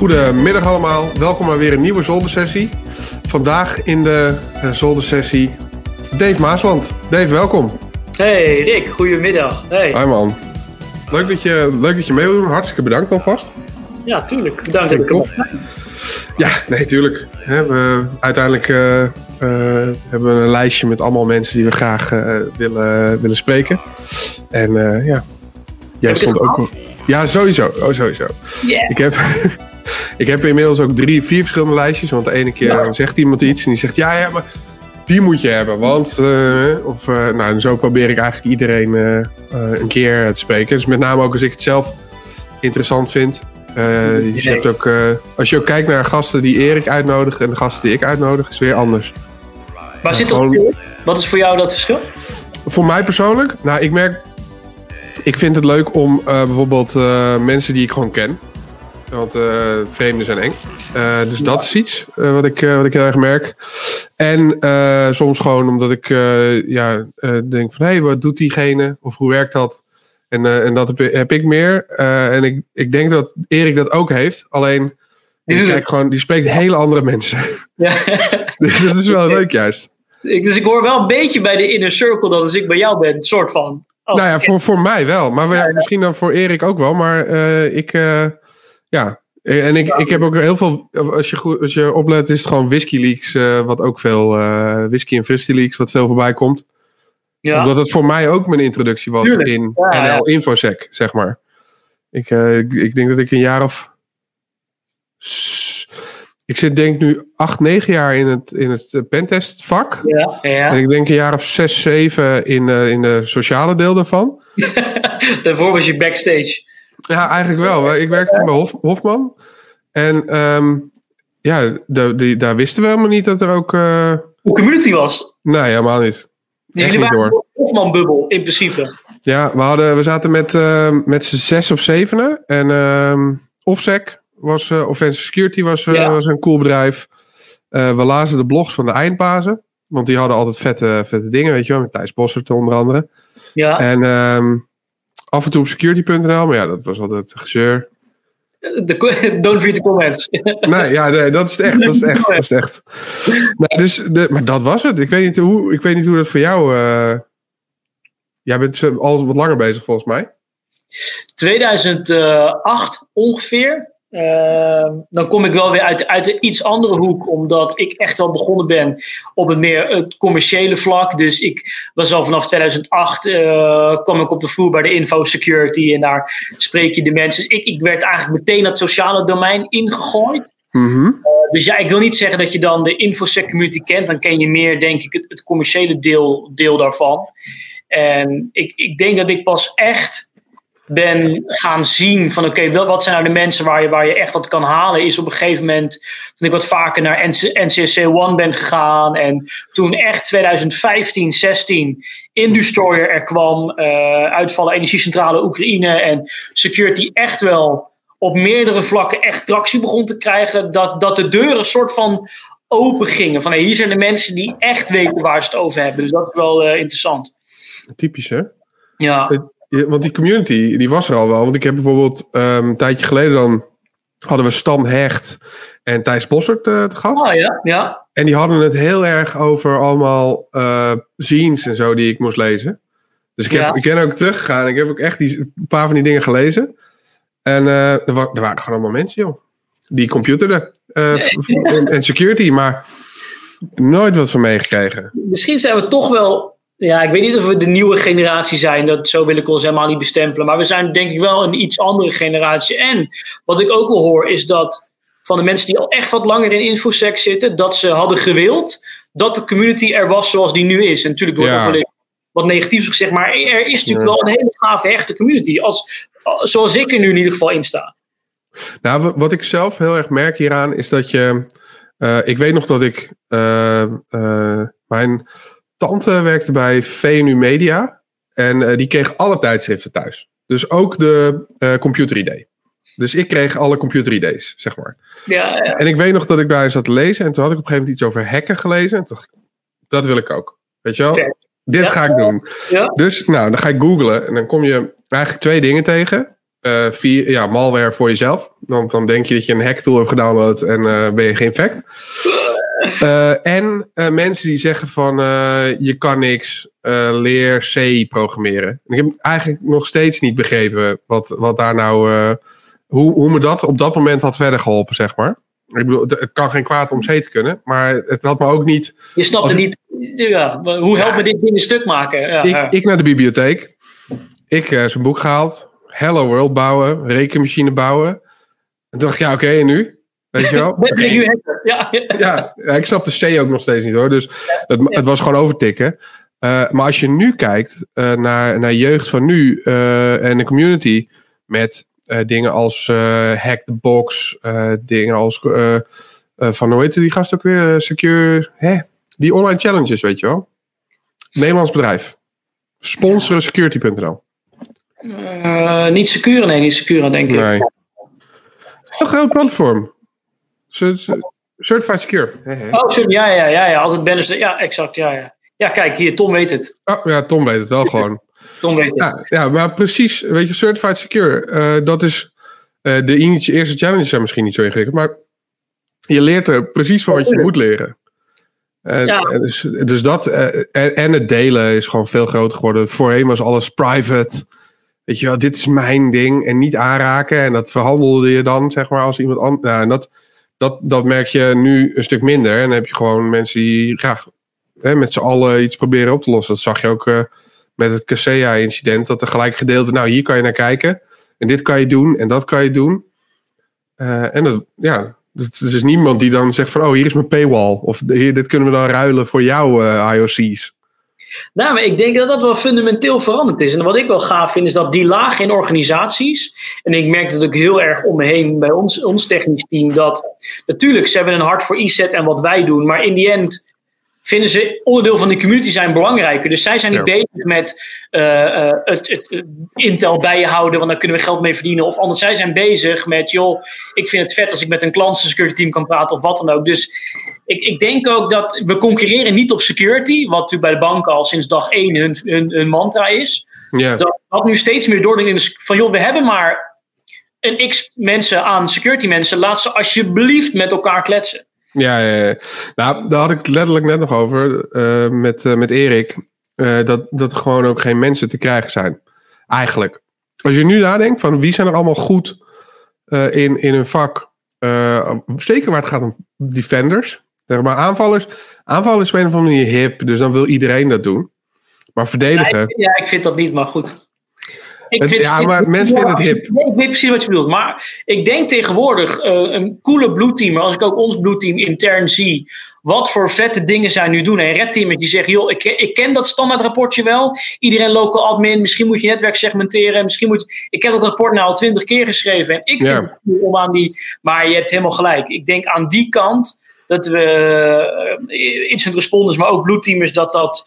Goedemiddag allemaal, welkom bij weer een nieuwe zoldersessie. Vandaag in de uh, zoldersessie Dave Maasland. Dave, welkom. Hey Rick, goedemiddag. Hey. Hi man. Leuk dat je, leuk dat je mee wil doen, hartstikke bedankt alvast. Ja, tuurlijk. Bedankt dat ik. Ja, nee, tuurlijk. we, uiteindelijk uh, uh, hebben we een lijstje met allemaal mensen die we graag willen, willen spreken. En ja, jij stond ook... Ja, sowieso. Oh, sowieso. Yeah. Ik heb... Ik heb inmiddels ook drie, vier verschillende lijstjes. Want de ene keer zegt iemand iets en die zegt: Ja, ja, maar die moet je hebben. Want, uh, of, uh, nou, en zo probeer ik eigenlijk iedereen uh, een keer te spreken. Dus met name ook als ik het zelf interessant vind. Nee. je hebt ook, als je ook kijkt naar gasten die Erik uitnodigt en de gasten die ik uitnodig, is weer anders. Waar zit dat. Wat is voor jou dat verschil? Voor mij persoonlijk? Nou, ik merk. Ik vind het leuk om bijvoorbeeld mensen die ik gewoon ken. Want uh, vreemden zijn eng. Uh, dus ja. dat is iets uh, wat, ik, wat ik heel erg merk. En soms gewoon omdat ik ja, denk van... hé, hey, wat doet diegene? Of hoe werkt dat? En, en dat heb, heb, ik meer. en ik, ik denk dat Erik dat ook heeft. Alleen, die, kijk gewoon, die spreekt hele andere mensen. Ja. dus dat is wel leuk juist. Ik, dus ik hoor wel een beetje bij de inner circle dat als ik bij jou ben, soort van. Oh, nou ja, voor, voor mij wel. Maar ja, misschien dan voor Erik ook wel. Maar ik... Ja, en ik, ik heb ook heel veel, als je, goed, als je oplet, is het gewoon Whisky Leaks, uh, wat ook veel, uh, Whisky en Fristy Leaks, wat veel voorbij komt. Ja. Omdat het voor mij ook mijn introductie was Tuurlijk. in ja, NL. Infosec, zeg maar. Ik, uh, ik, ik, denk dat ik een jaar of. Ik zit denk ik nu acht, negen jaar in het, in het pentestvak. Ja, ja. En ik denk een jaar of zes, zeven in, in de sociale deel daarvan. Daarvoor was je backstage. Ja, eigenlijk wel. Ik werkte bij Hof, Hofman. En um, ja, de, de, daar wisten we helemaal niet dat er ook... Uh... Hoe community was? Nee, helemaal niet. Dus jullie waren een Hofman-bubbel, in principe. Ja, we, hadden, we zaten met, uh, met z'n zes of zevenen. En um, Offsec was, uh, Offensive Security was, ja. was een cool bedrijf. we lazen de blogs van de eindbazen. Want die hadden altijd vette, vette dingen, weet je wel. Met Thijs Bossert onder andere. Ja. En... Um, af en toe op security.nl, maar ja, dat was altijd gezeur. De, don't read the comments. nee, ja, nee, dat is het echt. Dat is echt. Dat is echt. Dus de, maar dat was het. Ik weet niet hoe, ik weet niet hoe dat voor jou. Uh, jij bent al wat langer bezig volgens mij. 2008 ongeveer. Uh, dan kom ik wel weer uit, uit een iets andere hoek, omdat ik echt wel begonnen ben op het meer het commerciële vlak. Dus ik was al vanaf 2008, uh, kwam ik op de vloer bij de Info Security en daar spreek je de mensen. Ik, ik werd eigenlijk meteen dat sociale domein ingegooid. Mm -hmm. uh, dus ja, ik wil niet zeggen dat je dan de InfoSec community kent, dan ken je meer, denk ik, het, het commerciële deel, deel daarvan. En ik, ik denk dat ik pas echt ben gaan zien van oké, okay, wat zijn nou de mensen waar je, waar je echt wat kan halen, is op een gegeven moment toen ik wat vaker naar NCSC One ben gegaan en toen echt 2015, 16 Industroyer er kwam, uh, uitvallen energiecentrale Oekraïne en security echt wel op meerdere vlakken echt tractie begon te krijgen, dat, dat de deuren soort van open gingen. Van hey, hier zijn de mensen die echt weten waar ze het over hebben. Dus dat is wel uh, interessant. Typisch hè? Ja. Ja, want die community, die was er al wel. Want ik heb bijvoorbeeld um, een tijdje geleden dan hadden we Stan Hecht en Thijs Bossert uh, te gast. Oh ja, ja. En die hadden het heel erg over allemaal uh, zines en zo die ik moest lezen. Dus ik, heb, ja. ik ben ook teruggegaan. Ik heb ook echt die, een paar van die dingen gelezen. En uh, er, wa er, waren gewoon allemaal mensen, joh. Die computerden. en, en security, maar nooit wat van meegekregen. Misschien zijn we toch wel ja, ik weet niet of we de nieuwe generatie zijn. Dat, zo wil ik ons helemaal niet bestempelen. Maar we zijn denk ik wel een iets andere generatie. En wat ik ook wel hoor is dat van de mensen die al echt wat langer in infosec zitten, dat ze hadden gewild dat de community er was zoals die nu is. En natuurlijk wordt ja. ook wel wat negatiefs gezegd, maar er is natuurlijk ja. wel een hele gave, hechte community. Als, zoals ik er nu in ieder geval in sta. Nou, wat ik zelf heel erg merk hieraan is dat je. Uh, ik weet nog dat ik. Uh, uh, mijn tante werkte bij VNU Media. En uh, die kreeg alle tijdschriften thuis. Dus ook de uh, computer-ID. Dus ik kreeg alle computer-ID's, zeg maar. Ja, ja. En ik weet nog dat ik bij zat te lezen. En toen had ik op een gegeven moment iets over hacken gelezen. En toen dacht ik, dat wil ik ook. Weet je wel? Dit ja. ga ik doen. Dus nou, dan ga ik googlen. En dan kom je eigenlijk twee dingen tegen. Uh, via, ja, malware voor jezelf. Want dan denk je dat je een hacktool hebt gedownload en uh, ben je geïnfect. Uh, en mensen die zeggen van je kan niks, leer C programmeren. En ik heb eigenlijk nog steeds niet begrepen wat, wat daar nou, hoe, hoe me dat op dat moment had verder geholpen, zeg maar. Ik bedoel, het kan geen kwaad om C te kunnen, maar het had me ook niet. Je snapte niet, ja, hoe helpt me dit ding een stuk maken? Ja, ik, ik, naar de bibliotheek, ik zijn boek gehaald, Hello World bouwen, rekenmachine bouwen. En toen dacht ik, ja, oké, en nu? Weet je wel? Ja. Ja, ja, ik snap de C ook nog steeds niet hoor. Dus het, het was gewoon overtikken. Uh, maar als je nu kijkt uh, naar, naar jeugd van nu uh, en de community met dingen als Hack the Box, dingen als van hoe heet die gast ook weer? Secure, hè? Die online challenges, weet je wel? Nederlands bedrijf. Sponsoren security.nl. Uh, niet Secure, nee, niet Secure, denk ik. Nee. Een groot platform. Certified Secure. Oh, ja, ja, ja, ja. Altijd banners. Ja, exact, ja, ja. Ja, kijk, hier, Tom weet het. Oh, ja, Tom weet het wel gewoon. Tom weet het. Ja, ja, maar precies, weet je, Certified Secure, uh, dat is... Uh, de eerste challenges zijn misschien niet zo ingewikkeld, maar je leert er precies van wat je moet leren. En, ja. en dus, dus dat, en, en, het delen is gewoon veel groter geworden. Voorheen was alles private. Weet je wel, dit is mijn ding en niet aanraken. En dat verhandelde je dan, zeg maar, als iemand anders. Nou, en dat, dat, dat merk je nu een stuk minder. En dan heb je gewoon mensen die graag hè, met z'n allen iets proberen op te lossen. Dat zag je ook uh, met het Casea-incident. Dat er gelijk gedeelte, nou, hier kan je naar kijken. En dit kan je doen en dat kan je doen. Uh, en dat, ja, dus is niemand die dan zegt van, oh, hier is mijn paywall. Of hier, dit kunnen we dan ruilen voor jouw uh, IOC's. Nou, maar ik denk dat dat wel fundamenteel veranderd is. En wat ik wel gaaf vind, is dat die laag in organisaties. En ik merk dat ook heel erg om me heen bij ons, ons technisch team. Dat natuurlijk, ze hebben een hart voor e-set en wat wij doen. Maar in die end vinden ze onderdeel van de community zijn belangrijker. Dus zij zijn niet bezig met uh, uh, het, het, Intel bijhouden, want daar kunnen we geld mee verdienen. Of anders, zij zijn bezig met, joh, ik vind het vet als ik met een klant security team kan praten of wat dan ook. Dus ik, ik denk ook dat we concurreren niet op security, wat natuurlijk bij de banken al sinds dag één hun, hun, hun mantra is. Yeah. Dat dat nu steeds meer door de van, joh, we hebben maar een x mensen aan security mensen, laat ze alsjeblieft met elkaar kletsen. Ja, ja, ja, nou, daar had ik letterlijk net nog over uh, met, uh, met Erik. Uh, dat, dat er gewoon ook geen mensen te krijgen zijn. Eigenlijk. Als je nu nadenkt van wie zijn er allemaal goed in, in hun vak. zeker waar het gaat om defenders. Zeg maar aanvallers. Een of andere manier hip. Dus dan wil iedereen dat doen. Maar verdedigen. Ja, ik, ja, ik vind dat niet, maar goed. Ik vind, ja, maar mensen vinden het hip. Ik weet precies wat je bedoelt. Maar ik denk tegenwoordig, uh, een coole bloedteamer, als ik ook ons bloedteam intern zie, wat voor vette dingen zij nu doen. En red team die zegt, joh, ik, ik ken dat standaard rapportje wel. Iedereen local admin, misschien moet je netwerk segmenteren. Misschien moet, ik heb dat rapport nou al twintig keer geschreven. En ik vind het cool om aan die, maar je hebt helemaal gelijk. Ik denk aan die kant, dat we uh, instant responders, maar ook bloedteamers, dat dat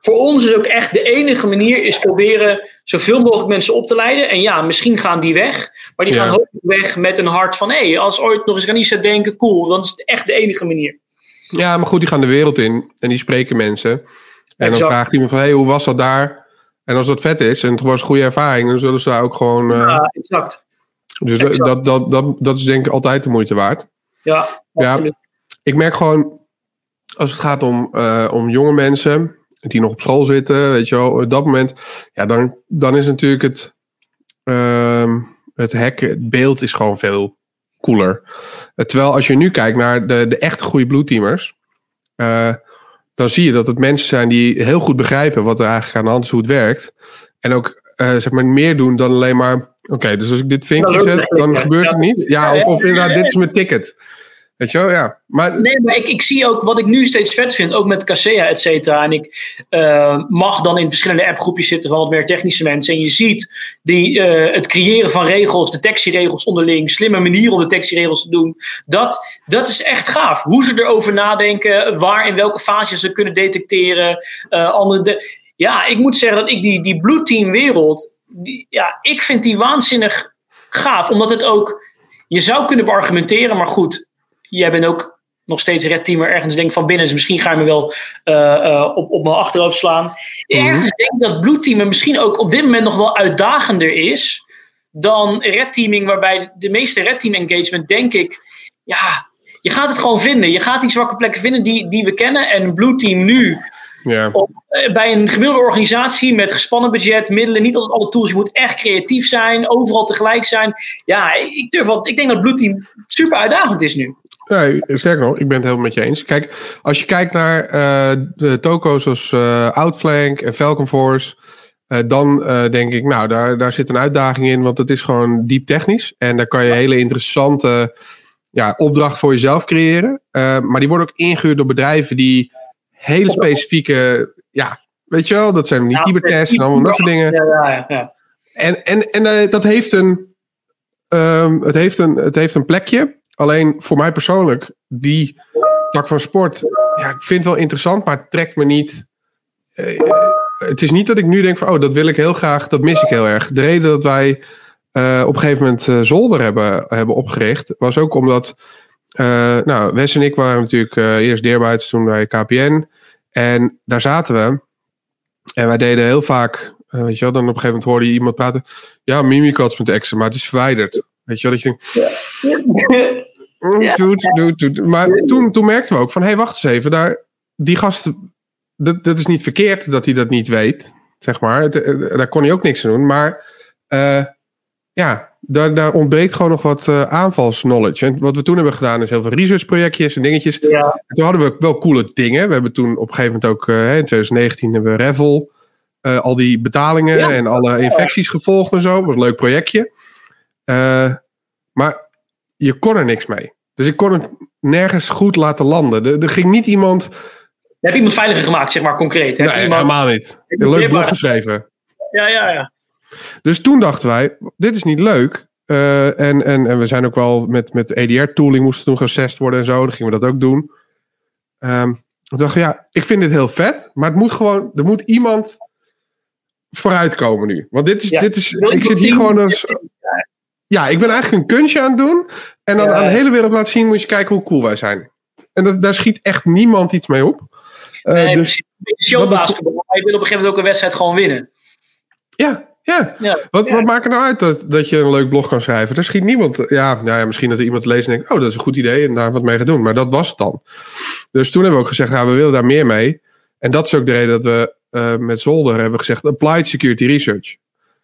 voor ons is ook echt de enige manier is proberen zoveel mogelijk mensen op te leiden. En ja, misschien gaan die weg. Maar die gaan hopelijk weg met een hart van... hé, hey, als ooit nog eens aan iets denken, cool. Dan is het echt de enige manier. Ja, maar goed, die gaan de wereld in. En die spreken mensen. En dan vraagt iemand van... hé, hey, hoe was dat daar? En als dat vet is en het was een goede ervaring... dan zullen ze daar ook gewoon... Uh... Ja, exact. Dus Dat, dat, dat, dat is denk ik altijd de moeite waard. Ja, absoluut. Ja, ik merk gewoon... als het gaat om, uh, om jonge mensen die nog op school zitten, weet je wel, op dat moment, ja, dan, dan is natuurlijk het, uh, het hacken, het beeld is gewoon veel cooler. Terwijl als je nu kijkt naar de, de echte goede bloedteamers, uh, dan zie je dat het mensen zijn die heel goed begrijpen wat er eigenlijk aan de hand is, hoe het werkt. En ook uh, zeg maar meer doen dan alleen maar, oké, dus als ik dit vinkje zet, dan gebeurt het niet. Ja, of, of inderdaad, dit is mijn ticket. Weet je wel, ja. Maar... Nee, maar ik, ik zie ook wat ik nu steeds vet vind, ook met Casea, et cetera. En ik uh, mag dan in verschillende appgroepjes zitten van wat meer technische mensen. En je ziet die, uh, het creëren van regels, detectieregels onderling, slimme manieren om detectieregels te doen. Dat, dat is echt gaaf. Hoe ze erover nadenken, waar in welke fase ze kunnen detecteren. Uh, andere de... Ja, ik moet zeggen dat ik die, die Blue Team wereld, die, ja, ik vind die waanzinnig gaaf. Omdat het ook, je zou kunnen beargumenteren, maar goed jij bent ook nog steeds red teamer ergens denk van binnen. Dus misschien ga je me wel uh, uh, op, op mijn achterhoofd slaan. Mhm. Ergens denk ik dat bloedteamen misschien ook op dit moment nog wel uitdagender is. dan red teaming, waarbij de meeste red team engagement, denk ik, ja, je gaat het gewoon vinden. Je gaat die zwakke plekken vinden die, die we kennen. En Blue Team nu, Ja. op, eh, bij een gemiddelde organisatie met gespannen budget, middelen, niet altijd alle tools. Je moet echt creatief zijn, overal tegelijk zijn. Ja, ik, durf wel, ik denk dat Blue Team super uitdagend is nu. Nee, sterker nog, ik ben het helemaal met je eens. Kijk, als je kijkt naar eh, de toko's zoals eh, Outflank en Falcon Force, eh, dan denk ik, nou, daar, daar zit een uitdaging in, want het is gewoon diep technisch. En daar kan je hele interessante ja, opdracht voor jezelf creëren. Maar die worden ook ingehuurd door bedrijven die hele specifieke, ja, weet je wel, dat zijn niet cybertests en allemaal dat soort dingen. Ja, ja. En, en, en dat heeft een, ehm, het, heeft een, het heeft een plekje. Alleen voor mij persoonlijk, die tak van sport, ja, ik vind het wel interessant, maar het trekt me niet. eh, het is niet dat ik nu denk van, oh, dat wil ik heel graag, dat mis ik heel erg. De reden dat wij eh, op een gegeven moment eh, Zolder hebben, hebben opgericht, was ook omdat, eh, nou, Wes en ik waren natuurlijk eh, eerst deerbuits, toen bij KPN. En daar zaten we. En wij deden heel vaak, eh, weet je wel, dan op een gegeven moment hoorde je iemand praten. Ja, exen, maar het is verwijderd. Weet je wel, dat je denkt, Ja. doet, doet, doet. Maar toen, toen merkten we ook van, hé, hey, wacht eens even, daar, die gast, dat, dat is niet verkeerd dat hij dat niet weet, zeg maar. Het, eh, daar kon hij ook niks aan doen, maar eh, ja, daar, daar ontbreekt gewoon nog wat eh aanvalsknowledge. En wat we toen hebben gedaan is heel veel researchprojectjes en dingetjes. ja. En toen hadden we wel coole dingen. We hebben toen op een gegeven moment ook, eh, in 2019 hebben we Revel, eh, al die betalingen Ja. en alle infecties gevolgd en zo. Dat was een leuk projectje. Eh, maar je kon er niks mee. Dus ik kon het nergens goed laten landen. Er, er ging niet iemand. Heb je iemand veiliger gemaakt, zeg maar, concreet? Nee, iemand... helemaal niet. Een leuk blog geschreven. Ja, ja, ja. Dus toen dachten wij, dit is niet leuk. Eh, en, en, en we zijn ook wel met, met EDR-tooling moesten toen geassessed worden en zo. Dan gingen we dat ook doen. Ehm ik dacht, ja, ik vind dit heel vet. Maar het moet gewoon, er moet iemand vooruitkomen nu. Want dit is, Ja. dit is ik zit hier gewoon als... Ja, ik ben eigenlijk een kunstje aan het doen. En dan Ja. aan de hele wereld laten zien, moet je kijken hoe cool wij zijn. En dat, daar schiet echt niemand iets mee op. Eh, Nee, dus showbasketbal. Je wil op een gegeven moment ook een wedstrijd gewoon winnen. ja, ja. Ja. Wat, Ja. wat maakt er nou uit dat, dat je een leuk blog kan schrijven? Er schiet niemand. Ja, nou ja, misschien dat er iemand leest en denkt: Oh, dat is een goed idee en daar wat mee gaat doen. Maar dat was het dan. Dus toen hebben we ook gezegd: nou, we willen daar meer mee. En dat is ook de reden dat we eh, met Zolder hebben gezegd: Applied Security Research.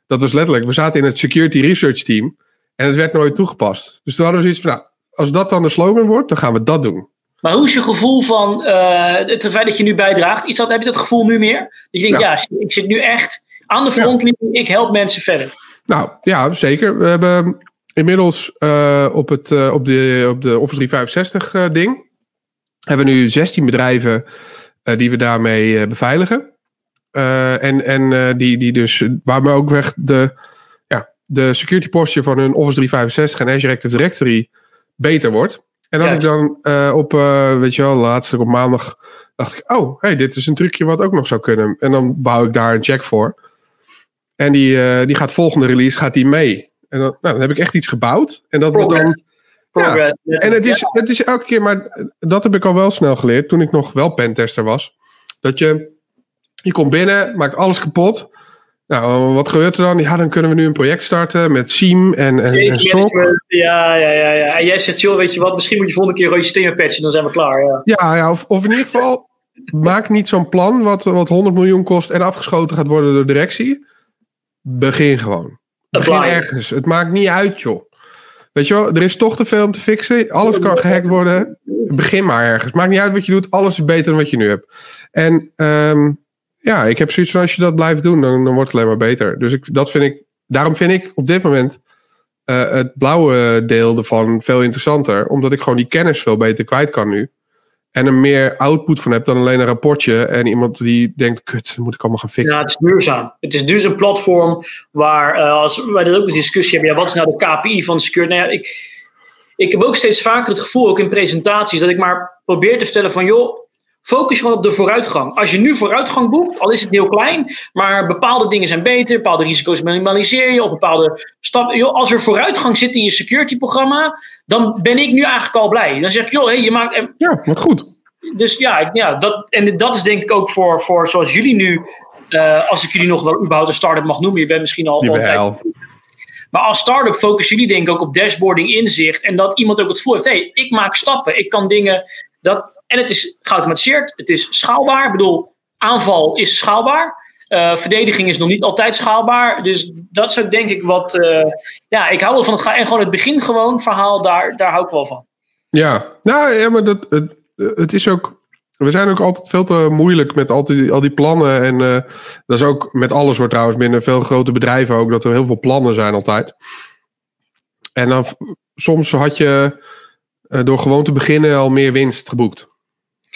Dat was letterlijk, we zaten in het Security Research Team en het werd nooit toegepast. Dus toen hadden we zoiets van: Nou, als dat dan de slogan wordt, dan gaan we dat doen. Maar hoe is je gevoel van eh, het feit dat je nu bijdraagt? Is dat, heb je dat gevoel nu meer? Dat je denkt, ja, ik zit nu echt aan de frontlinie. Ik help mensen verder. Nou ja, zeker. We hebben inmiddels eh, op, het, eh, op, de, op de Office 365 eh, ding. Hebben we nu 16 bedrijven die we daarmee beveiligen. En en die, die dus, waar we ook echt de, de security posture van hun Office 365 en Azure Active Directory beter wordt. En als ik dan eh, op, eh, weet je wel, laatst op maandag dacht ik, oh, hey, dit is een trucje wat ook nog zou kunnen. En dan bouw ik daar een check voor. En die, eh, die gaat volgende release gaat die mee. En dan, nou, dan heb ik echt iets gebouwd. En dat we Progress. dan. Progress. En het is, het is elke keer, maar dat heb ik al wel snel geleerd toen ik nog wel pentester was. Dat je, je komt binnen, maakt alles kapot. Nou, wat gebeurt er dan? Ja, dan kunnen we nu een project starten met SIEM en, en, en. Ja, ja, ja, ja. En jij zegt, joh, weet je wat, misschien moet je volgende keer rode systemen patchen, dan zijn we klaar. Ja. Ja, ja of, of in ieder geval, maak niet zo'n plan wat, wat 100 miljoen kost en afgeschoten gaat worden door directie. Begin gewoon. Begin ergens. Het maakt niet uit, joh. Weet je wel, er is toch te veel om te fixen. Alles kan gehackt worden. Begin maar ergens. Maakt niet uit wat je doet. Alles is beter dan wat je nu hebt. En ehm, ja, ik heb zoiets van als je dat blijft doen, dan, dan wordt het alleen maar beter. Dus ik, dat vind ik, daarom vind ik op dit moment eh, het blauwe deel ervan veel interessanter. Omdat ik gewoon die kennis veel beter kwijt kan nu. En er meer output van heb dan alleen een rapportje. En iemand die denkt, kut, moet ik allemaal gaan fixen. Ja, het is duurzaam. Het is duurzaam platform waar, eh, als wij dat ook een discussie hebben, ja, wat is nou de KPI van security? Nou ja, ik, ik heb ook steeds vaker het gevoel, ook in presentaties, dat ik maar probeer te vertellen van, joh, focus gewoon op de vooruitgang. Als je nu vooruitgang boekt, al is het heel klein, maar bepaalde dingen zijn beter, bepaalde risico's minimaliseer je, of bepaalde stappen. Joh, als er vooruitgang zit in je security programma, dan ben ik nu eigenlijk al blij. Dan zeg ik, joh, hey, je maakt, Ja, wat goed. dus ja, ja dat, en dat is denk ik ook voor, voor zoals jullie nu, eh, als ik jullie nog wel überhaupt een start-up mag noemen, je bent misschien al, al. Maar als start-up focussen jullie denk ik ook op dashboarding inzicht. En dat iemand ook het gevoel heeft, hé, hey, ik maak stappen. Ik kan dingen... Dat, en het is geautomatiseerd. Het is schaalbaar. Ik bedoel, aanval is schaalbaar. Uh, verdediging is nog niet altijd schaalbaar. Dus dat is ook denk ik wat. Uh, ja, ik hou wel van het En gewoon het begin gewoon verhaal, daar, daar hou ik wel van. Ja, nou ja, maar dat, het, is ook. We zijn ook altijd veel te moeilijk met al die, al die plannen. En uh, dat is ook met alles wordt trouwens binnen veel grote bedrijven ook. Dat er heel veel plannen zijn altijd. En dan soms had je door gewoon te beginnen al meer winst geboekt.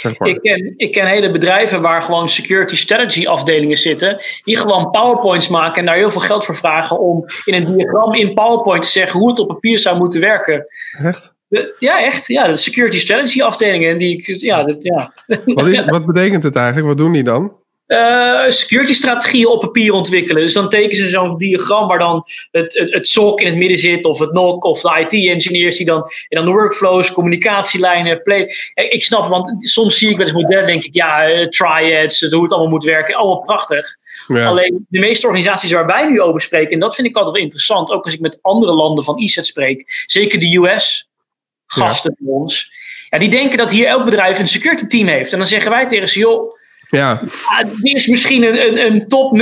Ik ken, ik ken hele bedrijven waar gewoon security strategy afdelingen zitten, die gewoon PowerPoints maken en daar heel veel geld voor vragen om in een diagram in PowerPoint te zeggen hoe het op papier zou moeten werken. Echt? ja, echt. Ja, de security strategy afdelingen. Die, ja, dat, ja. Wat, is, wat betekent het eigenlijk? Wat doen die dan? Uh, security strategieën op papier ontwikkelen. Dus dan tekenen ze zo'n diagram waar dan het, het, het, SOC in het midden zit, of het NOC, of de IT-engineers die dan, en dan de workflows, communicatielijnen, play. Ik snap, want soms zie ik met het model, denk ik, ja, uh, triads, hoe het allemaal moet werken, allemaal prachtig. Ja. Alleen de meeste organisaties waar wij nu over spreken, en dat vind ik altijd wel interessant, ook als ik met andere landen van ISET spreek, zeker de US, gasten ja. bij ons, ja, die denken dat hier elk bedrijf een security team heeft. En dan zeggen wij tegen ze, joh, ja. Die is misschien een, een, een top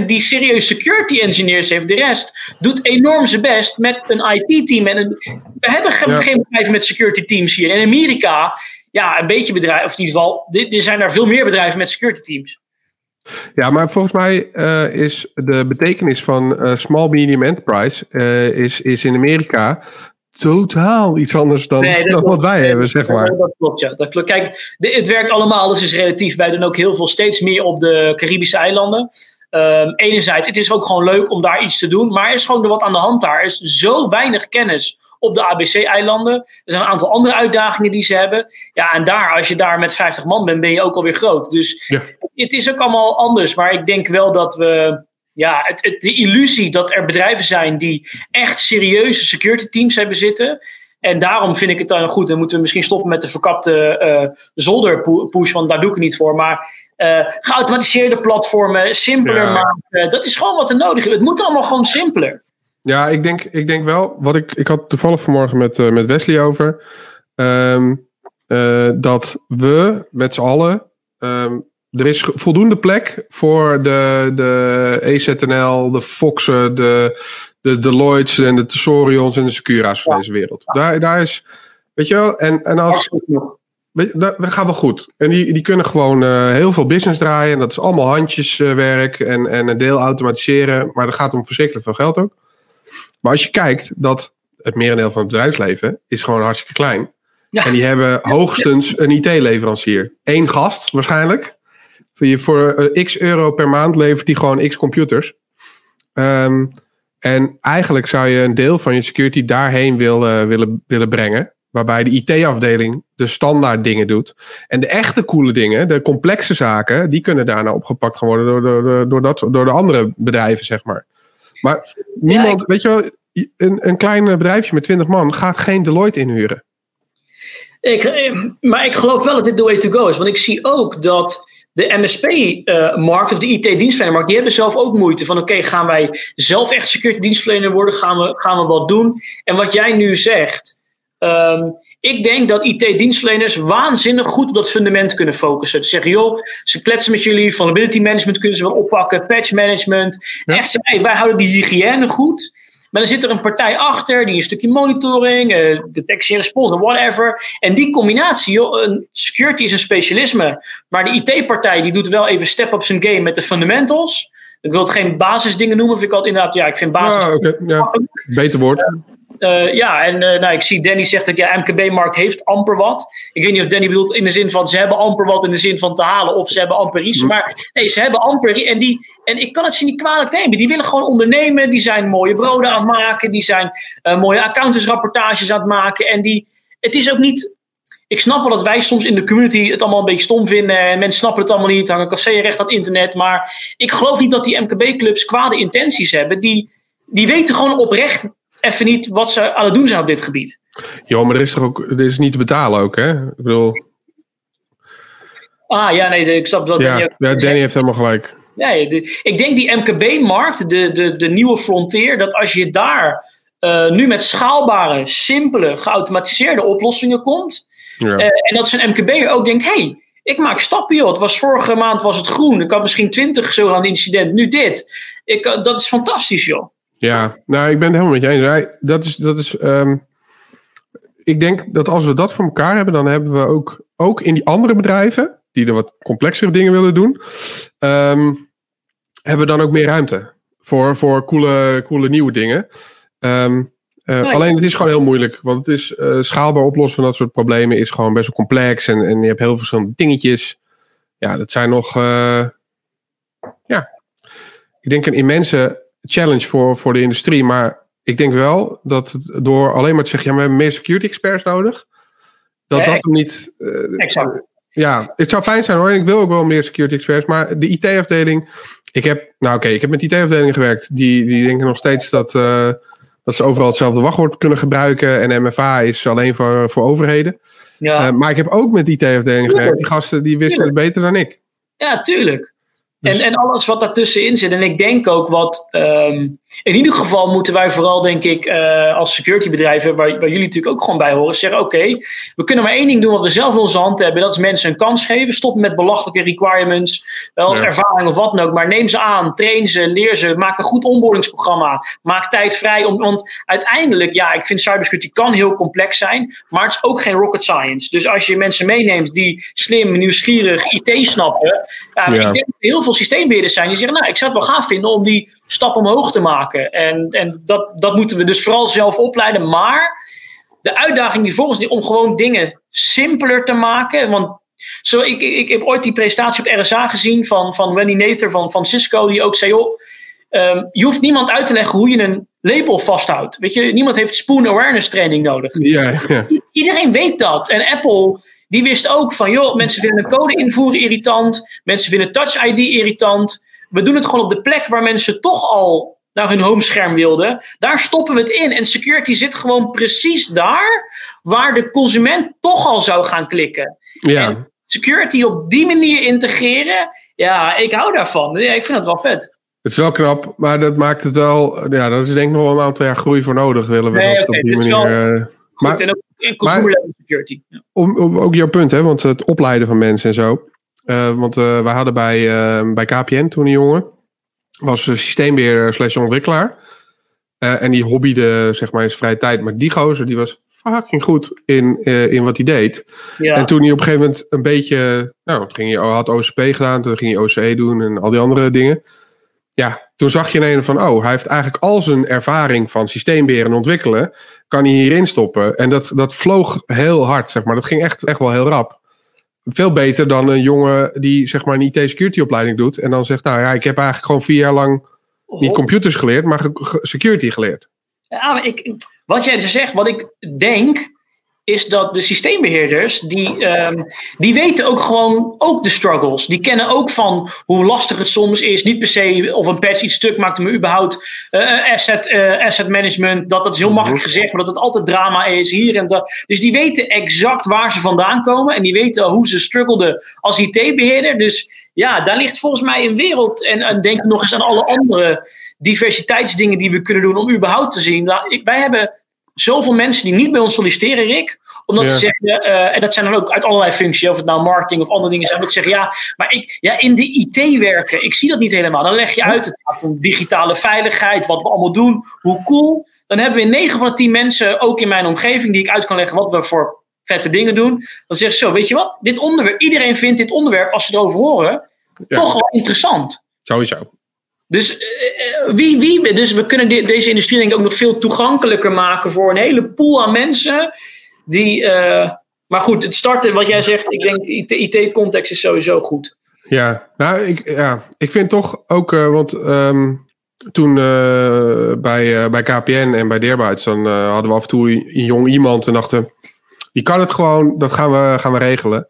0,001% die serieus security engineers heeft. De rest doet enorm zijn best met een IT-team. En we hebben geen, ja. geen bedrijven met security teams hier. In Amerika, ja, een beetje bedrijven, of in ieder geval, er zijn daar veel meer bedrijven met security teams. Ja, maar volgens mij uh, is de betekenis van uh, small medium enterprise uh, is, is in Amerika totaal iets anders dan, dan wat wij hebben, zeg maar. Dat klopt, ja. Dat klopt. Kijk, het werkt allemaal, alles is relatief. Wij doen ook heel veel, steeds meer op de Caribische eilanden. Um, enerzijds, het is ook gewoon leuk om daar iets te doen, maar er is gewoon er wat aan de hand daar. Er is zo weinig kennis op de ABC-eilanden. Er zijn een aantal andere uitdagingen die ze hebben. Ja, en daar, als je daar met 50 man bent, ben je ook alweer groot. Dus ja. het is ook allemaal anders. Maar ik denk wel dat we ja, het, het, de illusie dat er bedrijven zijn die echt serieuze security teams hebben zitten. En daarom vind ik het dan goed. En moeten we misschien stoppen met de verkapte uh, zolderpush, want daar doe ik het niet voor. Maar uh, geautomatiseerde platformen, simpeler ja. maken. Dat is gewoon wat er nodig is. Het moet allemaal gewoon simpeler. Ja, ik denk, ik denk wel. Wat ik, ik had toevallig vanmorgen met, uh, met Wesley over. Um, dat we met z'n allen um, er is voldoende plek voor de, de EZNL, de Foxen, de, de Deloitte's en de Tesorions en de Secura's van deze wereld. Daar, daar is, weet je wel, en, en als. Weet je, dat, dat gaat wel goed. En die, die kunnen gewoon uh, heel veel business draaien. En dat is allemaal handjeswerk uh, en, en een deel automatiseren. Maar dat gaat om verschrikkelijk veel geld ook. Maar als je kijkt dat het merendeel van het bedrijfsleven is gewoon hartstikke klein. Ja. En die hebben hoogstens een IT-leverancier. Eén gast waarschijnlijk. Voor, voor uh, x euro per maand levert hij gewoon x computers. Um, en eigenlijk zou je een deel van je security daarheen willen, willen, willen brengen. Waarbij de IT-afdeling de standaard dingen doet. En de echte coole dingen, de complexe zaken, die kunnen daarna opgepakt gaan worden door, door, door, dat, door de andere bedrijven, zeg maar. Maar niemand, ja, ik... weet je wel, een, een klein bedrijfje met 20 man gaat geen Deloitte inhuren. Ik, eh, maar ik geloof wel dat dit the way to go is. Want ik zie ook dat de MSP-markt uh, of de IT-dienstverlenermarkt, die hebben zelf ook moeite van: oké, okay, gaan wij zelf echt security dienstverlener worden? Gaan we, gaan we wat doen? En wat jij nu zegt, um, ik denk dat IT-dienstverleners waanzinnig goed op dat fundament kunnen focussen. Ze zeggen, joh, ze kletsen met jullie, vulnerability management kunnen ze wel oppakken, patch management. Ja. Echt, hey, wij houden die hygiëne goed. Maar dan zit er een partij achter die een stukje monitoring, uh, detectie en respons, whatever. En die combinatie, joh, security is een specialisme. Maar de IT-partij die doet wel even step up zijn game met de fundamentals. Ik wil het geen basisdingen noemen, vind ik altijd inderdaad, ja, ik vind basis. Ja, okay, ja. Beter woord. Uh, uh, ja, en uh, nou, ik zie Danny zegt dat ja, MKB-markt heeft amper wat. Ik weet niet of Danny bedoelt in de zin van ze hebben amper wat in de zin van te halen of ze hebben amper iets. Maar nee, ze hebben amper. En, die, en ik kan het ze niet kwalijk nemen. Die willen gewoon ondernemen. Die zijn mooie broden aan het maken. Die zijn uh, mooie accountantsrapportages aan het maken. En die, het is ook niet. Ik snap wel dat wij soms in de community het allemaal een beetje stom vinden. En mensen snappen het allemaal niet. Hangen kasseerrecht aan het internet. Maar ik geloof niet dat die MKB-clubs kwade intenties hebben. Die, die weten gewoon oprecht even niet wat ze aan het doen zijn op dit gebied. Jo, maar er is toch ook, er is niet te betalen ook, hè? Ik bedoel. Ah ja, nee, ik snap dat. Ja, Danny, ja, Danny heeft helemaal gelijk. Ja, ik denk die MKB-markt, de, de, de nieuwe frontier, dat als je daar uh, nu met schaalbare, simpele, geautomatiseerde oplossingen komt. Ja. Uh, en dat zo'n MKB'er ook denkt, hey, ik maak stappen joh. Het was vorige maand was het groen. Ik had misschien twintig zo aan incident, nu dit. Ik, uh, dat is fantastisch joh. Ja, nou ik ben het helemaal met je eens. Dat is, dat is, um, ik denk dat als we dat voor elkaar hebben, dan hebben we ook, ook in die andere bedrijven, die er wat complexere dingen willen doen, um, hebben we dan ook meer ruimte voor, voor coole, coole nieuwe dingen. Um, uh, alleen het is gewoon heel moeilijk, want het is uh, schaalbaar oplossen van dat soort problemen is gewoon best wel complex en, en je hebt heel veel verschillende dingetjes. Ja, dat zijn nog, uh, ja, ik denk een immense challenge voor, voor de industrie, maar ik denk wel dat het door alleen maar te zeggen, ja, we hebben meer security experts nodig, dat dat hem niet. exact. Ja, het zou fijn zijn hoor. Ik wil ook wel meer security experts, maar de IT-afdeling. Ik heb, nou oké, okay, ik heb met IT-afdelingen gewerkt. Die, die denken nog steeds dat dat ze overal hetzelfde wachtwoord kunnen gebruiken. En MFA is alleen voor, voor overheden. Ja. Uh, maar ik heb ook met IT-afdelingen gewerkt. Die gasten die wisten het beter dan ik. Ja, tuurlijk. En, dus- en alles wat daartussenin zit. En ik denk ook wat. Um, in ieder geval moeten wij vooral, denk ik, uh, als securitybedrijven, waar, waar jullie natuurlijk ook gewoon bij horen, zeggen: oké, okay, we kunnen maar één ding doen wat we zelf in onze hand hebben. Dat is mensen een kans geven. Stop met belachelijke requirements, wel als ja. ervaring of wat dan ook. Maar neem ze aan, train ze, leer ze, maak een goed onboardingsprogramma. Maak tijd vrij. Om, want uiteindelijk, ja, ik vind cybersecurity kan heel complex zijn, maar het is ook geen rocket science. Dus als je mensen meeneemt die slim, nieuwsgierig IT snappen, uh, ja. ik denk dat heel veel systeembeheerders zijn die zeggen, nou, ik zou het wel gaaf vinden om die stap omhoog te maken. En, en dat, dat moeten we dus vooral zelf opleiden. Maar de uitdaging die volgens om gewoon dingen simpeler te maken. Want zo, ik, ik, ik heb ooit die presentatie op RSA gezien van, van Wendy Nather van, van Cisco, die ook zei, joh, um, je hoeft niemand uit te leggen hoe je een label vasthoudt. Weet je, niemand heeft spoon awareness training nodig. Ja, ja. Iedereen weet dat. En Apple die wist ook van, joh, mensen vinden code invoeren irritant. Mensen vinden Touch ID irritant. We doen het gewoon op de plek waar mensen toch al naar hun homescherm wilden. Daar stoppen we het in. En security zit gewoon precies daar waar de consument toch al zou gaan klikken. Ja. En security op die manier integreren, ja, ik hou daarvan. Ja, ik vind het wel vet. Het is wel knap, maar dat maakt het wel. Ja, dat is denk ik nog wel een aantal jaar groei voor nodig. Willen we nee, dat okay, op die manier. Uh, maar, en ook in consumer security. Ja. Om, om, ook jouw punt, hè, want het opleiden van mensen en zo. Uh, want uh, wij hadden bij, uh, bij KPN toen een jongen, was systeembeheerder slash ontwikkelaar. en die hobbyde zeg maar in zijn vrije tijd. Maar die gozer die was fucking goed in, in wat hij deed. Ja. En toen hij op een gegeven moment een beetje, nou, ging hij, had OCP gedaan, toen ging hij OCE doen en al die andere dingen. Ja, toen zag je ineens van, oh, hij heeft eigenlijk al zijn ervaring van systeembeheer en ontwikkelen, kan hij hierin stoppen. En dat, dat vloog heel hard, zeg maar. Dat ging echt, echt wel heel rap. Veel beter dan een jongen die, zeg maar, een IT-security opleiding doet. En dan zegt, nou ja, ik heb eigenlijk gewoon vier jaar lang niet computers geleerd, maar security geleerd. Ja, maar ik, wat jij dus zegt, wat ik denk, is dat de systeembeheerders, die, um, die weten ook gewoon ook de struggles. Die kennen ook van hoe lastig het soms is. Niet per se of een patch iets stuk maakt, maar überhaupt uh, asset, uh, asset management. Dat dat is heel makkelijk mhm. gezegd, maar dat het altijd drama is hier en dat. Dus die weten exact waar ze vandaan komen. En die weten hoe ze struggelden als IT-beheerder. Dus ja, daar ligt volgens mij een wereld. En, en denk nog eens aan alle andere diversiteitsdingen die we kunnen doen om überhaupt te zien. Wij hebben zoveel mensen die niet bij ons solliciteren, Rick. Omdat ze zeggen, uh, en dat zijn dan ook uit allerlei functies, of het nou marketing of andere dingen zijn. Dat ze zeggen, ja, maar ik, ja, in de IT werken, ik zie dat niet helemaal. Dan leg je uit, het gaat om digitale veiligheid, wat we allemaal doen, hoe cool. Dan hebben we 9 van de 10 mensen, ook in mijn omgeving, die ik uit kan leggen wat we voor vette dingen doen. Dan zeggen ze zo, weet je wat, dit onderwerp, iedereen vindt dit onderwerp, als ze erover horen, toch wel interessant. Sowieso. Dus, uh, wie, wie, dus we kunnen de, deze industrie denk ik ook nog veel toegankelijker maken voor een hele pool aan mensen. Die, uh, maar goed, het starten, wat jij zegt, ik denk IT-context is sowieso goed. Ja, nou, ik, ja, ik vind toch ook, want um, toen bij, bij KPN en bij Deerbuits, dan hadden we af en toe een jong iemand en dachten, die kan het gewoon, dat gaan we, gaan we regelen.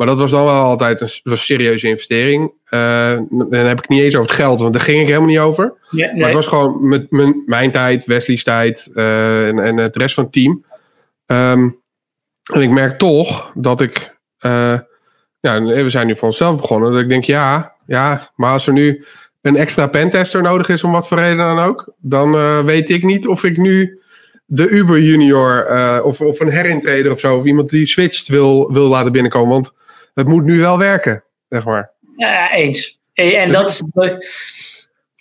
Maar dat was dan wel altijd een, was serieuze investering. Uh, dan heb ik niet eens over het geld, want daar ging ik helemaal niet over. Ja, nee. Maar het was gewoon met mijn, mijn tijd, Wesley's tijd uh, en, en het rest van het team. Um, en ik merk toch dat ik. Uh, ja, we zijn nu voor onszelf begonnen. Dat ik denk, ja, ja, maar als er nu een extra pentester nodig is om wat voor reden dan ook, dan weet ik niet of ik nu de Uber Junior of, of een herintreder of zo, of iemand die switcht wil, wil laten binnenkomen. Want het moet nu wel werken, zeg maar. Ja, eens. En dat is.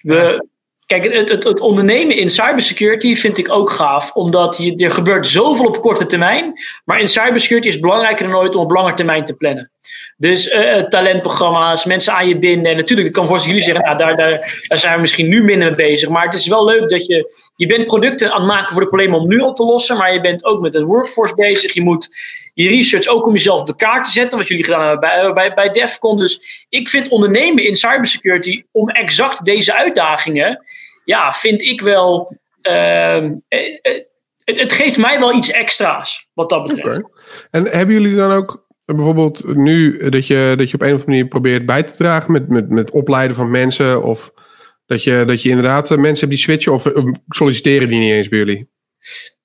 We, Kijk, het, het, het, ondernemen in cybersecurity vind ik ook gaaf, omdat je, er gebeurt zoveel op korte termijn. Maar in cybersecurity is het belangrijker dan ooit om op lange termijn te plannen. Dus uh, talentprogramma's, mensen aan je binden. En natuurlijk, ik kan voor jullie zeggen, nou, daar, daar, daar zijn we misschien nu minder mee bezig. Maar het is wel leuk dat je, je bent producten aan het maken voor de problemen om nu op te lossen. Maar je bent ook met een workforce bezig. Je moet je research ook om jezelf op de kaart te zetten, wat jullie gedaan hebben bij, bij, bij DEFCON. Dus ik vind ondernemen in cybersecurity om exact deze uitdagingen, ja, vind ik wel. Uh, het, het, geeft mij wel iets extra's wat dat betreft. En hebben jullie dan ook bijvoorbeeld nu dat je, dat je op een of andere manier probeert bij te dragen met, met, met opleiden van mensen? Of dat je, dat je inderdaad mensen hebt die switchen of solliciteren die niet eens bij jullie?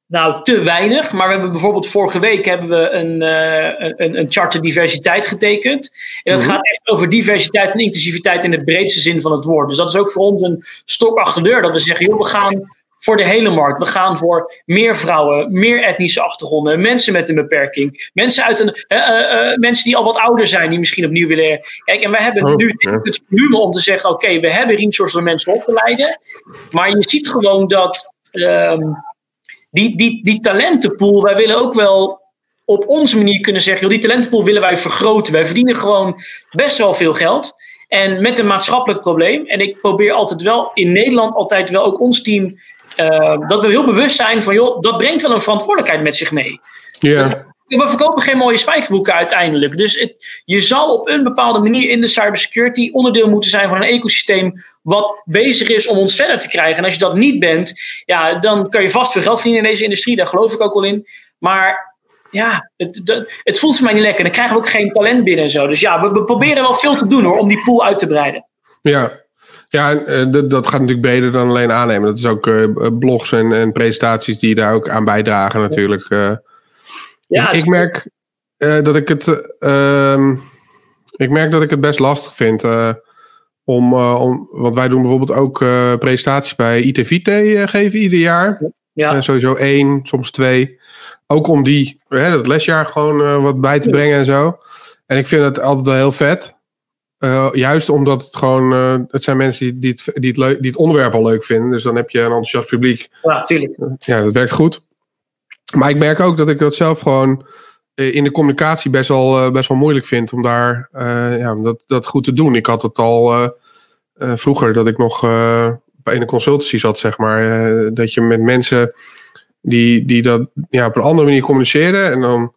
Nou, te weinig. Maar we hebben bijvoorbeeld vorige week hebben we een, uh, een, een charter diversiteit getekend. En dat mhm. gaat echt over diversiteit en inclusiviteit in de breedste zin van het woord. Dus dat is ook voor ons een stok achter de deur. Dat we zeggen, joh, we gaan voor de hele markt. We gaan voor meer vrouwen, meer etnische achtergronden, mensen met een beperking, mensen, uit een, uh, uh, mensen die al wat ouder zijn, die misschien opnieuw willen. Kijk, en wij hebben oh, nu het volume om te zeggen: oké, we hebben resources om mensen op te leiden. Maar je ziet gewoon dat. Ehm, die, die, die talentenpool, wij willen ook wel op onze manier kunnen zeggen: die talentenpool willen wij vergroten. Wij verdienen gewoon best wel veel geld. En met een maatschappelijk probleem. En ik probeer altijd wel in Nederland, altijd wel ook ons team, uh, dat we heel bewust zijn van: joh, dat brengt wel een verantwoordelijkheid met zich mee. Ja we verkopen geen mooie spijkerboeken uiteindelijk. Dus je zal op een bepaalde manier in de cybersecurity onderdeel moeten zijn van een ecosysteem wat bezig is om ons verder te krijgen. En als je dat niet bent, ja, dan kan je vast veel geld verdienen in deze industrie. Daar geloof ik ook wel in. Maar ja, het, het voelt voor mij niet lekker. Dan krijgen we ook geen talent binnen en zo. Dus ja, we, proberen wel veel te doen hoor, om die pool uit te breiden. Ja, ja, eh, dat, gaat natuurlijk beter dan alleen aannemen. Dat is ook uh, blogs en, en presentaties die daar ook aan bijdragen natuurlijk. Uh, ja, ik, merk uh, dat ik het. Uh, ik merk dat ik het best lastig vind. Uh, om, om, want wij doen bijvoorbeeld ook presentaties bij ITVT geven ieder jaar. Ja. sowieso één, soms twee. Ook om die, dat lesjaar gewoon wat bij te brengen en zo. En ik vind het altijd wel heel vet. juist omdat het gewoon, het zijn mensen die, die, het, die, het leuk, die het onderwerp al leuk vinden. Dus dan heb je een enthousiast publiek. Ja, tuurlijk. ja, dat werkt goed. Maar ik merk ook dat ik dat zelf gewoon eh, in de communicatie best wel, eh, best wel moeilijk vind om daar uh, ja, dat, dat goed te doen. Ik had het al vroeger dat ik nog in een consultancy zat, zeg maar. dat je met mensen die, die dat ja, op een andere manier communiceren. En dan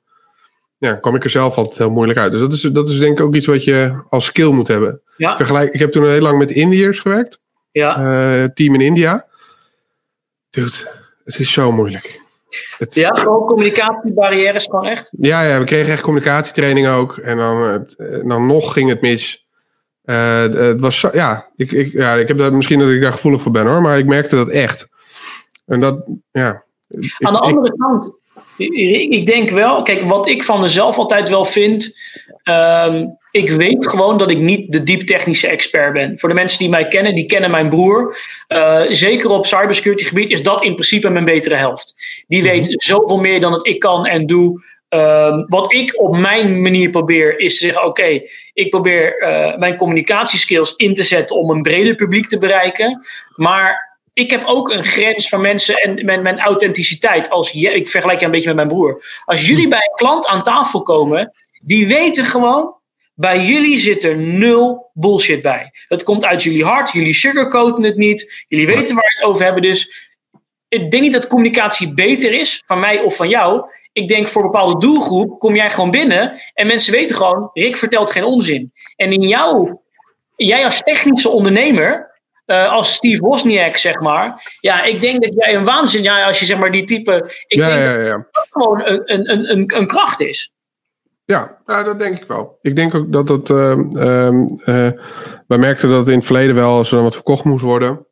ja, kwam ik er zelf altijd heel moeilijk uit. Dus dat is, dat is denk ik ook iets wat je als skill moet hebben. Ja. Vergelijk, ik heb toen heel lang met Indiërs gewerkt. Ja. team in India. Dude, het is zo moeilijk. Ja, gewoon communicatiebarrières gewoon echt? Ja, ja, we kregen echt communicatietraining ook. En dan, dan nog ging het mis. Uh, het was zo, ja, ik, ik, ja, ik heb dat misschien dat ik daar gevoelig voor ben hoor, maar ik merkte dat echt. En dat, ja. Aan de andere kant, ik denk wel, kijk, wat ik van mezelf altijd wel vind. Um, ik weet gewoon dat ik niet de diep technische expert ben. Voor de mensen die mij kennen, die kennen mijn broer. Uh, zeker op cybersecurity gebied is dat in principe mijn betere helft. Die weet mhm. zoveel meer dan dat ik kan en doe. Um, wat ik op mijn manier probeer is te zeggen: oké, ik probeer uh, mijn communicatieskills in te zetten om een breder publiek te bereiken. Maar ik heb ook een grens van mensen en mijn, mijn authenticiteit. Als je, ik vergelijk je een beetje met mijn broer. Als jullie bij een klant aan tafel komen, die weten gewoon. Bij jullie zit er nul bullshit bij. Het komt uit jullie hart, jullie sugarcoaten het niet, jullie weten waar we het over hebben. Dus ik denk niet dat communicatie beter is, van mij of van jou. Ik denk voor een bepaalde doelgroep kom jij gewoon binnen en mensen weten gewoon, Rick vertelt geen onzin. En in jou, jij als technische ondernemer, uh, als Steve Wozniak, zeg maar. Ja, ik denk dat jij een waanzin, ja, als je zeg maar die type. Ik ja, denk ja, ja. dat dat gewoon een, een, een, een kracht is. Ja, ja, dat denk ik wel. Ik denk ook dat dat. Uh, uh, wij merkten dat in het verleden wel, als er dan wat verkocht moest worden.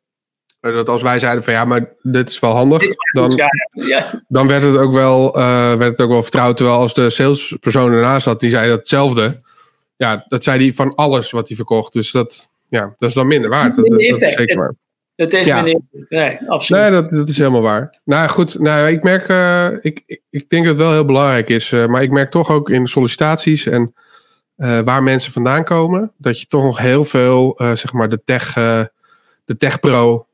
Dat als wij zeiden van ja, maar dit is wel handig. dan, ja. dan werd het ook wel, werd het ook wel vertrouwd. Terwijl als de salespersoon ernaast zat, die zei hetzelfde ja, dat zei hij van alles wat hij verkocht. Dus dat, ja, dat is dan minder waard. Dat is zeker waar. Het heeft Ja. Nee, absoluut. Nee, dat, dat is helemaal waar. Nou goed, nou, ik merk, eh, ik, ik, ik denk dat het wel heel belangrijk is. eh, maar ik merk toch ook in sollicitaties en eh, waar mensen vandaan komen, dat je toch nog heel veel, zeg maar, de tech, de tech pro,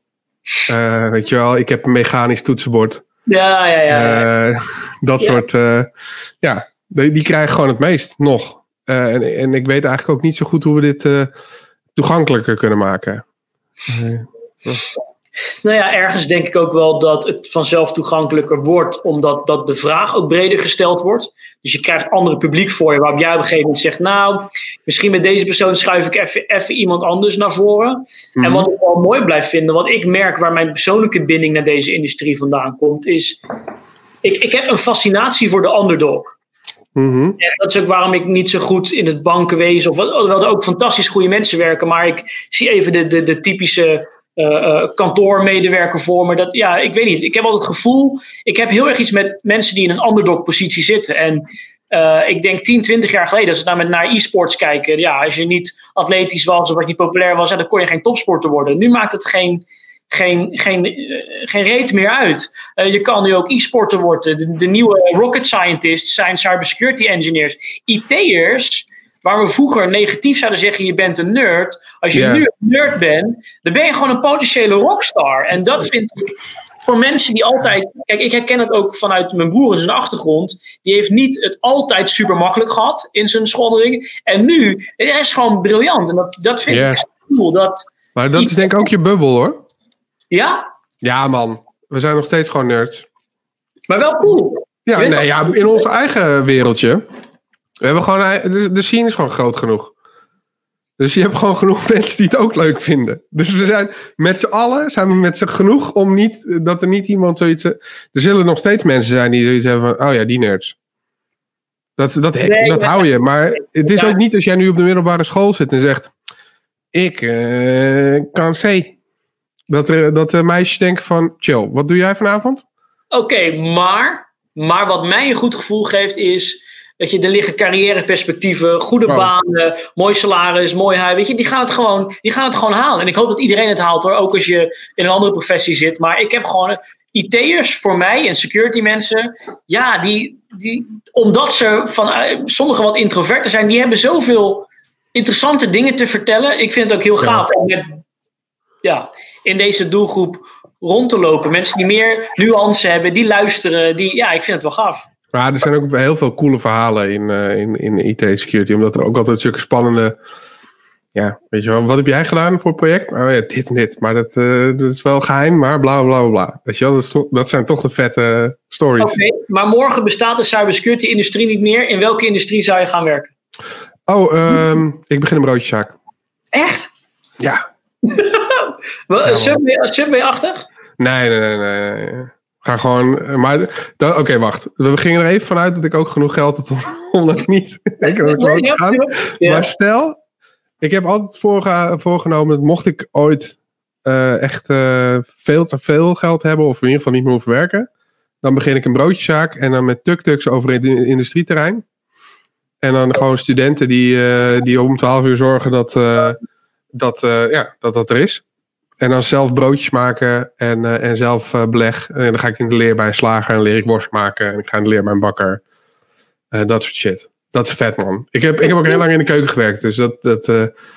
weet je wel, ik heb een mechanisch toetsenbord. Ja, ja, ja. ja. Dat Ja. soort, ja, die, die krijgen gewoon het meest nog. En, en ik weet eigenlijk ook niet zo goed hoe we dit toegankelijker kunnen maken. Nou ja, ergens denk ik ook wel dat het vanzelf toegankelijker wordt, omdat dat de vraag ook breder gesteld wordt. Dus je krijgt andere publiek voor je, waarop jij op een gegeven moment zegt, nou, misschien met deze persoon schuif ik even, even iemand anders naar voren. En Mhm. wat ik wel mooi blijf vinden, wat ik merk waar mijn persoonlijke binding naar deze industrie vandaan komt, is, ik, ik heb een fascinatie voor de underdog. Mhm. En dat is ook waarom ik niet zo goed in het bankenwezen, of er ook fantastisch goede mensen werken, maar ik zie even de, de, de typische eh, kantoormedewerker voor me. Dat, ja, ik weet niet. Ik heb altijd het gevoel, ik heb heel erg iets met mensen die in een underdog-positie zitten. En eh, ik denk 10, 20 jaar geleden, als we nou met naar e-sports kijken, ja, als je niet atletisch was of als je niet populair was, dan kon je geen topsporter worden. Nu maakt het geen, geen, geen, geen reet meer uit. Je kan nu ook e-sporter worden. De, de nieuwe rocket scientists zijn cybersecurity engineers. IT'ers, waar we vroeger negatief zouden zeggen, je bent een nerd. Als je nu een nerd bent, dan ben je gewoon een potentiële rockstar. En dat vind ik voor mensen die altijd... Kijk, ik herken het ook vanuit mijn broer en zijn achtergrond. Die heeft niet het altijd super makkelijk gehad in zijn schoolring. En nu, hij is gewoon briljant. En dat, dat vind Ja. ik cool. Dat, Maar dat is denk ik ook je bubbel hoor. ja, Ja, man. We zijn nog steeds gewoon nerds. maar wel cool. Ja, nee, ja in ons eigen wereldje. We hebben gewoon, de, de scene is gewoon groot genoeg. Dus je hebt gewoon genoeg mensen die het ook leuk vinden. Dus we zijn met z'n allen zijn we met z'n genoeg om niet, dat er niet iemand zoiets... Er zullen nog steeds mensen zijn die zoiets hebben van, oh ja, die nerds. Dat, dat, Nee, dat hou je. Maar het is ook niet als jij nu op de middelbare school zit en zegt... Ik eh, kan C. Dat, er, dat de meisjes denken van, chill, wat doe jij vanavond? Oké, maar, maar wat mij een goed gevoel geeft is dat je er liggen carrièreperspectieven, goede Wow. banen, mooi salaris, mooi huis. Weet je, die gaan, het gewoon, die gaan het gewoon halen. En ik hoop dat iedereen het haalt hoor, ook als je in een andere professie zit. Maar ik heb gewoon IT'ers voor mij en security mensen, ja, die, die omdat ze van eh, sommigen wat introverter zijn, die hebben zoveel interessante dingen te vertellen. Ik vind het ook heel Ja. gaaf om met, ja, in deze doelgroep rond te lopen. Mensen die meer nuance hebben, die luisteren. Die, ja, ik vind het wel gaaf. Maar er zijn ook heel veel coole verhalen in, eh, in, in IT-security. Omdat er ook altijd zulke spannende... Ja, weet je wel, wat heb jij gedaan voor het project? Oh ja, dit en dit. Maar dat, eh, dat is wel geheim, maar bla bla bla. Weet je wel, dat, dat zijn toch de vette stories. Oké, maar morgen bestaat de cybersecurity-industrie niet meer. In welke industrie zou je gaan werken? Oh, ehm, ik begin een broodjeszaak. Echt? Ja. Subway-achtig? Nee, nee, nee, nee. Ga gewoon... eh, Maar, oké, wacht. We gingen er even vanuit dat ik ook genoeg geld had om, om dat niet... Ik kan ook gaan. ja. Maar stel, ik heb altijd voorge- voorgenomen dat mocht ik ooit eh, echt eh, veel te veel geld hebben, of in ieder geval niet meer hoeven werken, dan begin ik een broodjeszaak en dan met tuk-tuks over het in- industrieterrein. En dan gewoon studenten die, die om 12 uur zorgen dat, dat, ja, dat dat er is. En dan zelf broodjes maken en, eh, en zelf eh, beleg. En dan ga ik in de leer bij een slager en leer ik worst maken. En ik ga in de leer bij een bakker. Eh, dat soort shit. Dat is vet, man. Ik heb, ik heb ook heel lang in de keuken gewerkt. Dus dat, dat,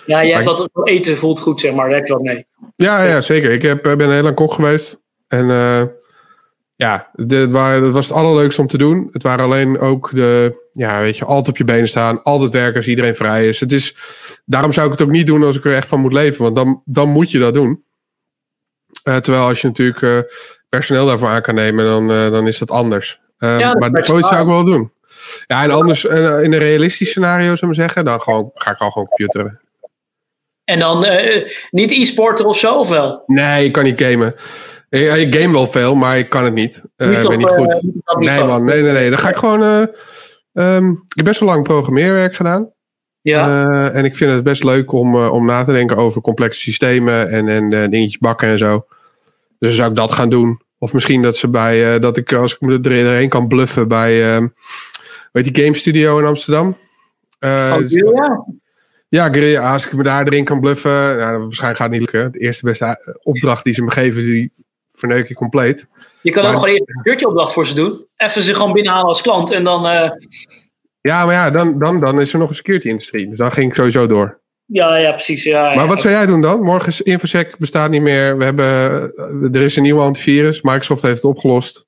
Ja, hebt wat eten voelt goed, zeg maar. Daar heb je wat mee. ja, ja, zeker. Ik heb, ben heel lang kok geweest. En ja, dit waren, dat was het allerleukste om te doen. Het waren alleen ook de, ja, weet je, altijd op je benen staan. Altijd werken als iedereen vrij is. Het is. Daarom zou ik het ook niet doen als ik er echt van moet leven. Want dan, dan moet je dat doen. Eh, terwijl als je natuurlijk eh, personeel daarvoor aan kan nemen, dan, eh, dan is dat anders. Eh, Ja, dat maar is zoiets zou ik wel doen. Ja, en anders in een realistisch scenario, zou ik zeggen, dan gewoon, ga ik al gewoon computeren. En dan niet e-sporter of zo, of wel? Nee, ik kan niet gamen. Ik, ik game wel veel, maar ik kan het niet. Eh, Niet Ik ben niet eh, goed. dat nee, man. Nee, nee, nee. Dan ga ik gewoon. eh, ehm, ik heb best wel lang programmeerwerk gedaan. Ja. Eh, en ik vind het best leuk om, eh, om na te denken over complexe systemen en, en eh, dingetjes bakken en zo. Dus dan zou ik dat gaan doen. Of misschien dat ze bij eh, dat ik als ik me er kan bluffen bij ehm weet die game studio in Amsterdam. Uh? Ja, Guerilla, als ik me daar erin kan bluffen, nou, waarschijnlijk gaat het niet lukken. De eerste beste opdracht die ze me geven, die verneuk ik compleet. Je kan Maar- ook gewoon een keurtje opdracht voor ze doen. Even ze gewoon binnenhalen als klant. En dan, eh, Ja, maar ja, dan, dan, dan is er nog een security-industrie. Dus dan ging ik sowieso door. ja, ja, precies. Ja, Maar ja. wat zou jij doen dan? Morgen is Infosec bestaat niet meer. We hebben, er is een nieuwe antivirus. Microsoft heeft het opgelost.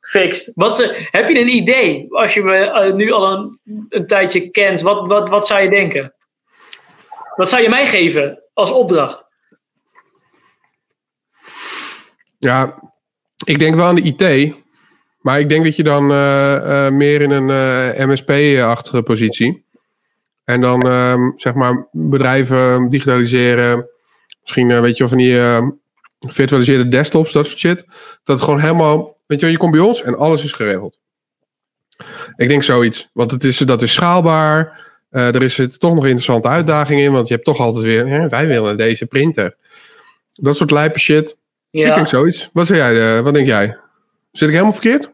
Fixed. Wat, ze- heb je een idee, als je me eh, nu al een, een tijdje kent, wat, wat, wat zou je denken? Wat zou je mij geven als opdracht? Ja, ik denk wel aan de IT. Maar ik denk dat je dan eh, eh, meer in een eh, MSP-achtige positie. En dan ehm, zeg maar bedrijven digitaliseren. Misschien weet je van die eh, virtualiseerde desktops, dat soort shit. Dat het gewoon helemaal, weet je je komt bij ons en alles is geregeld. Ik denk zoiets. Want het is, dat is schaalbaar. Er is zit toch nog interessante uitdaging in. Want je hebt toch altijd weer, hè, wij willen deze printer. Dat soort lijpe shit. Ik Ja. denk zoiets. Wat, zeg jij, eh, wat denk jij? Zit ik helemaal verkeerd?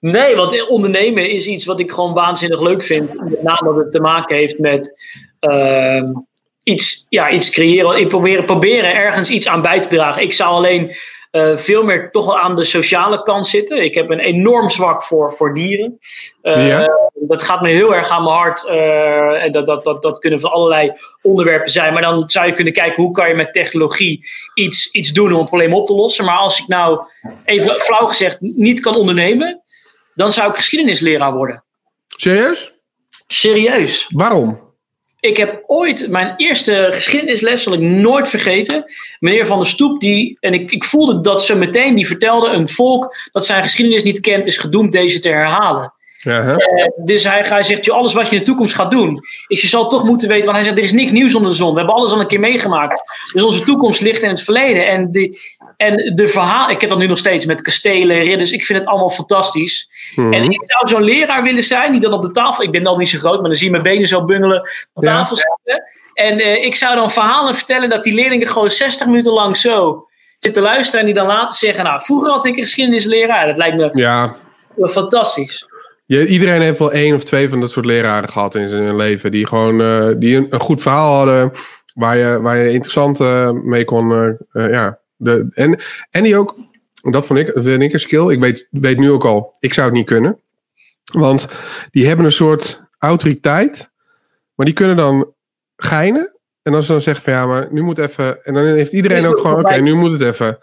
Nee, want ondernemen is iets wat ik gewoon waanzinnig leuk vind. Met name dat het te maken heeft met ehm, iets, ja, iets creëren. Ik probeer, proberen ergens iets aan bij te dragen. Ik zou alleen eh, veel meer toch wel aan de sociale kant zitten. Ik heb een enorm zwak voor, voor dieren. Eh, Ja. Dat gaat me heel erg aan mijn hart. eh, en dat, dat, dat, dat kunnen van allerlei onderwerpen zijn. Maar dan zou je kunnen kijken hoe kan je met technologie iets, iets doen om een probleem op te lossen. Maar als ik nou even flauw gezegd niet kan ondernemen, dan zou ik geschiedenisleraar worden. Serieus? Serieus. Waarom? Ik heb ooit mijn eerste geschiedenisles, zal ik nooit vergeten. Meneer Van der Stoep, die, en ik, ik voelde dat zo meteen, die vertelde: een volk dat zijn geschiedenis niet kent, is gedoemd deze te herhalen. Eh, dus hij, hij zegt, joh, alles wat je in de toekomst gaat doen, is je zal toch moeten weten, want hij zegt, er is niks nieuws onder de zon. We hebben alles al een keer meegemaakt. Dus onze toekomst ligt in het verleden. En, die, en de verhaal, ik heb dat nu nog steeds met kastelen, ridders, ik vind het allemaal fantastisch. Mhm. En ik zou zo'n leraar willen zijn die dan op de tafel, ik ben al niet zo groot, maar dan zie je mijn benen zo bungelen op Ja. tafel zitten. En eh, ik zou dan verhalen vertellen dat die leerlingen gewoon 60 minuten lang zo zitten luisteren en die dan later zeggen, nou, vroeger had ik een geschiedenisleraar. Dat lijkt me Ja, fantastisch. je, iedereen heeft wel één of twee van dat soort leraren gehad in zijn leven. Die gewoon eh, die een, een goed verhaal hadden. Waar je, waar je interessant eh, mee kon. ja. De, en, en die ook. Dat vond ik, dat vind ik een skill. Ik weet, weet nu ook al. Ik zou het niet kunnen. Want die hebben een soort autoriteit. Maar die kunnen dan geinen. En als ze dan zeggen van ja, maar nu moet even. En dan heeft iedereen ook gewoon, oké, nu moet het even.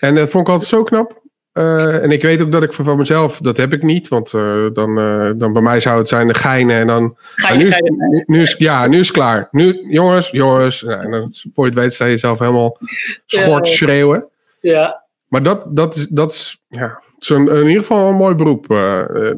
En dat vond ik altijd zo knap. Eh, en ik weet ook dat ik van mezelf, dat heb ik niet. Want eh, dan, eh, dan bij mij zou het zijn de geinen. En dan. Je, nu, is, je- nu, nu is, ja, nu is het klaar. Nu, jongens, jongens. Nou, en dan, voor je het weet, sta je zelf helemaal schort schreeuwen. ja. Maar dat, dat is, dat is, ja, het is een, in ieder geval een mooi beroep,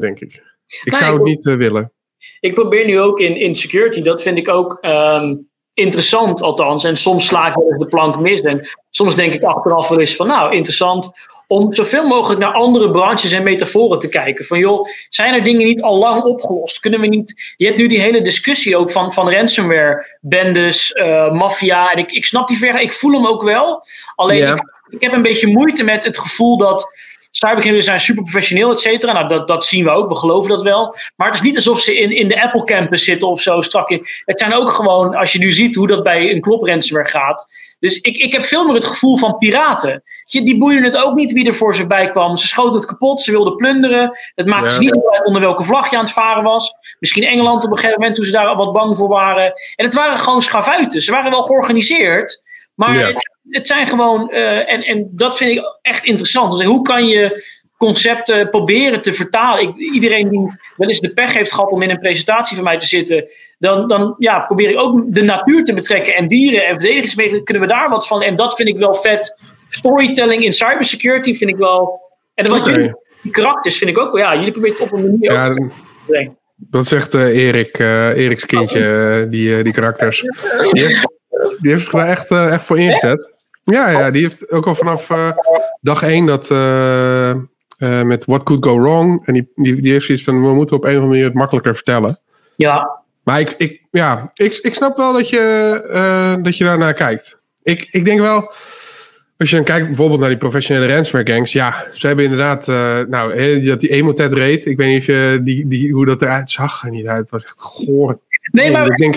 denk ik. Ik zou ik- het niet willen. Ik probeer nu ook in, in security, dat vind ik ook ehm, interessant althans. En soms sla ik de plank mis. En soms denk ik achteraf wel eens van nou, interessant om zoveel mogelijk naar andere branches en metaforen te kijken. Van joh, zijn er dingen niet al lang opgelost? Kunnen we niet... Je hebt nu die hele discussie ook van, van ransomware, bendes, eh maffia. En ik, ik snap die ver, ik voel hem ook wel. Alleen ik, ik heb een beetje moeite met het gevoel dat cybercriminelen zijn super professioneel, et cetera. Nou, dat, dat zien we ook, we geloven dat wel. Maar het is niet alsof ze in, in de Apple campus zitten of zo strak in. Het zijn ook gewoon, als je nu ziet hoe dat bij een klop ransomware gaat. Dus ik, ik heb veel meer het gevoel van piraten. Je, die boeiden het ook niet wie er voor ze bij kwam. Ze schoten het kapot, ze wilden plunderen. Het maakte Ja. ze niet uit onder welke vlag je aan het varen was. Misschien Engeland op een gegeven moment toen ze daar al wat bang voor waren. En het waren gewoon schavuiten. Ze waren wel georganiseerd. Maar Ja. het, het zijn gewoon, eh, en, en dat vind ik echt interessant. Dus hoe kan je concepten proberen te vertalen? Ik, iedereen die wel eens de pech heeft gehad om in een presentatie van mij te zitten, dan, dan ja, probeer ik ook de natuur te betrekken en dieren en verdedigingsmiddelen. Kunnen we daar wat van? En dat vind ik wel vet. Storytelling in cybersecurity vind ik wel. En wat jullie, die karakters vind ik ook wel. Ja, jullie proberen het op een manier Ja, ook te brengen. dat zegt eh, Erik, eh Eriks kindje, eh, die, die karakters. Die heeft, die heeft er echt, echt voor ingezet. Ja, ja, die heeft ook al vanaf dag één dat met What Could Go Wrong. En die, die, die heeft zoiets van, we moeten op een of andere manier het makkelijker vertellen. Ja, Maar ik, ik, ja, ik, ik snap wel dat je, eh, dat je daarnaar kijkt. Ik, ik denk wel, Als je dan kijkt bijvoorbeeld naar die professionele ransomware gangs, ja, ze hebben inderdaad, uh, nou, dat die emotet rate, ik weet niet of je die, die, hoe dat eruit zag er niet uit, het was echt goor. Nee, maar denk,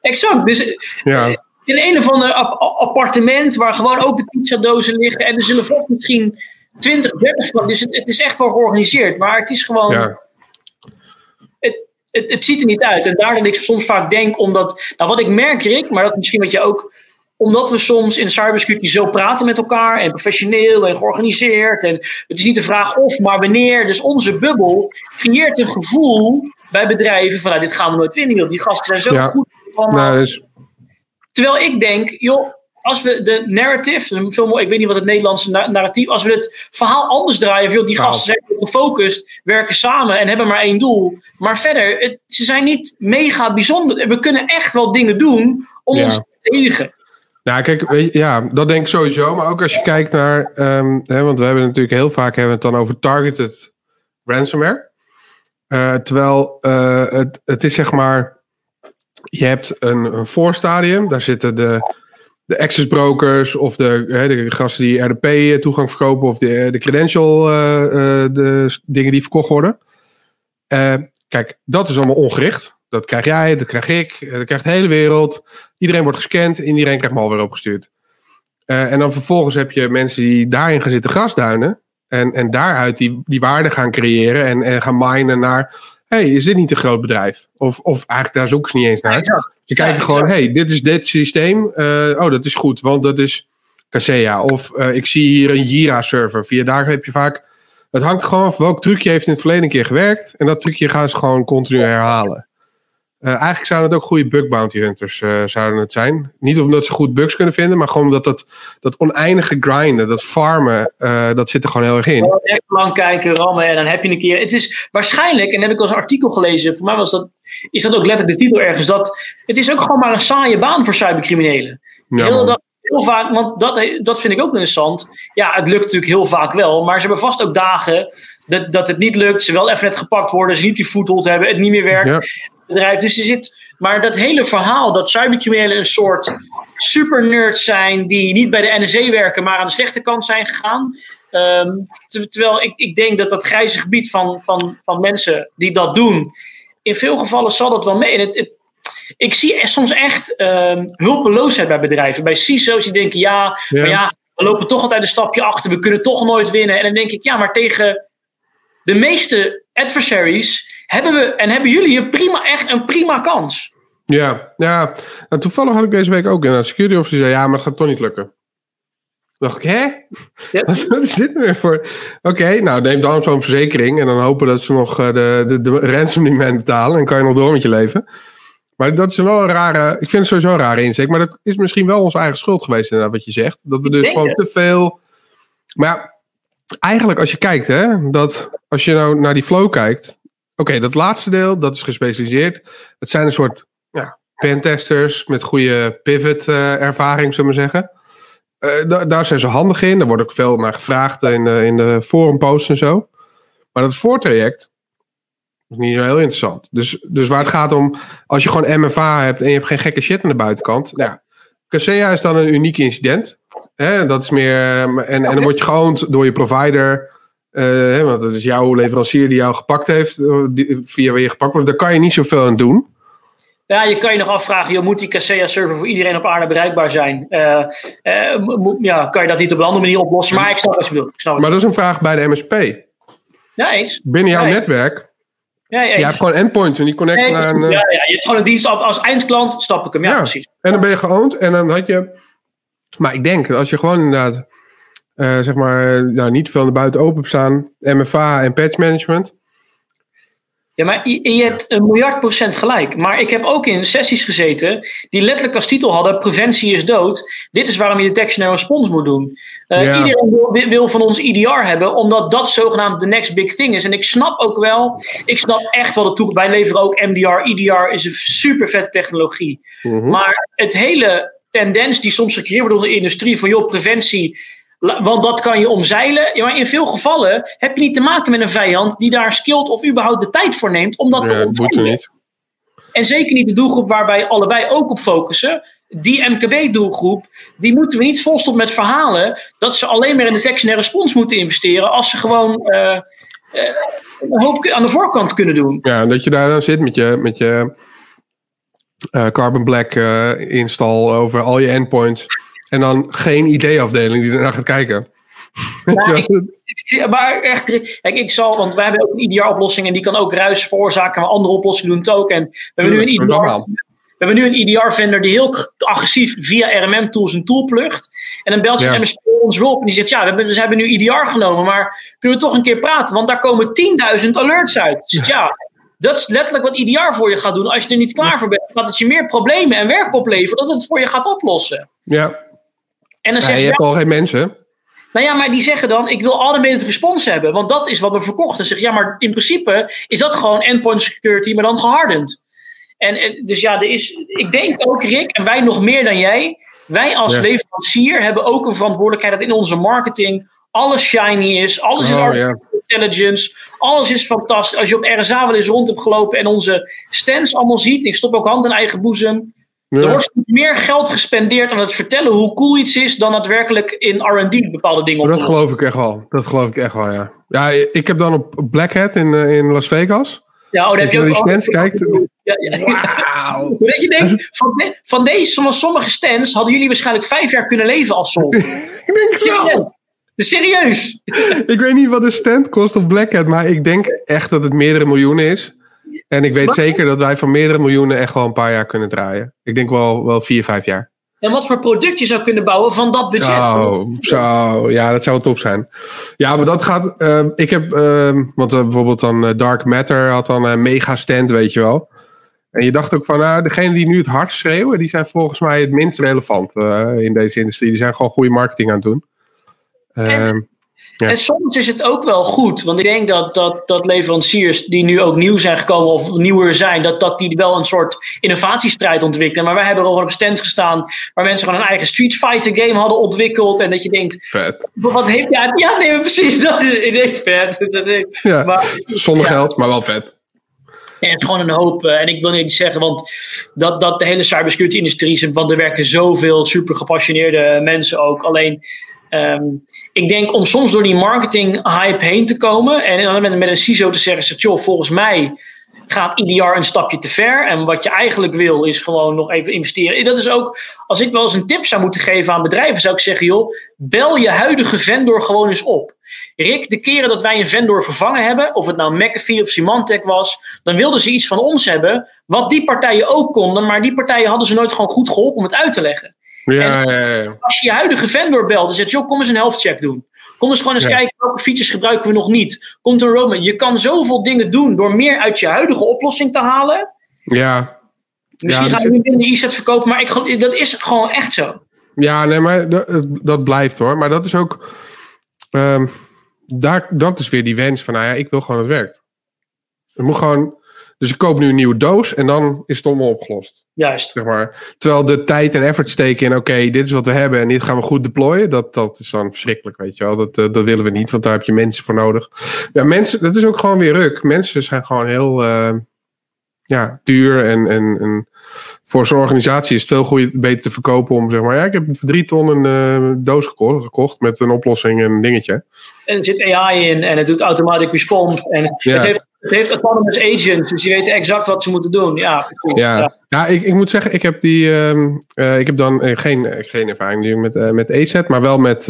exact. Dus ja. in een of ander appartement waar gewoon ook de pizzadozen liggen en er zullen vast misschien 20, 30 van, dus het, het, is echt wel georganiseerd, maar het is gewoon, ja. Het, ziet er niet uit. En daar dat ik soms vaak denk, omdat, nou wat ik merk Rick, maar dat is misschien wat je ook omdat we soms in cybersecurity zo praten met elkaar en professioneel en georganiseerd. En het is niet de vraag of, maar wanneer. Dus onze bubbel creëert een gevoel bij bedrijven van nou, dit gaan we nooit winnen. Die gasten zijn zo goed. Nou, dus... Terwijl ik denk, joh, als we de narrative, veel mooi, ik weet niet wat het Nederlandse narratief, als we het verhaal anders draaien, veel die nou. gasten zijn gefocust, werken samen en hebben maar één doel. Maar verder, het, ze zijn niet mega bijzonder. We kunnen echt wel dingen doen om ons te verdedigen. Nou, kijk, weet je, ja, dat denk ik sowieso. Maar ook als je kijkt naar, um, hè, want we hebben natuurlijk heel vaak hebben we het dan over targeted ransomware. Uh, terwijl uh, het, het is zeg maar, je hebt een, een voorstadium, daar zitten de, de access brokers of de, hè, de gasten die RDP toegang verkopen of de, de credential, uh, de dingen die verkocht worden. kijk, dat is allemaal ongericht. Dat krijg jij, dat krijg ik, eh, dat krijgt de hele wereld. Iedereen wordt gescand en iedereen krijgt malware opgestuurd. En dan vervolgens heb je mensen die daarin gaan zitten grasduinen. En, en daaruit die, die waarde gaan creëren en, en gaan minen naar... hey, is dit niet een groot bedrijf? Of, of eigenlijk daar zoeken ze niet eens naar. Ja, Ze kijken gewoon, hey, dit is dit systeem. Uh, oh, dat is goed, want dat is Kaseya. Of uh, ik zie hier een Jira-server. Via daar heb je vaak... Het hangt gewoon af welk trucje heeft in het verleden een keer gewerkt. En dat trucje gaan ze gewoon continu herhalen. Uh, eigenlijk zouden het ook goede bug bounty hunters uh, zouden het zijn. Niet omdat ze goed bugs kunnen vinden, maar gewoon omdat dat, dat oneindige grinden, dat farmen, uh, dat zit er gewoon heel erg in. Echt lang kijken, rammen en dan heb je een keer. Het is waarschijnlijk, en heb ik al een artikel gelezen, voor mij was dat, is dat ook letterlijk de titel ergens, dat het is ook gewoon maar een saaie baan voor cybercriminelen. Ja, heel, dat, heel vaak, want dat, dat vind ik ook interessant. Ja, het lukt natuurlijk heel vaak wel, maar ze hebben vast ook dagen dat, dat het niet lukt, ze wel even net gepakt worden, ze niet die voethold hebben, het niet meer werkt. Ja bedrijf. Dus er zit, maar dat hele verhaal dat cybercriminelen een soort super nerds zijn die niet bij de NSA werken, maar aan de slechte kant zijn gegaan. Ehm, terwijl ik, ik denk dat dat grijze gebied van, van, van mensen die dat doen, in veel gevallen zal dat wel mee. En het, het, ik zie soms echt um, hulpeloosheid bij bedrijven. Bij CISO's die denken, ja, ja. Maar ja, we lopen toch altijd een stapje achter, we kunnen toch nooit winnen. En dan denk ik, ja, maar tegen de meeste adversaries hebben we en hebben jullie een prima, echt een prima kans. Ja, ja. Nou, toevallig had ik deze week ook een security officer zei, ja, maar het gaat toch niet lukken. dacht ik, hè? Ja. Wat is dit weer voor? Oké, nou neem dan zo'n verzekering en dan hopen dat ze nog eh, de, de, de ransom niet meer betalen en kan je nog door met je leven. Maar dat is wel een rare, ik vind het sowieso een rare inzicht, maar dat is misschien wel onze eigen schuld geweest inderdaad wat je zegt. Dat we dus gewoon te veel, maar ja, eigenlijk als je kijkt hè, dat als je nou naar die flow kijkt, Oké, dat laatste deel, dat is gespecialiseerd. Het zijn een soort ja, pentesters met goede pivot-ervaring, zullen we zeggen. Uh, daar zijn ze handig in. Daar wordt ook veel naar gevraagd in de, in de forumposts en zo. Maar dat voortraject is niet zo heel interessant. Dus, dus waar het gaat om, als je gewoon MFA hebt en je hebt geen gekke shit aan de buitenkant. Nou ja, is dan een uniek incident. Hè? Dat is meer, en, en dan word je geoond door je provider. Uh, want het is jouw leverancier die jou gepakt heeft, eh, via waar je gepakt wordt. Daar kan je niet zoveel aan doen. Ja, je kan je nog afvragen, joh, moet die Kaseya-server voor iedereen op aarde bereikbaar zijn? Uh, ja, kan je dat niet op een andere manier oplossen? Maar ik snap wat je bedoelt. Maar dat is een vraag bij de MSP. Ja, eens. Binnen jouw netwerk. Ja, eens. Je hebt gewoon endpoints en die connecten een... Ja, ja, je hebt gewoon een dienst als, als eindklant, stap ik hem. Ja, precies. En dan ben je geoond en dan had je... Maar ik denk, als je gewoon inderdaad uh, zeg maar, nou, niet veel naar buiten open staan. MFA en patch management. Ja, maar je, je, hebt een miljard procent gelijk. Maar ik heb ook in sessies gezeten die letterlijk als titel hadden: preventie is dood. Dit is waarom je detection en response moet doen. Uh, ja. Iedereen wil, wil, van ons IDR hebben, omdat dat zogenaamd de next big thing is. En ik snap ook wel, ik snap echt wel de toe. Wij leveren ook MDR. IDR is een super vette technologie. Mm -hmm. Maar het hele tendens die soms gecreëerd wordt door de industrie van joh, preventie want dat kan je omzeilen. Ja, maar in veel gevallen heb je niet te maken met een vijand die daar skilled of überhaupt de tijd voor neemt om dat ja, te omzeilen. Niet. En zeker niet de doelgroep waar wij allebei ook op focussen. die MKB-doelgroep, die moeten we niet volstoppen met verhalen dat ze alleen maar in detection en response moeten investeren als ze gewoon uh, uh, een hoop aan de voorkant kunnen doen. Ja, dat je daar dan zit met je, met je uh, Carbon Black install over al je endpoints en dan geen ID-afdeling die ernaar gaat kijken. Ja, ik, maar echt, kijk, ik zal, want wij hebben ook een IDR-oplossing en die kan ook ruis veroorzaken, maar andere oplossingen doen het ook. En we hebben nu een IDR, we hebben nu een EDR-vendor die heel agressief via RMM-tools een tool plugt. En dan belt je MSP ons hulp en die zegt: Ja, we hebben, ze hebben nu EDR genomen, maar kunnen we toch een keer praten? Want daar komen 10.000 alerts uit. Dus ja, dat is letterlijk wat EDR voor je gaat doen. Als je er niet klaar voor bent, gaat het je meer problemen en werk opleveren dat het voor je gaat oplossen. Ja. En dan zeg je, je hebt al geen mensen. Nou ja, maar die zeggen dan, ik wil automated response hebben. Want dat is wat we verkochten. Zeg, ja, maar in principe is dat gewoon endpoint security, maar dan gehardend. En, dus ja, er is, ik denk ook, Rick, en wij nog meer dan jij. Wij als leverancier hebben ook een verantwoordelijkheid dat in onze marketing alles shiny is. Alles is oh, intelligence. Alles is fantastisch. Als je op RSA wel eens rond hebt gelopen en onze stands allemaal ziet. Ik stop ook hand in eigen boezem. Er wordt meer geld gespendeerd aan het vertellen hoe cool iets is dan daadwerkelijk in RD bepaalde dingen op. Dat geloof ik echt wel. Dat geloof ik echt wel, ja. Ja, ik heb dan op Black Hat in, eh, in Las Vegas. Ja, oh, daar heb je ook. Die stands kijkt. Ja, ja. Dat je denkt, van, de, van deze, van sommige stands hadden jullie waarschijnlijk vijf jaar kunnen leven als zon. ik denk het wel. Serieus? ik weet niet wat een stand kost op Black Hat, maar ik denk echt dat het meerdere miljoenen is. En ik weet zeker dat wij van meerdere miljoenen echt wel een paar jaar kunnen draaien. Ik denk wel, wel vier, vijf jaar. En wat voor product je zou kunnen bouwen van dat budget. Zo, zo ja, dat zou wel top zijn. Ja, maar dat gaat. Uh, ik heb, uh, want uh, bijvoorbeeld dan Dark Matter had dan een mega stand, weet je wel. En je dacht ook van, nou, degene die nu het hardst schreeuwen, die zijn volgens mij het minst relevant in deze industrie. Die zijn gewoon goede marketing aan het doen. En soms is het ook wel goed, want ik denk dat, dat, dat leveranciers die nu ook nieuw zijn gekomen of nieuwer zijn, dat, dat die wel een soort innovatiestrijd ontwikkelen. Maar wij hebben er al op stand gestaan waar mensen gewoon een eigen Street Fighter game hadden ontwikkeld. En dat je denkt, vet. wat heeft ja, ja, nee, precies, dat is, vet. ja, maar, zonder geld, maar wel vet. Ja, het is gewoon een hoop. Eh, en ik wil niet zeggen, want dat, dat de hele cybersecurity-industrie, want er werken zoveel super gepassioneerde mensen ook. Alleen Um, ik denk om soms door die marketing hype heen te komen en dan met, met een CISO te zeggen, joh, volgens mij gaat IDR een stapje te ver. En wat je eigenlijk wil is gewoon nog even investeren. Dat is ook, als ik wel eens een tip zou moeten geven aan bedrijven, zou ik zeggen, joh, bel je huidige vendor gewoon eens op. Rick, de keren dat wij een vendor vervangen hebben, of het nou McAfee of Symantec was, dan wilden ze iets van ons hebben, wat die partijen ook konden, maar die partijen hadden ze nooit gewoon goed geholpen om het uit te leggen. Ja, ja, ja, Als je je huidige vendor belt en zegt, joh, kom eens een health check doen. Kom eens gewoon eens kijken welke features gebruiken we nog niet. Komt een roadmap. Je kan zoveel dingen doen door meer uit je huidige oplossing te halen. Ja. Misschien gaan we niet in de e-set verkopen, maar ik, dat is gewoon echt zo. Ja, nee, maar dat, dat blijft hoor. Maar dat is ook. Um, daar, dat is weer die wens van, nou ja, ik wil gewoon dat het werkt. Het moet gewoon dus ik koop nu een nieuwe doos en dan is het allemaal opgelost. Juist. Zeg maar. Terwijl de tijd en effort steken in, oké, dit is wat we hebben en dit gaan we goed deployen, dat, dat is dan verschrikkelijk, weet je wel. Dat, uh, dat willen we niet, want daar heb je mensen voor nodig. Ja, mensen, dat is ook gewoon weer ruk. Mensen zijn gewoon heel uh, ja, duur en, en, en voor zo'n organisatie is het veel goeie, beter te verkopen om zeg maar, ja, ik heb voor drie ton een uh, doos gekocht, gekocht, met een oplossing en een dingetje. En er zit AI in en het doet automatic response en het heeft het heeft autonomous agents, dus die weten exact wat ze moeten doen. Ja, ja. ja. ik, ik moet zeggen, ik heb, die, uh, ik heb dan uh, geen, geen ervaring met, met AZ, maar wel met,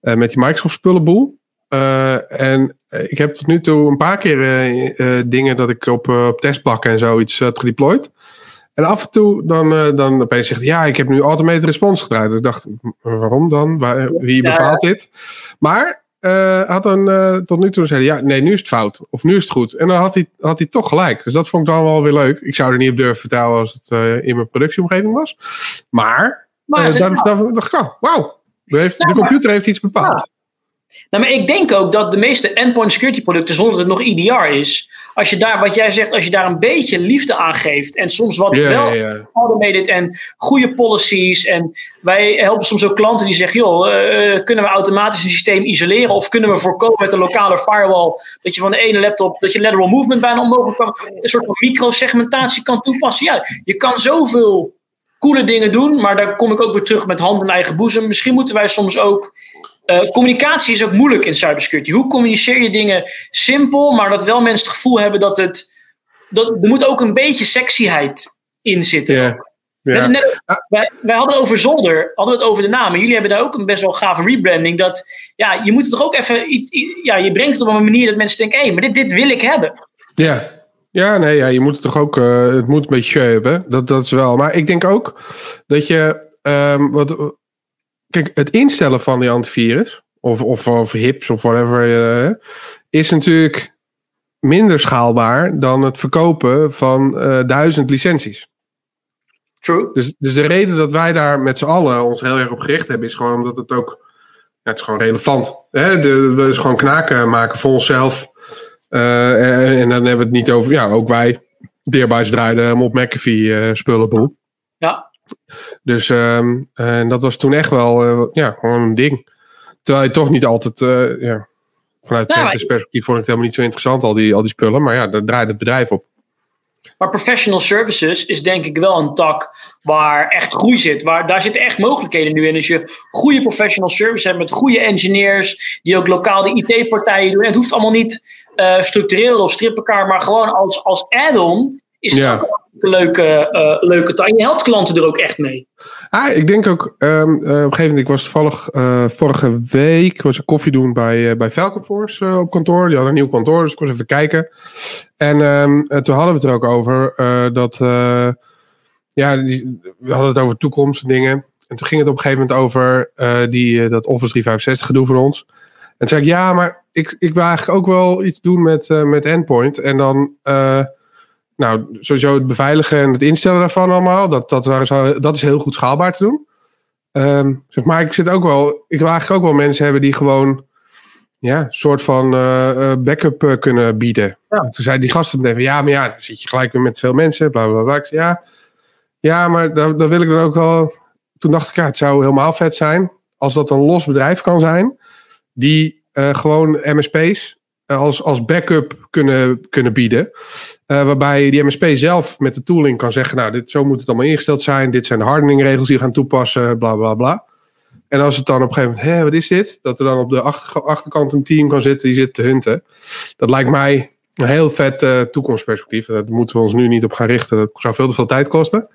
met die Microsoft spullenboel. en ik heb tot nu toe een paar keer dingen dat ik op, op testbakken en zoiets had gedeployed. En af en toe dan, dan opeens zegt ja, ik heb nu automated response gedraaid. Ik dacht, waarom dan? Waar, wie bepaalt dit? Maar uh, had dan uh, tot nu toe zei ja, nee, nu is het fout. Of nu is het goed. En dan had hij, had hij toch gelijk. Dus dat vond ik dan wel weer leuk. Ik zou er niet op durven vertellen als het uh, in mijn productieomgeving was. Maar, maar dacht ik, oh, wauw. De, de computer heeft iets bepaald. Nou, maar ik denk ook dat de meeste endpoint security producten, zonder dat het nog EDR is, als je daar, wat jij zegt, als je daar een beetje liefde aan geeft en soms wat yeah, wel yeah. automated en goede policies en wij helpen soms ook klanten die zeggen, joh, uh, kunnen we automatisch een systeem isoleren of kunnen we voorkomen met een lokale firewall dat je van de ene laptop, dat je lateral movement bijna onmogelijk kan, een soort van microsegmentatie kan toepassen. Ja, je kan zoveel coole dingen doen, maar daar kom ik ook weer terug met hand in eigen boezem. Misschien moeten wij soms ook. Uh, communicatie is ook moeilijk in cybersecurity. Hoe communiceer je dingen simpel, maar dat wel mensen het gevoel hebben dat het. Dat, er moet ook een beetje sexyheid in zitten. Net, wij, wij hadden over Zolder, hadden het over de naam. En jullie hebben daar ook een best wel gave rebranding. Dat ja, je moet het toch ook even. Iets, ja, je brengt het op een manier dat mensen denken: hé, hey, maar dit, dit wil ik hebben. Ja, ja, nee, ja, je moet het toch ook, uh, het moet een beetje hebben. Dat, dat is wel. Maar ik denk ook dat je, um, wat, kijk, het instellen van die antivirus, of, of, of hips of whatever, uh, is natuurlijk minder schaalbaar dan het verkopen van uh, duizend licenties. True. Dus, dus de reden dat wij daar met z'n allen ons heel erg op gericht hebben, is gewoon omdat het ook, ja, het is gewoon relevant. Hè? De, we dus gewoon knaken maken voor onszelf. Uh, en, dan hebben we het niet over, ja, ook wij, Deerbuis draaiden op McAfee uh, spullenboel. Ja. Dus um, en dat was toen echt wel, uh, ja, gewoon een ding. Terwijl je toch niet altijd, ja, vanuit nou, perspectief vond ik het helemaal niet zo interessant, al die, al die spullen. Maar ja, daar draait het bedrijf op. Maar professional services is denk ik wel een tak waar echt groei zit. Waar, daar zitten echt mogelijkheden nu in. Als je goede professional service hebt met goede engineers, die ook lokaal de IT-partijen doen. En het hoeft allemaal niet uh, structureel of strip elkaar, maar gewoon als, als add-on is het Ja. ook leuke, eh leuke taak. En je helpt klanten er ook echt mee. Ah, ik denk ook, ehm, eh, op een gegeven moment, ik was toevallig eh, vorige week, was ik koffie doen bij, bij Falcon Force op kantoor. Die hadden een nieuw kantoor, dus ik was even kijken. En ehm, eh, toen hadden we het er ook over dat, ja, we hadden het over toekomst en dingen. En toen ging het op een gegeven moment over die, dat Office 365 gedoe van ons. En toen zei ik, ja, maar ik, ik wil eigenlijk ook wel iets doen met, met Endpoint. En dan, nou, sowieso het beveiligen en het instellen daarvan allemaal. Dat, dat, daar is, dat is heel goed schaalbaar te doen. Ehm, zeg maar ik zit ook wel, ik wil eigenlijk ook wel mensen hebben die gewoon, ja, een soort van eh, backup eh, kunnen bieden. Ja. Toen zei die gasten meteen van, ja, maar ja, dan zit je gelijk weer met veel mensen, bla bla bla. Ik zei, ja, ja, maar daar wil ik dan ook wel. Toen dacht ik, ja, het zou helemaal vet zijn als dat een los bedrijf kan zijn, die gewoon MSP's als, als backup kunnen, kunnen bieden. Eh, waarbij die MSP zelf met de tooling kan zeggen, nou, dit, zo moet het allemaal ingesteld zijn. Dit zijn de hardeningregels die we gaan toepassen, bla bla bla. En als het dan op een gegeven moment, hé, wat is dit? Dat er dan op de achter, achterkant een team kan zitten die zit te hunten. Dat lijkt mij een heel vet eh, toekomstperspectief. Daar moeten we ons nu niet op gaan richten. Dat zou veel te veel tijd kosten.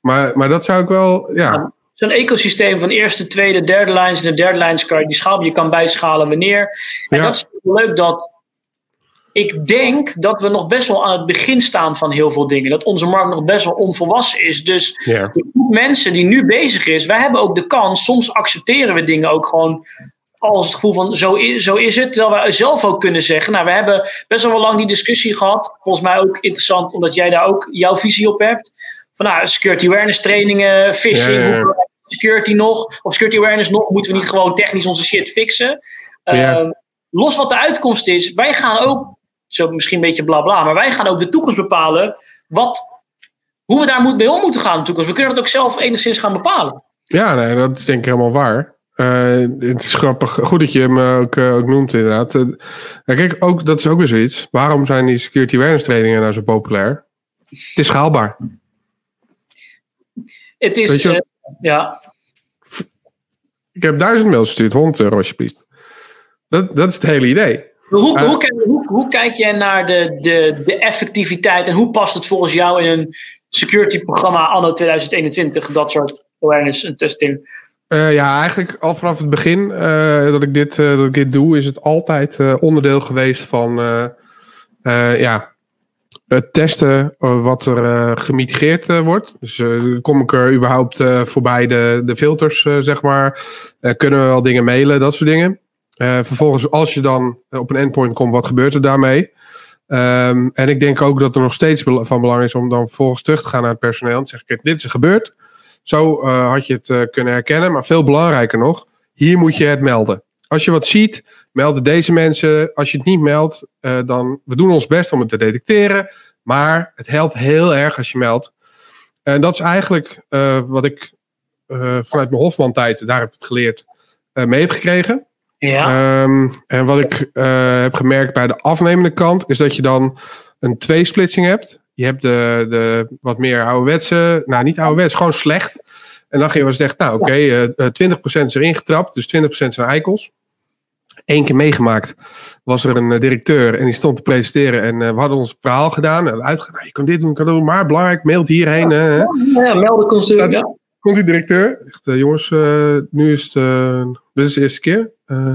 Maar, maar dat zou ik wel, ja. Zo'n ecosysteem van eerste, tweede, derde lijns. En de derde lijns kan je die schalen. Je kan bijschalen wanneer. En Ja. dat leuk dat. Ik denk dat we nog best wel aan het begin staan van heel veel dingen. Dat onze markt nog best wel onvolwassen is. Dus de groep mensen die nu bezig is, wij hebben ook de kans. Soms accepteren we dingen ook gewoon als het gevoel van zo is, zo is het. Terwijl wij zelf ook kunnen zeggen. Nou, we hebben best wel lang die discussie gehad. Volgens mij ook interessant, omdat jij daar ook jouw visie op hebt. Van nou, security awareness trainingen, phishing, security nog? Of security awareness nog? Moeten we niet gewoon technisch onze shit fixen? Ja. Los wat de uitkomst is, wij gaan ook, zo misschien een beetje bla bla, maar wij gaan ook de toekomst bepalen. Wat, hoe we daar moet, mee om moeten gaan in de toekomst. We kunnen dat ook zelf enigszins gaan bepalen. Ja, nee, dat is denk ik helemaal waar. Eh, het is grappig. Goed dat je hem ook, eh, ook noemt, inderdaad. Eh, kijk, ook, dat is ook weer zoiets. Waarom zijn die security awareness trainingen nou zo populair? Het is schaalbaar. Het is, ja, Ik heb duizend mails gestuurd, 100 euro alsjeblieft. Dat, dat is het hele idee. Hoe, hoe, kijk- hoe, hoe kijk jij naar de, de, de effectiviteit en hoe past het volgens jou in een security programma anno 2021, dat soort awareness en testing? Eh, ja, eigenlijk al vanaf het begin eh, dat, ik dit, eh, dat ik dit doe, is het altijd onderdeel geweest van ja, het testen wat er gemitigeerd wordt. Dus kom ik er überhaupt voorbij de, de filters, zeg maar. Kunnen we wel dingen mailen, dat soort dingen. Eh, vervolgens, als je dan op een endpoint komt, wat gebeurt er daarmee? Ehm, en ik denk ook dat er nog steeds van belang is om dan vervolgens terug te gaan naar het personeel. En te zeggen, kijk, dit is er gebeurd. Zo eh, had je het eh, kunnen herkennen. Maar veel belangrijker nog, hier moet je het melden. Als je wat ziet, meld het deze mensen. Als je het niet meldt, eh, dan we doen ons best om het te detecteren. Maar het helpt heel erg als je meldt. En dat is eigenlijk eh, wat ik eh, vanuit mijn Hofman-tijd, daar heb ik het geleerd, eh, mee heb gekregen. Ja, Ehm, en wat ik eh, heb gemerkt bij de afnemende kant, is dat je dan een tweesplitsing hebt. Je hebt de, de wat meer ouderwetse, nou niet ouderwets, gewoon slecht. En dan ging je wel echt, nou oké, okay, uh, 20% is erin getrapt, dus 20% zijn eikels. Eén keer meegemaakt was er een directeur en die stond te presenteren. En we hadden ons verhaal gedaan. En uitgaan, nou, je kan dit doen, kan dat doen, maar belangrijk, mailt hierheen. Ja, ja melden. Ja. Komt die directeur, zegt, jongens, nu is het, dit is de eerste keer.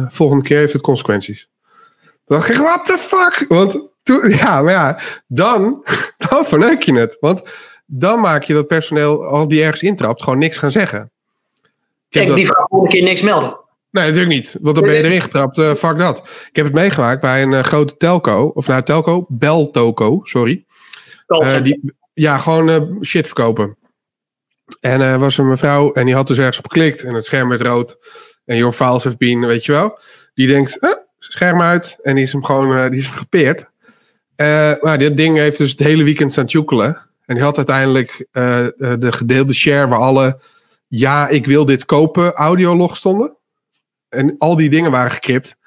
Volgende keer heeft het consequenties. Toen dacht ik, what the fuck? Want toen, ja, maar ja, dan, dan verneuk je het. Want dan maak je dat personeel, al die ergens intrapt, gewoon niks gaan zeggen. Kijk, dat... die vrouw een keer niks melden. Nee, natuurlijk niet. Want dan ben je erin getrapt. Uh, fuck dat. Ik heb het meegemaakt bij een uh, grote telco. Of nou, telco. Beltoco, sorry. Uh, die, ja, gewoon shit verkopen. En er was een mevrouw en die had dus ergens op geklikt. En het scherm werd rood. En your files have been, weet je wel. Die denkt, scherm uit. En die is hem gewoon die is gepeerd. maar dit ding heeft dus het hele weekend staan tjoekelen. En die had uiteindelijk de gedeelde share waar alle ja, ik wil dit kopen audiolog stonden. En al die dingen waren gekript.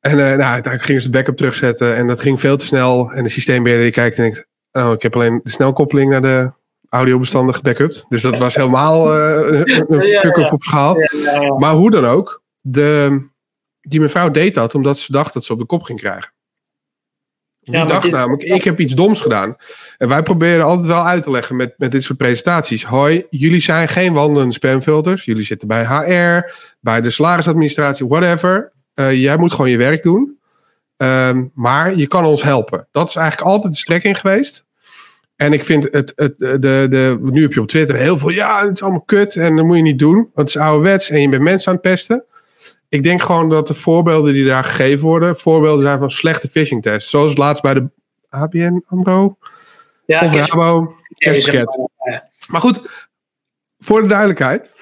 En uh, nou, uiteindelijk gingen ze de backup terugzetten. En dat ging veel te snel. En de systeembeheerder die kijkt en denkt... Oh, ik heb alleen de snelkoppeling naar de audiobestanden gebackupt. Dus dat was helemaal uh, een fuck-up op schaal. Maar hoe dan ook. De, die mevrouw deed dat omdat ze dacht dat ze op de kop ging krijgen. Die ja, dacht namelijk, ik heb iets doms gedaan. En wij proberen altijd wel uit te leggen met, met dit soort presentaties. Hoi, jullie zijn geen wandelende spamfilters. Jullie zitten bij HR, bij de salarisadministratie, whatever. Uh, jij moet gewoon je werk doen. Um, maar je kan ons helpen. Dat is eigenlijk altijd de strekking geweest. En ik vind het, het de, de, nu heb je op Twitter heel veel, ja, het is allemaal kut en dat moet je niet doen. Want het is ouderwets en je bent mensen aan het pesten. Ik denk gewoon dat de voorbeelden die daar gegeven worden, voorbeelden zijn van slechte phishing tests. Zoals laatst bij de ABN AMRO. Ja, of Rabo. Maar goed, voor de duidelijkheid.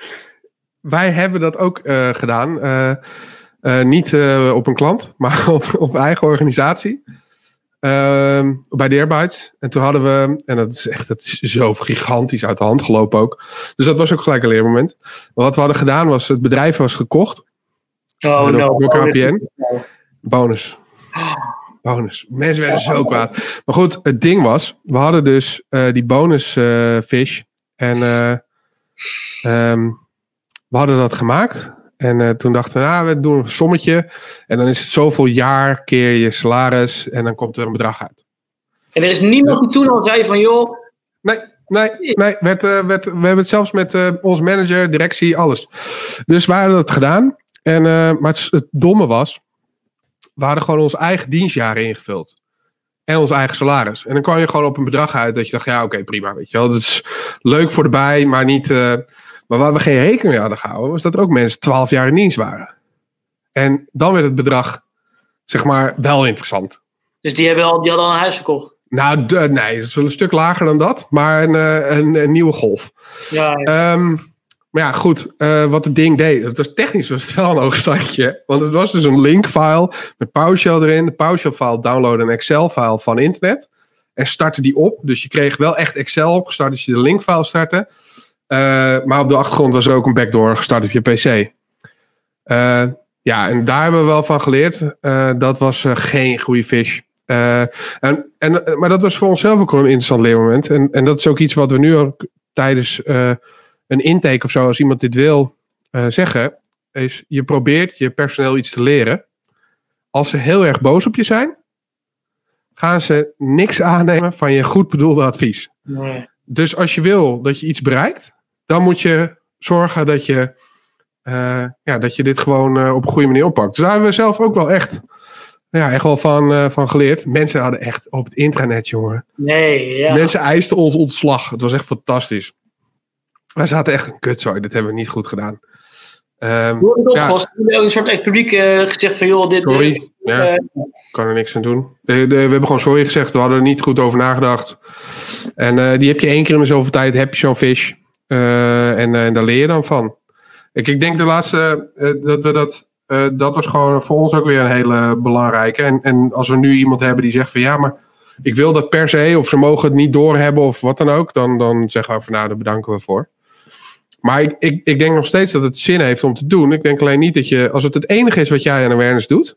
Wij hebben dat ook uh, gedaan. Uh, uh, niet op een klant, maar op, op eigen organisatie. Ehm, bij de Airbytes. En toen hadden we, en dat is echt dat is zo gigantisch uit de hand gelopen ook. Dus dat was ook gelijk een leermoment. Maar wat we hadden gedaan was, het bedrijf was gekocht. Oh no. Door KPN. Bonus. Bonus. Mensen werden zo kwaad. Maar goed, het ding was, we hadden dus uh, die bonus uh, fish. En uh, um, we hadden dat gemaakt. En toen dachten we, nou, we doen een sommetje. En dan is het zoveel jaar keer je salaris. En dan komt er een bedrag uit. En er is niemand die toen al zei van, joh... Nee, nee, nee. Werd, werd, we hebben het zelfs met onze manager, directie, alles. Dus we hadden dat gedaan. En, uh, maar het, het, domme was, we hadden gewoon onze eigen dienstjaren ingevuld. En ons eigen salaris. En dan kwam je gewoon op een bedrag uit dat je dacht, ja oké, okay, prima. Weet je wel, dat is leuk voor de bij, maar niet... Maar waar we geen rekening mee hadden gehouden, was dat er ook mensen 12 jaar in dienst waren. En dan werd het bedrag, zeg maar, wel interessant. Dus die, hebben al, die hadden al een huis gekocht? Nou, de, nee, het is wel een stuk lager dan dat, maar een, eh, een, een nieuwe golf. Ja, ja. Um, maar ja, goed, uh, wat het ding deed. Het was technisch was het wel een oogstandje. Want het was dus een linkfile met PowerShell erin. De PowerShell-file downloaden een Excel-file van internet. En startte die op. Dus je kreeg wel echt Excel opgestart als je de linkfile startte. Uh, maar op de achtergrond was er ook een backdoor gestart op je PC. Uh, ja, en daar hebben we wel van geleerd. dat was geen goede fish. en, en, maar dat was voor onszelf ook een interessant leermoment. En, en dat is ook iets wat we nu ook tijdens een intake of zo, als iemand dit wil zeggen, is je probeert je personeel iets te leren. Als ze heel erg boos op je zijn, gaan ze niks aannemen van je goed bedoelde advies. Nee. Dus als je wil dat je iets bereikt, dan moet je zorgen dat je, uh, ja, dat je dit gewoon uh, op een goede manier oppakt. Dus daar hebben we zelf ook wel echt, ja, echt wel van, van geleerd. Mensen hadden echt op het intranet, jongen. Nee, ja. Mensen eisten ons ontslag. Het was echt fantastisch. Wij zaten echt een kutzooi. Dit hebben we niet goed gedaan. Um, Hoe het ja. was een soort publiek uh, gezegd van joh, dit... Sorry, ja, kan er niks aan doen. De, de, we hebben gewoon sorry gezegd. We hadden er niet goed over nagedacht. En die heb je één keer in de zoveel tijd, heb je zo'n fish. En, en daar leer je dan van. Ik, ik denk de laatste, dat we dat... dat was gewoon voor ons ook weer een hele belangrijke. En, en als we nu iemand hebben die zegt van ja, maar ik wil dat per se, of ze mogen het niet doorhebben of wat dan ook, dan, dan zeggen we van nou, daar bedanken we voor. Maar ik, ik, ik denk nog steeds dat het zin heeft om te doen. Ik denk alleen niet dat je, als het het enige is wat jij aan awareness doet,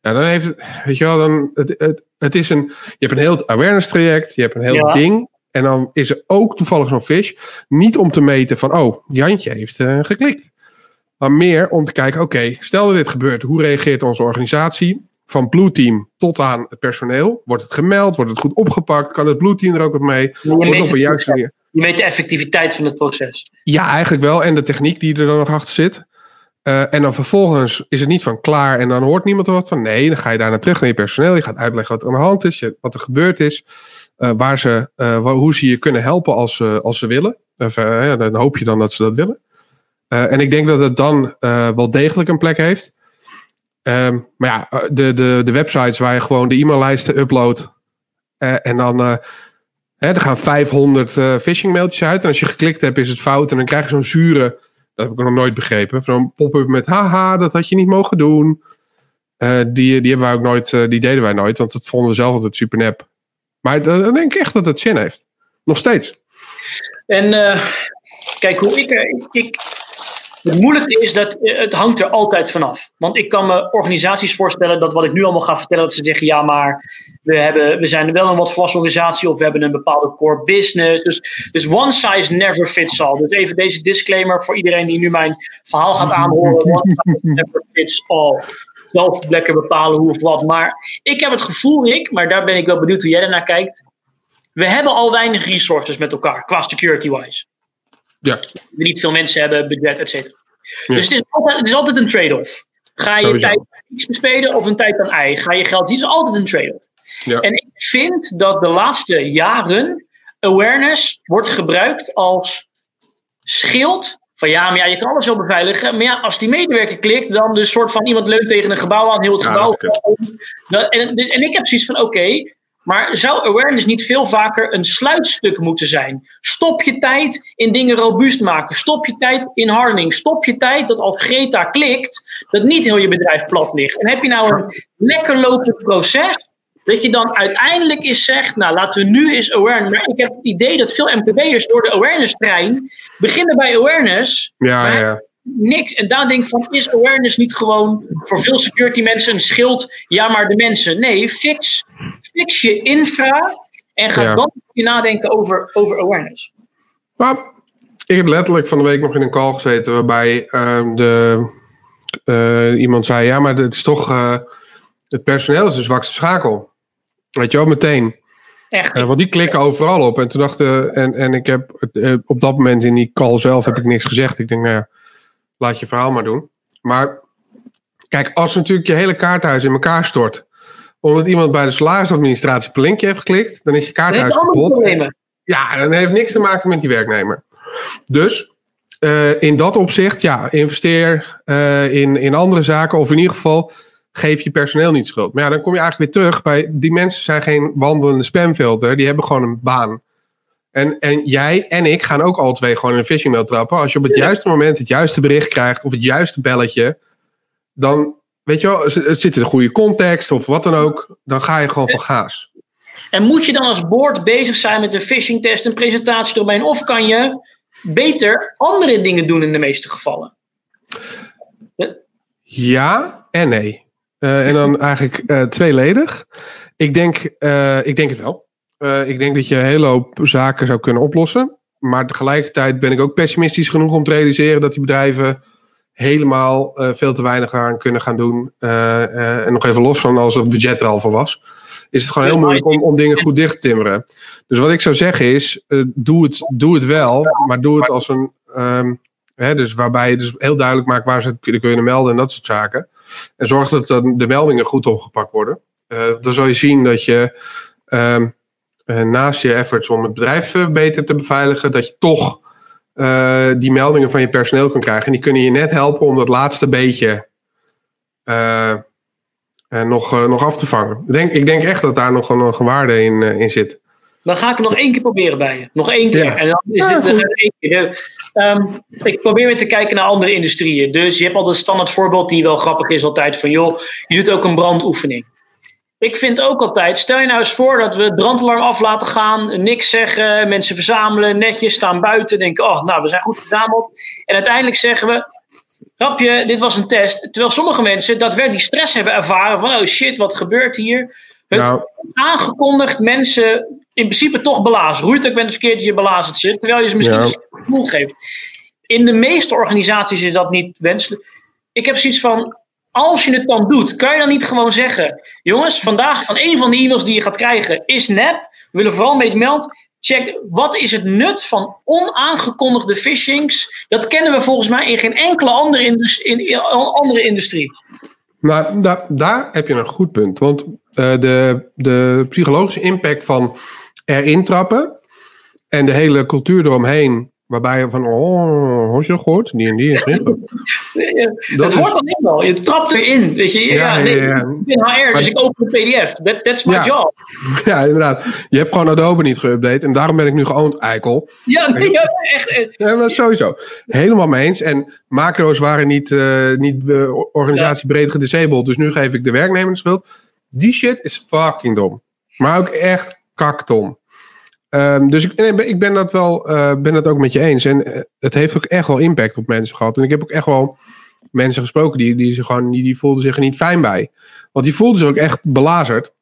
Ja, dan heeft het, weet je wel, dan, het, het, het is een, je hebt een heel awareness traject, je hebt een heel Ja. ding. En dan is er ook toevallig zo'n fish. Niet om te meten van, oh, Jantje heeft eh, geklikt. Maar meer om te kijken, oké, stel dat dit gebeurt, hoe reageert onze organisatie? Van Blue Team tot aan het personeel. Wordt het gemeld? Wordt het goed opgepakt? Kan het Blue Team er ook op mee? Je Wordt meet, op een juiste manier? je meet de effectiviteit van het proces. Ja, eigenlijk wel. En de techniek die er dan nog achter zit. Eh, en dan vervolgens is het niet van klaar en dan hoort niemand er wat van. Nee, dan ga je daarna terug naar je personeel. Je gaat uitleggen wat er aan de hand is, wat er gebeurd is. Eh, waar ze, eh, hoe ze je kunnen helpen als, als ze willen. Eh, dan hoop je dan dat ze dat willen. En ik denk dat het dan wel degelijk een plek heeft. Ehm, maar ja, de, de, de websites waar je gewoon de e-maillijsten uploadt. en dan, er gaan 500 eh phishing mailtjes uit. En als je geklikt hebt is het fout. En dan krijg je zo'n zure, dat heb ik nog nooit begrepen. Zo'n pop-up met haha, dat had je niet mogen doen. Die, die, hebben wij ook nooit, die deden wij nooit. Want dat vonden we zelf altijd super nep. Maar dan denk ik echt dat het zin heeft. Nog steeds. En eh, kijk, hoe ik, ik, ik. Het moeilijke is dat eh, het hangt er altijd vanaf. Want ik kan me organisaties voorstellen dat wat ik nu allemaal ga vertellen, dat ze zeggen: ja, maar we, hebben, we zijn wel een wat volwassen organisatie of we hebben een bepaalde core business. Dus, dus one size never fits all. Dus even deze disclaimer voor iedereen die nu mijn verhaal gaat aanhoren: one size never fits all. Zelf lekker bepalen hoe of wat. Maar ik heb het gevoel, Rick, maar daar ben ik wel benieuwd hoe jij ernaar kijkt. We hebben al weinig resources met elkaar, qua security-wise. Ja, We niet veel mensen hebben, budget, et cetera. Ja. Dus het is, altijd, het is altijd een trade-off. Ga je Sowieso. tijd aan X besteden of een tijd aan Y? Ga je geld... Het is altijd een trade-off. Ja. En ik vind dat de laatste jaren awareness wordt gebruikt als schild. Van ja, maar ja, je kan alles wel beveiligen. Maar ja, als die medewerker klikt, dan dus soort van iemand leunt tegen een gebouw aan, heel het Ja, gebouw. dat en, dus- en ik heb zoiets van: oké, maar zou awareness niet veel vaker een sluitstuk moeten zijn? Stop je tijd in dingen robuust maken. Stop je tijd in hardening. Stop je tijd dat als Greta klikt, dat niet heel je bedrijf plat ligt. En heb je nou een lekker lopend proces, dat je dan uiteindelijk eens zegt, nou laten we nu eens awareness. Maar ik heb het idee dat veel MPB'ers door de awareness trein beginnen bij awareness, ja, ja. niks. En daar denk ik van, is awareness niet gewoon voor veel security mensen een schild? Ja, maar de mensen. Nee, fix, fix je infra en ga Ja. dan je nadenken over, over awareness. Maar ik heb letterlijk van de week nog in een call gezeten waarbij ehm, de, eh, iemand zei: Ja, maar het is toch. eh, het personeel is de zwakste schakel. Weet je wel, meteen. Echt. Eh, want die klikken overal op. En toen dacht eh, en, en ik heb eh, op dat moment in die call zelf heb ik niks gezegd. Ik denk, nou ja, laat je verhaal maar doen. Maar kijk, als natuurlijk je hele kaarthuis in elkaar stort. omdat iemand bij de salarisadministratie een linkje heeft geklikt. dan is je Dan kaarthuis kapot. Ja, dat heeft niks te maken met die werknemer. Dus in dat opzicht, ja, investeer in, in andere zaken. Of in ieder geval, geef je personeel niet schuld. Maar ja, dan kom je eigenlijk weer terug bij... die mensen zijn geen wandelende spamfilter. Die hebben gewoon een baan. En, en jij en ik gaan ook alle twee gewoon in een phishing mail trappen. Als je op het juiste moment het juiste bericht krijgt... of het juiste belletje... dan, weet je wel, het zit in een goede context... of wat dan ook, dan ga je gewoon van gaas. En moet je dan als board bezig zijn met een phishing test, een presentatie eromheen? Of kan je beter andere dingen doen in de meeste gevallen? Ja en nee. Eh, en dan eigenlijk eh, tweeledig. Ik denk, eh, ik denk het wel. Ik denk dat je een hele hoop zaken zou kunnen oplossen. Maar tegelijkertijd ben ik ook pessimistisch genoeg om te realiseren dat die bedrijven helemaal veel te weinig aan kunnen gaan doen. En nog even los van als het budget er al voor was. Is het gewoon Dus heel moeilijk om, om dingen goed dicht te timmeren. Dus wat ik zou zeggen is, doe, het, doe het wel, maar doe het als een... ehm, hè, dus waarbij je dus heel duidelijk maakt waar ze het kunnen melden en dat soort zaken. En zorg dat de meldingen goed opgepakt worden. Eh, dan zal je zien dat je ehm, eh, naast je efforts om het bedrijf eh, beter te beveiligen, dat je toch die meldingen van je personeel kan krijgen. En die kunnen je net helpen om dat laatste beetje nog, nog af te vangen. Ik denk, ik denk echt dat daar nog een, een waarde in, in zit. Dan ga ik het nog één keer proberen bij je. Nog één keer. Ja. En dan is goed. nog één keer. Ehm, ik probeer weer te kijken naar andere industrieën. Dus je hebt altijd een standaard voorbeeld die wel grappig is altijd. Van joh, je doet ook een brandoefening. Ik vind ook altijd, stel je nou eens voor dat we het brandalarm af laten gaan. Niks zeggen, mensen verzamelen, netjes staan buiten. Denken, oh nou we zijn goed verzameld. En uiteindelijk zeggen we, grapje, dit was een test. Terwijl sommige mensen daadwerkelijk die stress hebben ervaren van, oh shit, wat gebeurt hier? Het Nou. aangekondigd mensen in principe toch belazen. Hoe je het ook bent verkeerd je belazerd zit, terwijl je ze misschien Ja. een gevoel geeft. In de meeste organisaties is dat niet wenselijk. Ik heb zoiets van, als je het dan doet, kan je dan niet gewoon zeggen: jongens, vandaag van een van de e-mails die je gaat krijgen is nep. We willen vooral een beetje melden. Check, wat is het nut van onaangekondigde phishings? Dat kennen we volgens mij in geen enkele andere, indus- in, in andere industrie. Nou, da- daar heb je een goed punt. Want eh, de, de psychologische impact van erin trappen en de hele cultuur eromheen, waarbij je van, oh, had je dat gehoord? Die en die is is- wordt dan wel. Je trapt erin. Weet je, ja, nee, ja. ik ben HR, dus ik open een PDF. That, that's my job. Ja, inderdaad. Je hebt gewoon Adobe niet geüpdate en daarom ben ik nu geowned, eikel. Ja, nee, ja, echt. eh, Ja, maar sowieso. Helemaal mee eens. En macro's waren niet, eh, niet eh, organisatiebreed gedisabled, dus nu geef ik de werknemer de schuld. Die shit is fucking dom. Maar ook echt kakdom. Ehm, dus ik, nee, ik ben- dat wel eh, ben dat ook met je eens. En eh, het heeft ook echt wel impact op mensen gehad. En ik heb ook echt wel mensen gesproken die, die, zich gewoon, die, die voelden zich er niet fijn bij. Want die voelden zich ook echt belazerd.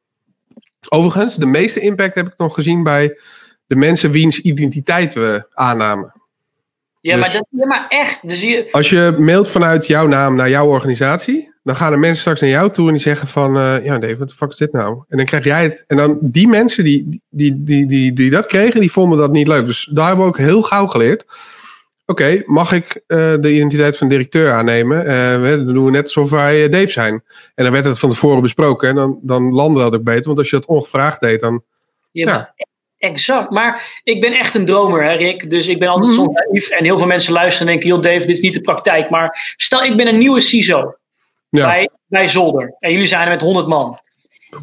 Overigens, de meeste impact heb ik nog gezien bij de mensen wiens identiteit we aannamen. Ja, Dus- maar, dat, ja, maar echt. Dus je, Als je mailt vanuit jouw naam naar jouw organisatie, dan gaan de mensen straks naar jou toe en die zeggen van, eh, ja Dave, wat de fuck is dit nou? En dan krijg jij het. En dan die mensen die, die, die, die, die dat kregen, die vonden dat niet leuk. Dus daar hebben we ook heel gauw geleerd. Oké, mag ik eh, de identiteit van de directeur aannemen? We- dan doen we net alsof wij Dave zijn. En dan werd het van tevoren besproken en dan, dan landde dat ook beter. Want als je dat ongevraagd deed, dan... ja, exact. Maar ik ben echt een dromer, hè, Rick. Dus ik ben altijd Mhm. soms naïef. En heel veel mensen luisteren en denken: joh, Dave, dit is niet de praktijk. Maar stel, ik ben een nieuwe CISO Ja, bij, bij Zolder. En jullie zijn er met 100 man.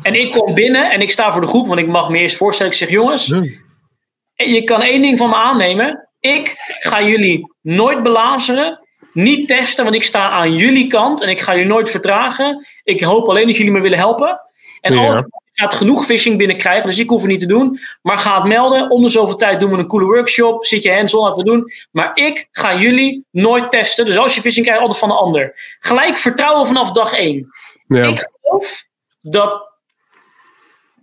En ik kom binnen en ik sta voor de groep, want ik mag me eerst voorstellen. Ik zeg: jongens, je kan één ding van me aannemen. Ik ga jullie nooit belazeren. Niet testen, want ik sta aan jullie kant en ik ga jullie nooit vertragen. Ik hoop alleen dat jullie me willen helpen. En Ja. Gaat genoeg phishing binnenkrijgen, dus ik hoef het niet te doen. Maar ga het melden. Om de zoveel tijd doen we een coole workshop. Zit je hands-on, we doen. Maar ik ga jullie nooit testen. Dus als je phishing krijgt, altijd van de ander. Gelijk vertrouwen vanaf dag één. ja. Ik geloof dat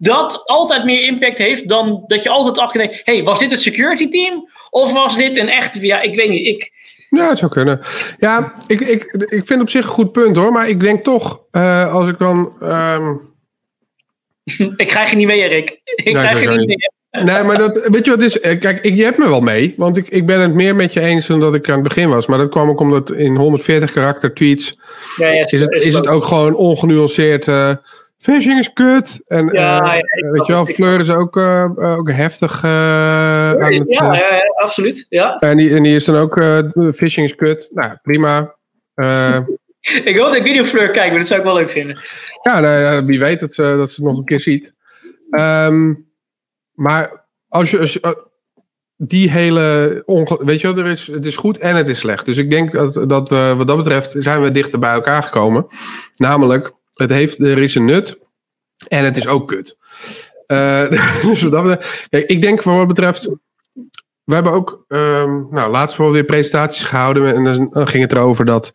dat altijd meer impact heeft dan dat je altijd achter denkt: hey, was dit het security team? Of was dit een echt, ja, ik weet niet. Ik, Ja, het zou kunnen. Ja, ik, ik, ik vind op zich een goed punt hoor. Maar ik denk toch, eh, als ik dan. ehm, ik krijg je niet mee, Rick. Ik Nee, krijg je niet mee. Nee, maar dat, weet je wat is? Eh, Kijk, ik, je hebt me wel mee. Want ik, ik ben het meer met je eens dan dat ik aan het begin was. Maar dat kwam ook omdat in 140 karakter tweets Ja, ja, is het, is het ook gewoon ongenuanceerd. eh phishing is kut. En Ja, eh, ja, weet je wel. Fleur is ook, eh, ook heftig het, Ja, ja, ja, absoluut. Ja. en, die, en die is dan ook, phishing is kut. Nou, prima. Eh, Ik hoop dat ik videofleur kijk, maar dat zou ik wel leuk vinden. Ja, nou wie weet dat, ze dat ze het nog een keer ziet. Ehm, maar als je, als je- eh, die hele. weet je wel, er is, het is goed en het is slecht. Dus ik denk dat, dat we, wat dat betreft, zijn we dichter bij elkaar gekomen. Namelijk, het heeft, er is een nut en het is ook kut. Eh, dus wat dat betreft, kijk, ik denk voor wat betreft. We hebben ook, ehm, nou, laatst wel weer presentaties gehouden. En dan, ging het erover dat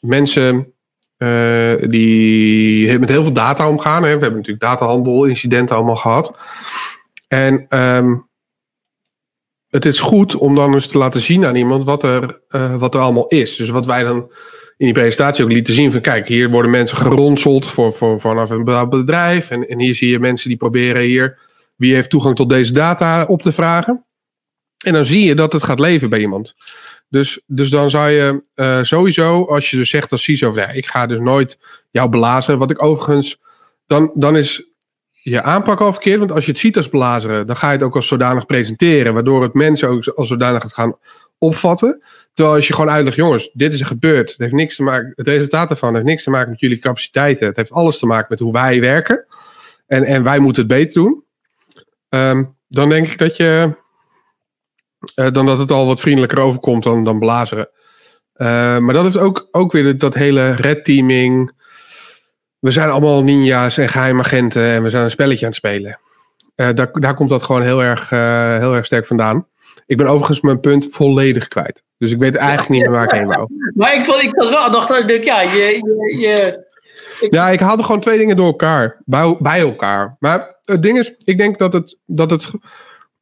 mensen eh, die met heel veel data omgaan. Hè. We hebben natuurlijk datahandel, incidenten allemaal gehad. En ehm, het is goed om dan eens te laten zien aan iemand wat er, eh, wat er allemaal is. Dus wat wij dan in die presentatie ook lieten zien van kijk, hier worden mensen geronseld voor, voor, vanaf een bedrijf. En, en hier zie je mensen die proberen hier wie heeft toegang tot deze data op te vragen. En dan zie je dat het gaat leven bij iemand. Dus, dus dan zou je eh, sowieso, als je dus zegt als CISO, ja, ik ga dus nooit jou blazen. Wat ik overigens, dan, dan is je aanpak al verkeerd. Want als je het ziet als blazeren, dan ga je het ook als zodanig presenteren. Waardoor het mensen ook als zodanig gaat gaan opvatten. Terwijl als je gewoon uitlegt, jongens, dit is er gebeurd. Het heeft niks te maken, het resultaat ervan heeft niks te maken met jullie capaciteiten. Het heeft alles te maken met hoe wij werken. En, en wij moeten het beter doen. Ehm, dan denk ik dat je, eh, dan dat het al wat vriendelijker overkomt dan, dan blazeren. Eh, maar dat heeft ook, ook weer dat hele red teaming. We zijn allemaal ninja's en geheimagenten en we zijn een spelletje aan het spelen. Eh, daar, daar komt dat gewoon heel erg, heel erg sterk vandaan. Ik ben overigens mijn punt volledig kwijt. Dus ik weet eigenlijk niet meer waar ik heen wou. Maar ik vond ik dat wel, dacht ik, ja, je, je, je ik... Ja, ik haalde gewoon twee dingen door elkaar. Bij, bij elkaar. Maar het ding is, ik denk dat het, dat het,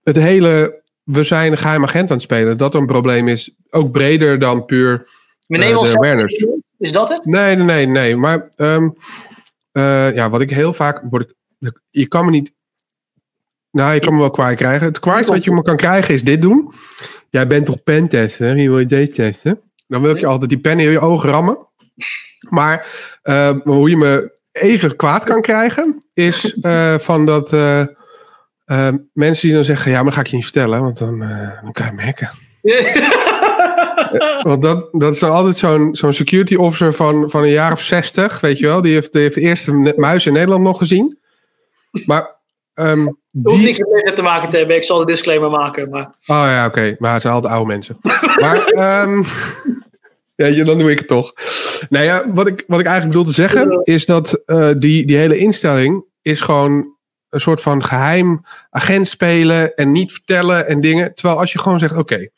het hele. We zijn een geheim agent aan het spelen. Dat een probleem is. Ook breder dan puur. Uh, de. Is dat het? Nee, nee, nee. nee. Maar um, uh, ja, wat ik heel vaak. Word ik, je kan me niet. Nou, je kan me wel kwaai krijgen. Het kwaai wat je me kan krijgen is dit doen. Jij bent toch pentester? Je wil je deze testen? Dan wil ik je altijd die pen in je ogen rammen. Maar uh, hoe je me even kwaad kan krijgen, is uh, van dat uh, mensen die dan zeggen: Ja, maar ga ik je niet vertellen, want dan, dan kan je me hacken. want dat, dat is dan altijd zo'n zo'n security officer van, van een jaar of zestig, weet je wel. Die heeft, die heeft de eerste muis in Nederland nog gezien. Maar. Um, die... hoeft niks met te maken te hebben. Ik zal de disclaimer maken. Maar... Oh ja, oké. Okay. Maar het zijn altijd oude mensen. maar. Um, ja, dan doe ik het toch. Nou ja, wat ik, wat ik eigenlijk bedoel te zeggen is dat uh, die, die hele instelling is gewoon een soort van geheim agent spelen en niet vertellen en dingen. Terwijl als je gewoon zegt, oké,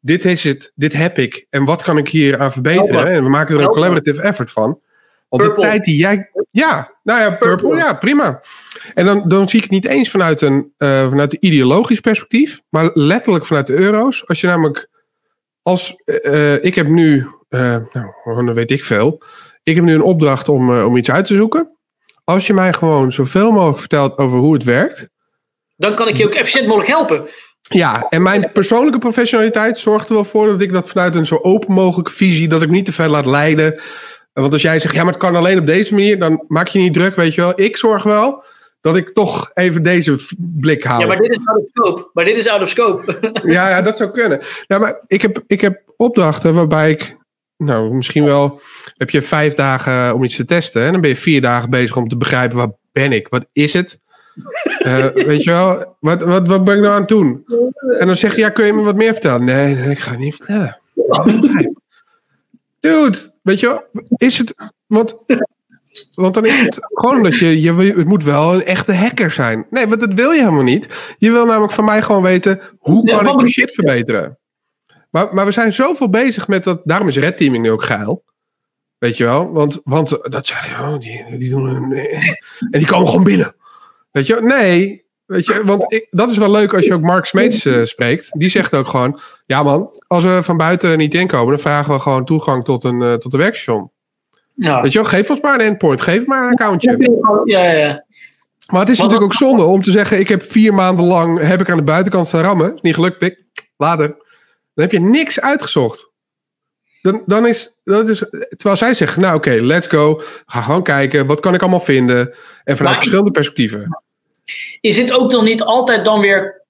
dit is het, dit heb ik en wat kan ik hier aan verbeteren? En we maken er een collaborative effort van. Want de tijd die jij. Ja, nou ja, purple, ja, prima. En dan, dan zie ik het niet eens vanuit een uh, vanuit een ideologisch perspectief, maar letterlijk vanuit de euro's. Als je namelijk als uh, ik heb nu, uh, nou, dan weet ik veel. Ik heb nu een opdracht om, om iets uit te zoeken. Als je mij gewoon zoveel mogelijk vertelt over hoe het werkt. Dan kan ik je ook efficiënt mogelijk helpen. Ja, en mijn persoonlijke professionaliteit zorgt er wel voor dat ik dat vanuit een zo open mogelijke visie, dat ik niet te veel laat leiden. Want als jij zegt, ja, maar het kan alleen op deze manier, dan maak je niet druk, weet je wel. Ik zorg wel dat ik toch even deze blik hou. Ja, maar dit is out of scope. Maar dit is out of scope. ja, ja, dat zou kunnen. Nou, maar ik heb, ik heb opdrachten waarbij ik, nou, misschien wel, heb je vijf dagen om iets te testen. En dan ben je vier dagen bezig om te begrijpen, wat ben ik? Wat is het? Uh, weet je wel, wat, wat, wat ben ik nou aan het doen? En dan zeg je, ja, kun je me wat meer vertellen? Nee, nee ik ga het niet vertellen. Dude, weet je wel, is het, want want dan is het gewoon dat je, je, het moet wel een echte hacker zijn. Nee, want dat wil je helemaal niet. Je wil namelijk van mij gewoon weten, hoe kan ik mijn shit verbeteren? Maar, maar we zijn zoveel bezig met dat, daarom is red teaming nu ook geil. Weet je wel? Want, want dat zijn, oh, die, die doen een, en die komen gewoon binnen. Weet je? Nee, weet je, want ik, dat is wel leuk als je ook Mark Smeets uh, spreekt. Die zegt ook gewoon, ja man, als we van buiten niet inkomen, dan vragen we gewoon toegang tot een, uh, tot een werkstation. Ja. Weet je wel, geef ons maar een endpoint, geef maar een accountje. Ja, ja. Maar het is natuurlijk ook zonde om te zeggen: ik heb vier maanden lang heb ik aan de buitenkant staan rammen. Is niet gelukt, pik. Later. Dan heb je niks uitgezocht. Dan, dan is, dat is, terwijl zij zeggen: nou oké, let's go. Ga gewoon kijken, wat kan ik allemaal vinden? En vanuit verschillende perspectieven. Is het ook dan niet altijd dan weer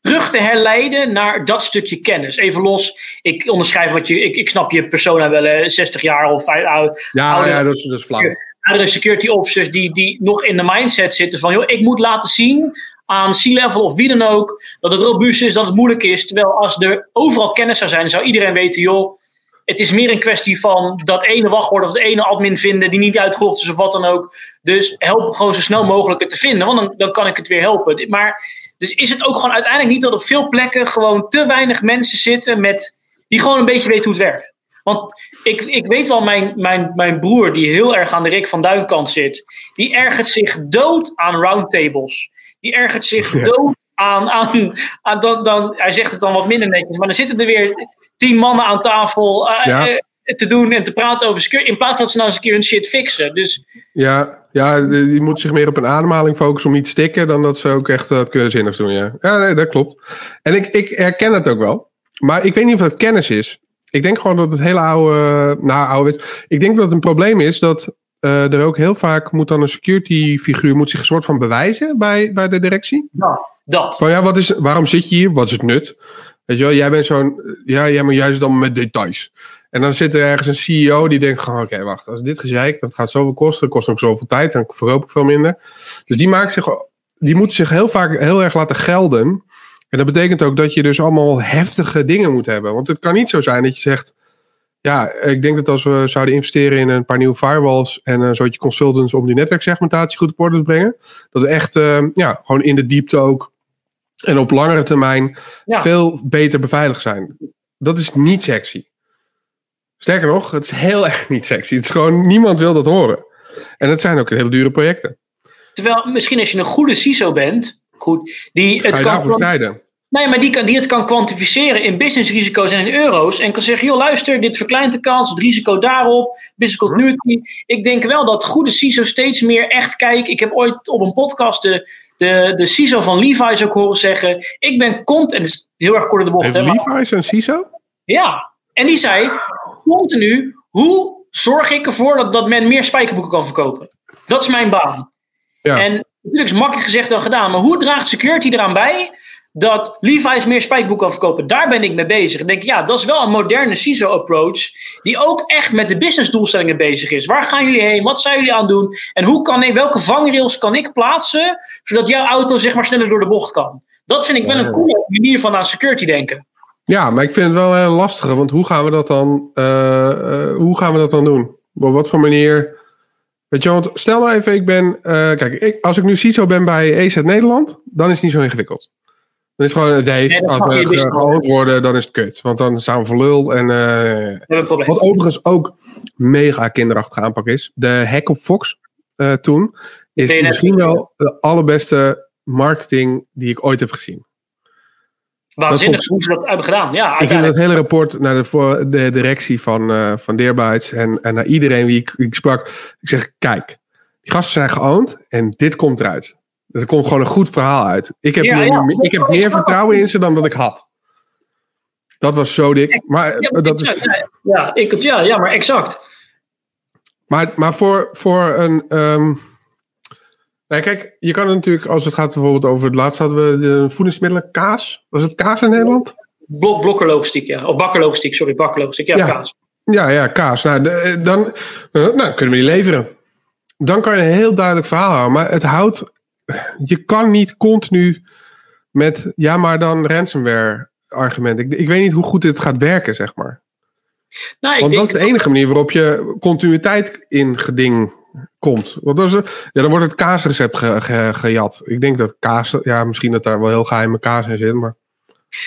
terug te herleiden naar dat stukje kennis. Even los, ik onderschrijf wat je, ik, ik snap je persona wel, 60 jaar of vijf oud. Ja, ja, dat is, dat is flauw. Oudere security officers die, die nog in de mindset zitten van, joh, ik moet laten zien aan C-level of wie dan ook, dat het robuust is, dat het moeilijk is. Terwijl als er overal kennis zou zijn, zou iedereen weten, joh, het is meer een kwestie van dat ene wachtwoord of dat ene admin vinden die niet uitgelogd is of wat dan ook. Dus help gewoon zo snel mogelijk het te vinden, want dan, dan kan ik het weer helpen. Maar dus is het ook gewoon uiteindelijk niet dat op veel plekken gewoon te weinig mensen zitten met, die gewoon een beetje weten hoe het werkt. Want ik, ik weet wel, mijn, mijn, mijn broer, die heel erg aan de Rick van Duinkant zit, die ergert zich dood aan roundtables. Die ergert zich dood aan. aan, aan dan, dan, hij zegt het dan wat minder netjes, maar dan zitten er weer tien mannen aan tafel. Uh, te doen en te praten over. In plaats van dat ze nou eens een keer hun shit fixen. Dus... Ja, ja, die moet zich meer op een ademhaling focussen om niet te stikken. Dan dat ze ook echt wat kunnen zinnigs doen. Ja, ja nee, dat klopt. En ik, ik herken het ook wel. Maar ik weet niet of het kennis is. Ik denk gewoon dat het hele oude. Nou, oude. Ik denk dat het een probleem is dat. Uh, er ook heel vaak moet dan een security figuur moet zich een soort van bewijzen bij, bij de directie. Ja, dat. Van ja, wat is, waarom zit je hier? Wat is het nut? Weet je wel, jij bent zo'n. Ja, jij moet juist dan met details. En dan zit er ergens een CEO die denkt gewoon, oké, wacht, als dit gezeik, dat gaat zoveel kosten, dat kost ook zoveel tijd, dan verkoop ik veel minder. Dus die maakt zich, die moet zich heel vaak heel erg laten gelden. En dat betekent ook dat je dus allemaal heftige dingen moet hebben. Want het kan niet zo zijn dat je zegt, ja, ik denk dat als we zouden investeren in een paar nieuwe firewalls en een soortje consultants om die netwerksegmentatie goed op orde te brengen, dat we echt, uh, ja, gewoon in de diepte ook En op langere termijn Ja. veel beter beveiligd zijn. Dat is niet sexy. Sterker nog, het is heel erg niet sexy. Het is gewoon, niemand wil dat horen. En het zijn ook hele dure projecten. Terwijl misschien als je een goede CISO bent, goed, die Ga het je kan. daarvoor strijden? Nee, maar die, kan, die het kan kwantificeren in businessrisico's en in euro's. En kan zeggen, joh luister, dit verkleint de kans, het risico daarop, business continuity. Ik denk wel dat goede CISO steeds meer echt kijken. Ik heb ooit op een podcast de, de, de CISO van Levi's ook horen zeggen. Ik ben content, en het is heel erg kort in de bocht. Hè, Levi's een CISO? ja, en die zei continu, hoe zorg ik ervoor dat, dat men meer spijkerboeken kan verkopen? Dat is mijn baan. Ja. En natuurlijk is makkelijk gezegd dan gedaan, maar hoe draagt security eraan bij dat Levi's meer spijkerboeken kan verkopen? Daar ben ik mee bezig. En denk ik, ja, dat is wel een moderne CISO-approach die ook echt met de businessdoelstellingen bezig is. Waar gaan jullie heen? Wat zijn jullie aan het doen? En hoe kan ik, welke vangrails kan ik plaatsen zodat jouw auto zeg maar sneller door de bocht kan? Dat vind ik wel een coole manier van aan security denken. Ja, maar ik vind het wel heel lastig. Want hoe gaan we dat dan, eh, eh, hoe gaan we dat dan doen? Op wat voor manier? Weet je, want stel nou even, ik ben. eh, kijk, ik, als ik nu CISO ben bij EZ Nederland, dan is het niet zo ingewikkeld. Dan is het gewoon, Dave, dat als we ge- gehoord worden, dan is het kut. Want dan staan we voor lul. En, eh, Dat wat overigens ook mega kinderachtig aanpak is. De hack op Fox eh, toen is misschien wel de allerbeste marketing die ik ooit heb gezien. Waanzinnig Dat hoe ze dat hebben gedaan. Ja, Ik ging dat hele rapport naar de, voor de directie van, eh van Deerbytes en, en naar iedereen wie ik, ik sprak. Ik zeg, kijk, die gasten zijn geowned en dit komt eruit. Er komt gewoon een goed verhaal uit. Ik heb, Ja, hier ja. nu- ik heb meer vertrouwen in ze dan dat ik had. Dat was zo dik. Maar, Ja, maar dat is, exact, ja, ik, ja, ja, maar exact. maar, maar voor, voor een... ehm nou, kijk, je kan natuurlijk, als het gaat bijvoorbeeld over het laatst hadden we de voedingsmiddelen kaas. Was het kaas in Nederland? Blok, blokkerlogistiek, ja. Of bakkerlogistiek, sorry, bakkerlogistiek. Ja, Ja. kaas. Ja, ja, kaas. Nou, de- dan eh, nou, kunnen we die leveren. Dan kan je een heel duidelijk verhaal houden. Maar het houdt... Je kan niet continu met... Ja, maar dan ransomware argument. Ik, ik weet niet hoe goed dit gaat werken, zeg maar. Nou, ik Want dat is de enige manier waarop je continuïteit in geding komt. Want dat is, ja, dan wordt het kaasrecept ge- ge- gejat. Ik denk dat kaas... Ja, misschien dat daar wel heel geheime kaas in zit, maar...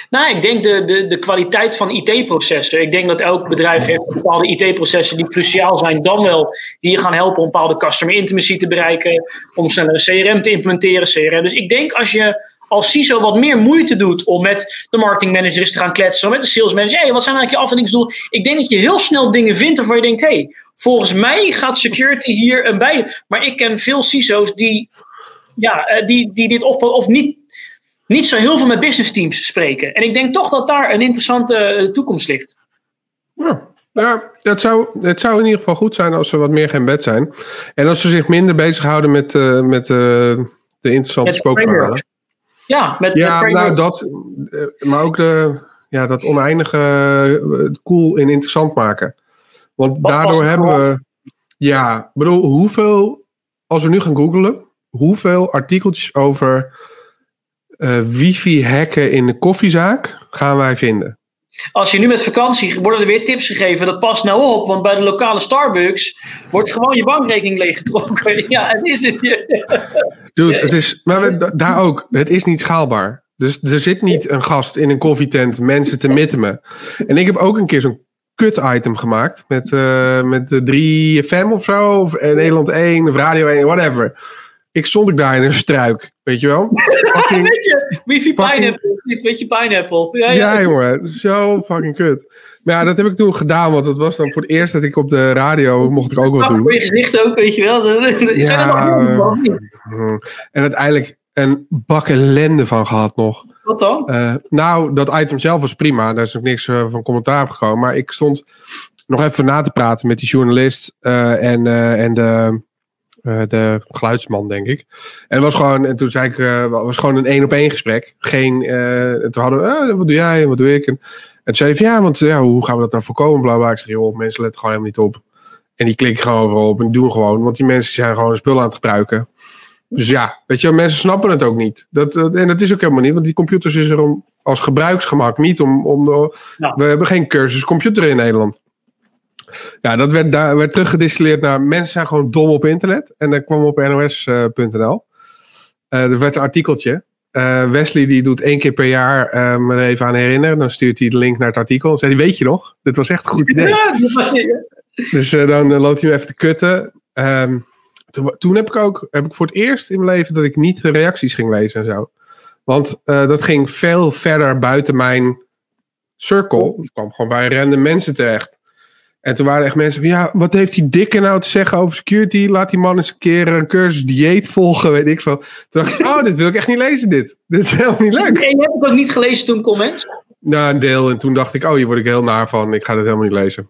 Nou, ik denk de, de, de kwaliteit van IT-processen. Ik denk dat elk bedrijf heeft bepaalde IT-processen die cruciaal zijn. Dan wel die je gaan helpen om bepaalde customer intimacy te bereiken. Om sneller CRM te implementeren. CRM. Dus ik denk als je als CISO wat meer moeite doet om met de marketingmanager eens te gaan kletsen. Of met de sales manager. Hey, wat zijn eigenlijk je afwindingsdoelen? Ik denk dat je heel snel dingen vindt waarvan je denkt. Hey, volgens mij gaat security hier een bij. Maar ik ken veel CISO's die, ja, eh, die, die dit of, of niet niet zo heel veel met business teams spreken. En ik denk toch dat daar een interessante eh, toekomst ligt. Ja, ja het, zou, het zou in ieder geval goed zijn als ze wat meer geen bed zijn. En als ze zich minder bezighouden met, eh, met eh, de interessante spookverhalen. frameworks. Ja, met, Ja, met nou dat. Maar ook de, ja, dat oneindige cool en interessant maken. Want Wat daardoor hebben we. Ja, bedoel, hoeveel. Als we nu gaan googlen, hoeveel artikeltjes over eh, wifi-hacken in de koffiezaak gaan wij vinden? Als je nu met vakantie worden er weer tips gegeven. Dat past nou op, want bij de lokale Starbucks wordt gewoon je bankrekening leeggetrokken. Ja, en is het. Dude, het is, maar we- da- daar ook, het is niet schaalbaar. Dus er zit niet een gast in een koffietent mensen te mitten En ik heb ook een keer zo'n kut-item gemaakt met, eh met de 3FM of zo, of eh, Nederland 1, of Radio 1, whatever. Ik stond ik daar in een struik, weet je wel? Fucking- Weet je, wifi Fucking- pineapple. Niet, weet je, pineapple. Ja, ja. ja, jongen, zo fucking kut. Maar ja, dat heb ik toen gedaan, want het was dan voor het eerst dat ik op de radio mocht ik ook wat doen. Voor je gezicht ook, weet je wel. Er nog. En uiteindelijk een bak ellende van gehad nog. Wat dan? Eh, nou, dat item zelf was prima. Daar is nog niks eh, van commentaar op gekomen. Maar ik stond nog even na te praten met die journalist eh, en, en de, eh, de geluidsman, denk ik. En, was gewoon, en toen zei ik, eh, was gewoon een één op één gesprek. Geen, eh, en toen hadden we, eh, wat doe jij en wat doe ik? En, en toen zei hij van, ja, want ja, hoe gaan we dat nou voorkomen? Bla, bla. Ik zeg, joh, mensen letten gewoon helemaal niet op. En die klikken gewoon overal op en doen gewoon. Want die mensen zijn gewoon spullen aan het gebruiken. Dus ja, weet je, mensen snappen het ook niet. Dat, dat- en dat is ook helemaal niet, want die computers is er om, als gebruiksgemak, niet om. om Ja. We hebben geen cursus computer in Nederland. Ja, dat werd, daar werd teruggedistilleerd naar mensen zijn gewoon dom op internet. En dat kwam op nos.nl. Eh er werd een artikeltje. eh, Wesley die doet één keer per jaar uh, me er even aan herinneren. Dan stuurt hij de link naar het artikel. Dan zei hij, weet je nog? Dit was echt een goed idee. Ja, dus dan loopt hij me even te kutten. Um, toen, toen, heb ik ook heb ik voor het eerst in mijn leven dat ik niet de reacties ging lezen en zo. Want dat ging veel verder buiten mijn circle. Het kwam gewoon bij random mensen terecht. En toen waren echt mensen van, ja, wat heeft die dikke nou te zeggen over security? Laat die man eens een keer een cursus dieet volgen, weet ik veel. Toen dacht ik, oh, dit wil ik echt niet lezen, dit. Dit is helemaal niet leuk. Je hebt het ook niet gelezen toen comments? Nou, een deel. En toen dacht ik, oh, hier word ik heel naar van. Ik ga dit helemaal niet lezen.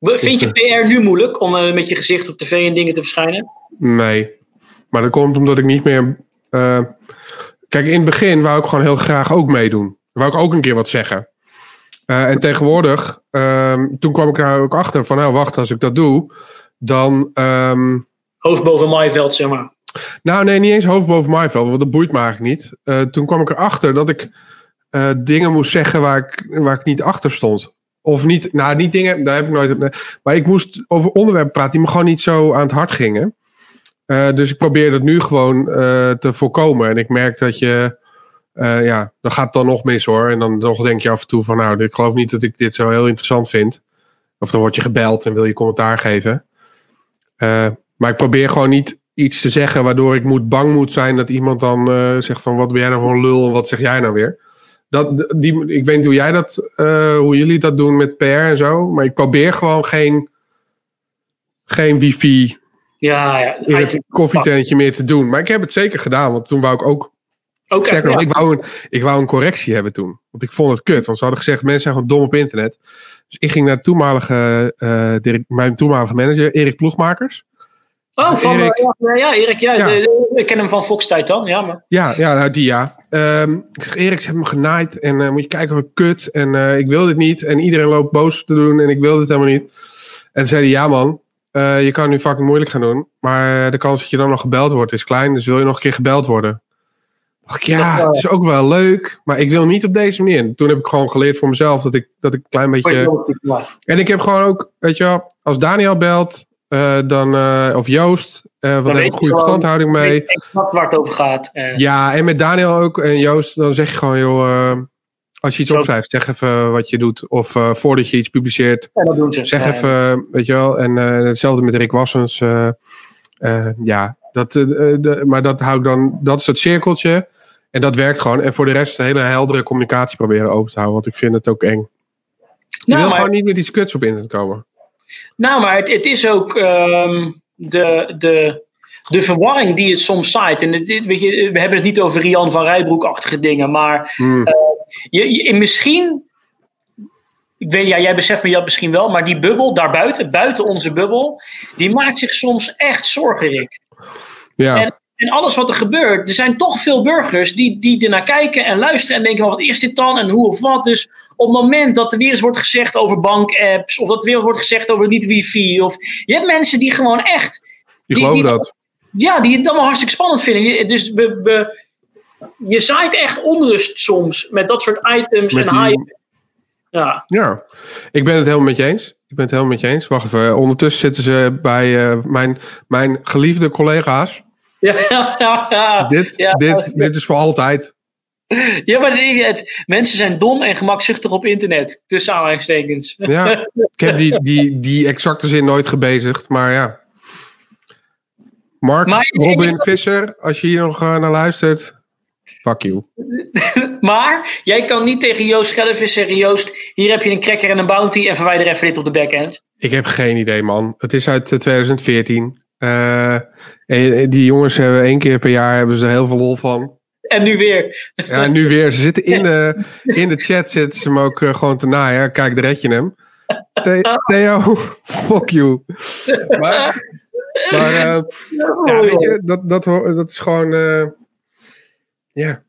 Vind je PR nu moeilijk om uh, met je gezicht op tv en dingen te verschijnen? Nee. Maar dat komt omdat ik niet meer... Uh, kijk, in het begin wou ik gewoon heel graag ook meedoen. Wou ik ook een keer wat zeggen. Uh, en tegenwoordig, um, toen kwam ik er ook achter van, nou wacht, als ik dat doe, dan... Um, hoofd boven maaiveld, zeg maar. Nou nee, niet eens hoofd boven maaiveld, want dat boeit me eigenlijk niet. Uh, toen kwam ik erachter dat ik uh, dingen moest zeggen waar ik, waar ik niet achter stond. Of niet, nou niet dingen, daar heb ik nooit... Maar ik moest over onderwerpen praten die me gewoon niet zo aan het hart gingen. dus ik probeer dat nu gewoon te voorkomen. En ik merk dat je uh, ja, dan gaat het dan nog mis hoor. En dan nog denk je af en toe van nou, ik geloof niet dat ik dit zo heel interessant vind. Of dan word je gebeld en wil je commentaar geven. Uh, maar ik probeer gewoon niet iets te zeggen waardoor ik moet, bang moet zijn dat iemand dan uh, zegt van wat ben jij nou voor een lul en wat zeg jij nou weer. Dat, die, ik weet niet hoe jij dat, hoe jullie dat doen met PR en zo. Maar ik probeer gewoon geen, geen wifi ja, ja. in het koffietentje meer te doen. Maar ik heb het zeker gedaan, want toen wou ik ook ook echt, nog, ik, wou een, ik wou een correctie hebben toen. Want ik vond het kut. Want ze hadden gezegd, mensen zijn gewoon dom op internet. Dus ik ging naar toenmalige, uh, mijn toenmalige manager, Erik Ploegmakers. Oh, van, Erik, ja, ja, Erik, ja, ja. ik ken hem van Fox tijd dan, ja. Maar. Ja, ja nou, die ja. Um, Erik, ze hebben me genaaid en uh, moet je kijken wat kut. En uh, ik wil dit niet. En iedereen loopt boos te doen en ik wil dit helemaal niet. En zei hij, ja man, je kan nu fucking moeilijk gaan doen. Maar de kans dat je dan nog gebeld wordt is klein. Dus wil je nog een keer gebeld worden? Ja, het is ook wel leuk, maar ik wil niet op deze manier. Toen heb ik gewoon geleerd voor mezelf dat ik, dat ik een klein beetje. En ik heb gewoon ook, weet je wel, als Daniel belt, uh, dan, uh, of Joost, uh, want daar heb ik goede verstandhouding mee. Ik snap waar het over gaat. Ja, en met Daniel ook en Joost, dan zeg je gewoon, joh, als je iets Zo. opschrijft, zeg even wat je doet. Of voordat je iets publiceert, ja, dat doen ze. zeg even, weet je wel. En hetzelfde met Rick Wassens. ja, dat, de, maar dat hou ik dan, dat is het cirkeltje. En dat werkt gewoon. En voor de rest een hele heldere communicatie proberen open te houden. Want ik vind het ook eng. Je nou, wil gewoon niet met iets kuts op internet komen. Nou, maar het, het is ook um, de, de, de verwarring die het soms zaait. En het, weet je, we hebben het niet over Rian van Rijbroek-achtige dingen. Maar hmm. uh, je, je, misschien... Ik weet, ja, jij beseft me dat misschien wel. Maar die bubbel daarbuiten, buiten onze bubbel... Die maakt zich soms echt zorgen, Rick. Ja. En, en alles wat er gebeurt, er zijn toch veel burgers die, die ernaar kijken en luisteren en denken: wat is dit dan en hoe of wat. Dus op het moment dat er weer eens wordt gezegd over bankapps, of dat er weer eens wordt gezegd over niet wifi, of je hebt mensen die gewoon echt. Die, die geloven dat. Ja, die het allemaal hartstikke spannend vinden. Dus we, we, je zaait echt onrust soms met dat soort items met en hype. Ja. ja, ik ben het helemaal met je eens. Ik ben het helemaal met je eens. Wacht even, ondertussen zitten ze bij uh, mijn, mijn geliefde collega's. Ja, ja, ja. Dit, dit, dit is voor altijd. Ja, maar het, mensen zijn dom en gemakzuchtig op internet. Tussen aanhalingstekens. Ja, ik heb die, die, die exacte zin nooit gebezigd, maar ja. Mark, maar, Robin Visser, als je hier nog uh, naar luistert, fuck you. maar jij kan niet tegen Joost Schellevis zeggen: Joost, hier heb je een cracker en een bounty en verwijder even dit op de backend. Ik heb geen idee, man. Het is uit 2014. Uh, en die jongens hebben één keer per jaar hebben ze heel veel lol van. En nu weer. Ja, nu weer. Ze zitten in de, in de chat, zitten ze hem ook uh, gewoon te naaien. Kijk, daar red je hem. Theo, fuck you. Maar, maar uh, ja, weet je, dat, dat, dat is gewoon... Uh, ja,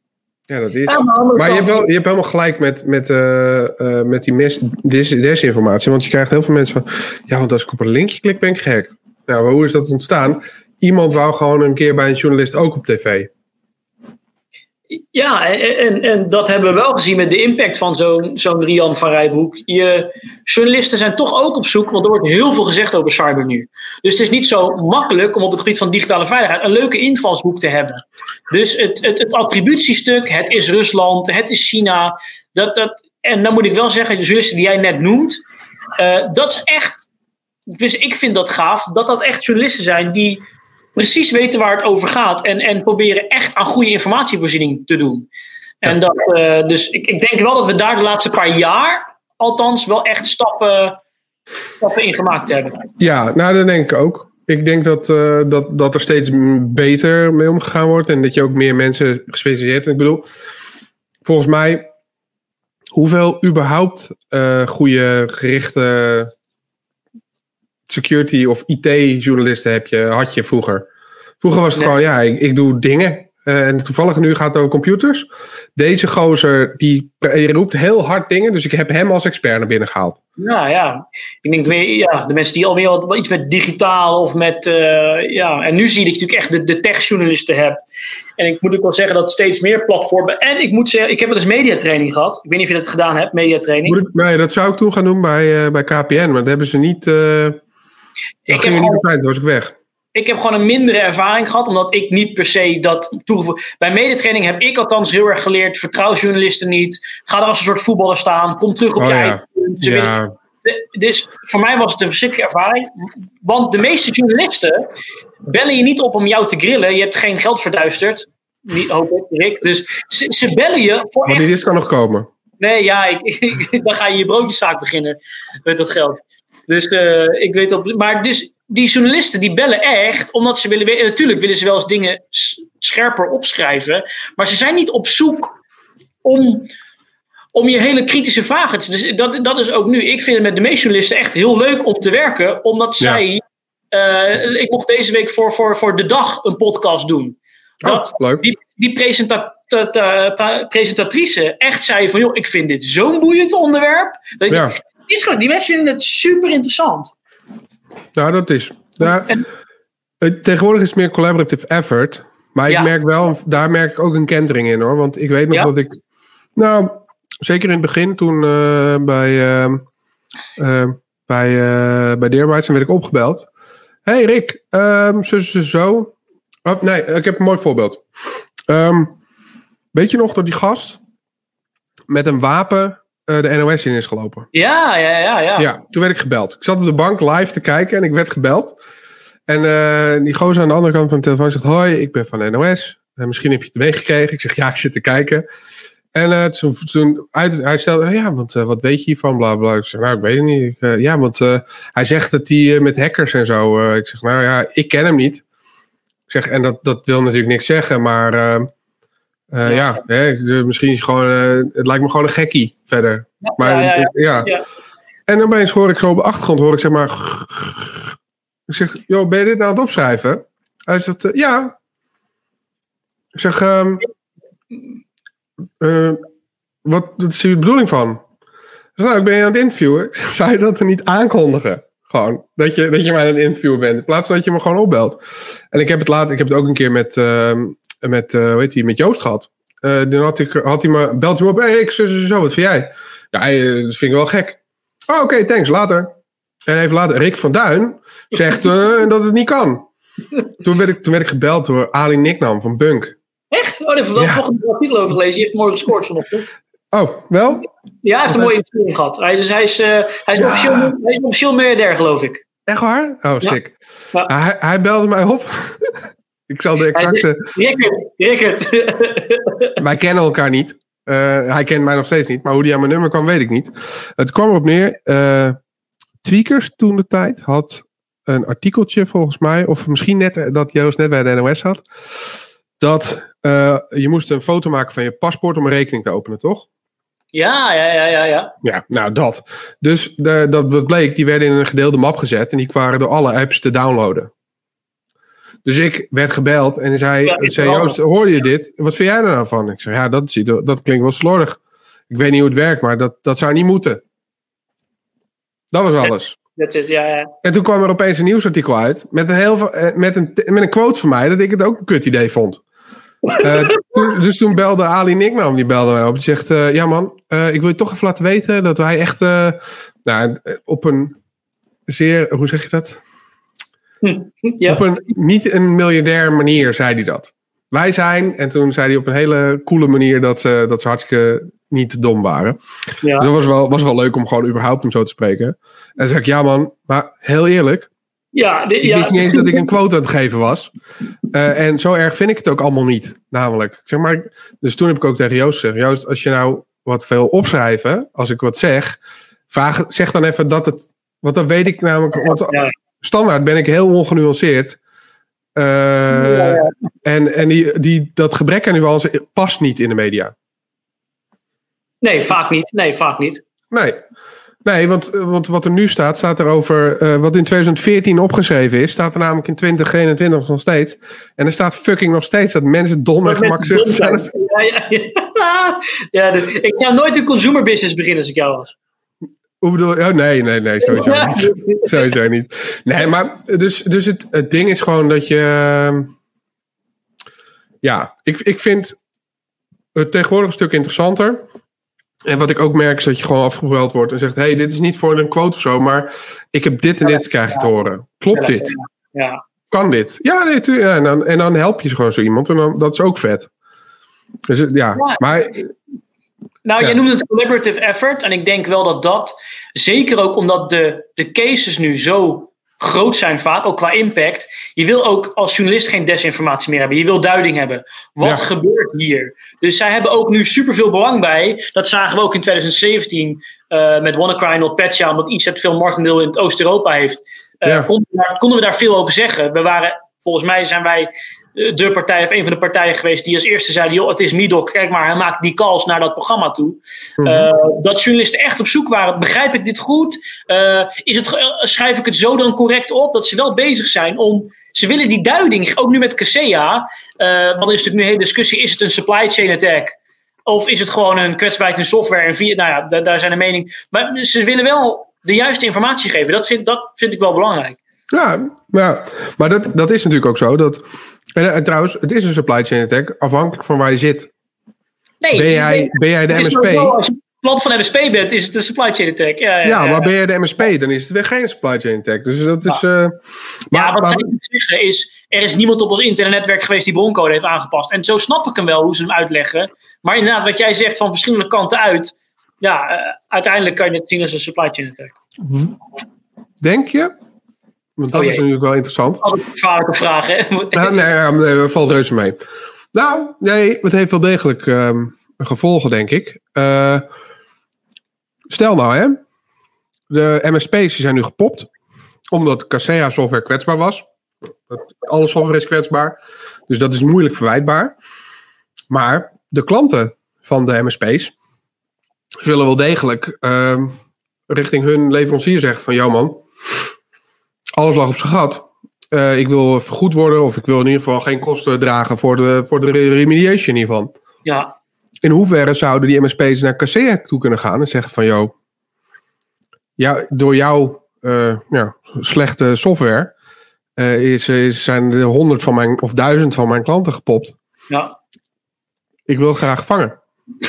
ja, dat is. maar je hebt, wel, je hebt helemaal gelijk met, met, uh, met die mis, des, desinformatie. Want je krijgt heel veel mensen van... Ja, want als ik op een linkje klik, ben ik gehackt. Nou, hoe is dat ontstaan? Iemand wou gewoon een keer bij een journalist ook op tv. Ja, en, en dat hebben we wel gezien met de impact van zo'n zo'n Rian van Rijbroek. Je, journalisten zijn toch ook op zoek, want er wordt heel veel gezegd over cyber nu. Dus het is niet zo makkelijk om op het gebied van digitale veiligheid een leuke invalshoek te hebben. Dus het, het, attributiestuk, het is Rusland, het is China. Dat, dat, en dan moet ik wel zeggen, de journalisten die jij net noemt, uh, dat is echt. Dus ik vind dat gaaf, dat dat echt journalisten zijn die precies weten waar het over gaat. En, en proberen echt aan goede informatievoorziening te doen. En dat, uh, dus ik, ik denk wel dat we daar de laatste paar jaar, althans, wel echt stappen, stappen in gemaakt hebben. Ja, nou, dat denk ik ook. Ik denk dat, uh, dat, dat er steeds beter mee omgegaan wordt. En dat je ook meer mensen gespecialiseerd. Ik bedoel, volgens mij, hoeveel überhaupt uh, goede gerichte security of IT-journalisten heb je, had je vroeger? Vroeger was het gewoon, ja, ik, ik doe dingen. Uh, en toevallig nu gaat het over computers. Deze gozer, die, die, roept heel hard dingen. Dus ik heb hem als expert naar binnen gehaald. Nou ja, ik denk ja, de mensen die alweer wat, iets met digitaal of met... Uh, ja, en nu zie je dat je natuurlijk echt de, de tech-journalisten hebt. En ik moet ook wel zeggen dat steeds meer platformen... En ik moet zeggen, ik heb wel eens mediatraining gehad. Ik weet niet of je dat gedaan hebt, mediatraining. Nee, dat zou ik toen gaan doen bij, uh, bij KPN. Maar dat hebben ze niet... Ik heb de tijd, was ik weg ik heb gewoon een mindere ervaring gehad, omdat ik niet per se dat toegevoegd. Bij medetraining heb ik althans heel erg geleerd: vertrouw journalisten niet. Ga er als een soort voetballer staan. Kom terug op oh, je ja. eigen punt. Ja. Dus voor mij was het een verschrikkelijke ervaring. Want de meeste journalisten bellen je niet op om jou te grillen. Je hebt geen geld verduisterd. Niet, hoop ik, Rick. Dus ze, ze bellen je voor. Maar die kan nog komen. Nee, ja, ik, ik, dan ga je je broodjeszaak beginnen met dat geld. Dus uh, ik weet dat. Maar dus die journalisten die bellen echt omdat ze willen weten. Natuurlijk willen ze wel eens dingen scherper opschrijven. Maar ze zijn niet op zoek om, om je hele kritische vragen te. Dus dat, dat is ook nu. Ik vind het met de meeste journalisten echt heel leuk om te werken. Omdat zij. Uh, ik mocht deze week voor, voor, voor de dag een podcast doen. Oh, dat, leuk. Die, die presenta presentatrice echt zei van joh, ik vind dit zo'n boeiend onderwerp. Ja. Is gewoon, die mensen vinden het super interessant. Nou, dat is. Tegenwoordig is het meer collaborative effort. Maar ik merk wel, daar merk ik ook een kentering in hoor. Want ik weet nog ja? dat ik. Nou, zeker in het begin, toen uh, bij. Uh, uh, bij, bij Deerbites werd ik opgebeld. Hey Rick, um, zo, zo, zo. Oh, nee, ik heb een mooi voorbeeld. Um, weet je nog dat die gast met een wapen uh, de NOS in is gelopen. Ja, ja, ja, ja. Ja, toen werd ik gebeld. Ik zat op de bank live te kijken en ik werd gebeld. En uh, die gozer aan de andere kant van de telefoon zegt: Hoi, ik ben van de NOS. Uh, misschien heb je het meegekregen. Ik zeg: Ja, ik zit te kijken. En toen, toen uit, hij stelde: Ja, want wat weet je hiervan? Bla bla. Ik zeg: Nou, ik weet het niet. Ik, ja, want hij zegt dat hij met hackers en zo. ik zeg: Nou ja, ik ken hem niet. Ik zeg: En dat, dat wil natuurlijk niks zeggen, maar uh, ja, ja hè, misschien gewoon, uh, het lijkt me gewoon een gekkie verder. Ja, maar ja. En dan opeens hoor ik zo op de achtergrond, hoor ik zeg maar. Ik zeg, joh, ben je dit nou aan het opschrijven? Hij zegt, uh, ja. Ik zeg, um, wat, wat is de bedoeling van? zeg, nou, ik ben je aan het interviewen. Ik zeg, zou je dat er niet aankondigen? Gewoon, dat je, dat je mij aan het interviewen bent. In plaats van dat je me gewoon opbelt. En ik heb het later, ik heb het ook een keer met, uh, met, uh, weet je, met Joost gehad. Uh, dan had, ik, had hij me, belt hij me op. Hey, ik zo, zo, zo, wat vind jij? Ja, eh, dat vind ik wel gek. Oh, oké, okay, thanks, later. En even later, Rick van Duin zegt dat het niet kan. Toen werd, ik, toen werd ik gebeld door Ali Nicknam van Bunk. Echt? Oh, daar heb ik ja. een artikel over gelezen. Je heeft mooi gescoord vanochtend. Oh, wel? Ja, hij heeft een mooie investering gehad. Hij is, hij is, uh, hij is, ja. officieel, hij is officieel miljardair, geloof ik. Echt waar? Oh, sick. Ja. Hij, hij, belde mij op. ik zal de exacte... Rickert, Rickert. Wij kennen elkaar niet. Uh, hij kent mij nog steeds niet. Maar hoe hij aan mijn nummer kwam, weet ik niet. Het kwam erop neer. Uh, Tweakers toen de tijd had een artikeltje volgens mij. Of misschien net dat Joost net bij de NOS had. Dat je moest een foto maken van je paspoort om een rekening te openen, toch? Ja, ja, ja, ja, ja. Ja, nou dat. Dus de, dat wat bleek, die werden in een gedeelde map gezet en die waren door alle apps te downloaden. Dus ik werd gebeld en zei, ja, zei Joost, hoorde je dit? Wat vind jij er nou van? Ik zei, ja, dat, dat klinkt wel slordig. Ik weet niet hoe het werkt, maar dat, dat zou niet moeten. Dat was alles. That's it, ja, ja. En toen kwam er opeens een nieuwsartikel uit met een, heel, eh, met een, met een quote van mij dat ik het ook een kut idee vond. Uh, toen, dus toen belde Ali Nicknam, die belde mij op. Die zegt, uh, ja man, uh, ik wil je toch even laten weten dat wij echt nou, op een zeer, hoe zeg je dat? Ja. Op een niet een miljardair manier zei hij dat. wij zijn. En toen zei hij op een hele coole manier dat, ze dat ze hartstikke niet dom waren. Ja. Dus dat was wel, was wel leuk om gewoon überhaupt hem zo te spreken. En dan zei ik, ja man, maar heel eerlijk. Ja, ik ja, wist niet eens dat ik een quote aan het geven was. Uh, en zo erg vind ik het ook allemaal niet, namelijk. Zeg maar, dus toen heb ik ook tegen Joost gezegd, Joost, als je nou wat veel opschrijven, als ik wat zeg, vraag, zeg dan even dat het, want dan weet ik namelijk, want standaard ben ik heel ongenuanceerd. Uh, ja, ja. En, en die, die, dat gebrek aan nuance past niet in de media. Nee, vaak niet. Nee, vaak niet. Nee. Nee, want, want wat er nu staat, staat er over. Uh, wat in 2014 opgeschreven is, staat er namelijk in 2021 nog steeds. En er staat fucking nog steeds dat mensen dom en gemakzuchtig zijn. Ja, ja, ja. ik zou nooit een consumer business beginnen als ik jou was. Hoe bedoel je? Oh, nee, nee, nee, sowieso niet. sowieso niet. Nee, maar dus, dus het, het ding is gewoon dat je. Ehm, ja, ik, ik vind het tegenwoordig een stuk interessanter. En wat ik ook merk is dat je gewoon afgebeld wordt en zegt: hey, dit is niet voor een quote of zo, maar ik heb dit en dit krijg ik te horen. Klopt dit? Ja. Kan dit? Ja, nee, ja, en, dan, en dan help je gewoon zo iemand en dan, dat is ook vet. Dus ja, maar. Nou, jij noemt het collaborative effort. En ik denk wel dat dat, zeker ook omdat de, de cases nu zo groot zijn vaak, ook qua impact. Je wil ook als journalist geen desinformatie meer hebben. Je wil duiding hebben. Wat gebeurt hier? Dus zij hebben ook nu superveel belang bij. Dat zagen we ook in 2017 uh, met WannaCry Not Petja, omdat iets het veel marktendeel in het Oost-Europa heeft. Uh, konden, we daar, konden we daar veel over zeggen. We waren, volgens mij zijn wij de partij of een van de partijen geweest die als eerste zei: joh, het is Midok, kijk maar, hij maakt die calls naar dat programma toe. Mhm. Eh, dat journalisten echt op zoek waren, begrijp ik dit goed? Uh, is het, schrijf ik het zo dan correct op? Dat ze wel bezig zijn om, ze willen die duiding, ook nu met Casea, uh, want er is natuurlijk nu een hele discussie, is het een supply chain attack? Of is het gewoon een kwetsbaarheid in software? En via, nou ja, daar, zijn de mening. Maar ze willen wel de juiste informatie geven. Dat vind, dat vind ik wel belangrijk. Ja, ja. maar dat, dat is natuurlijk ook zo. Dat en, en, trouwens, het is een supply chain attack afhankelijk van waar je zit. Nee, ben jij, ben jij de MSP? als je klant van MSP bent, is het een supply chain attack. Ja, ja, ja, maar ben jij de MSP, dan is het weer geen supply chain attack. Dus dat is. Uh, maar, ja, wat maar, zij zeggen is: er is niemand op ons internetwerk geweest die broncode heeft aangepast. En zo snap ik hem wel hoe ze hem uitleggen. Maar inderdaad, wat jij zegt van verschillende kanten uit. Ja, uh, uiteindelijk kan je het zien als een supply chain attack. Denk je? Want dat oh, is natuurlijk wel interessant. Altijd gevaarlijke vragen. Nou, nee, nee, nee, valt reuze mee. Nou, nee, het heeft wel degelijk uh, gevolgen, denk ik. Uh, stel nou, hè. De MSP's zijn nu gepopt. Omdat Casea software kwetsbaar was. Alle software is kwetsbaar. Dus dat is moeilijk verwijtbaar. Maar de klanten van de MSP's zullen wel degelijk uh, richting hun leverancier zeggen van... jou man, alles lag op zijn gat. Uh, ik wil vergoed worden of ik wil in ieder geval geen kosten dragen voor de, voor de remediation hiervan. Ja. In hoeverre zouden die MSP's naar Casea toe kunnen gaan en zeggen van joh, ja, door jouw uh, ja, slechte software uh, is, is, zijn er honderd van mijn of duizend van mijn klanten gepopt. Ja. Ik wil graag vangen.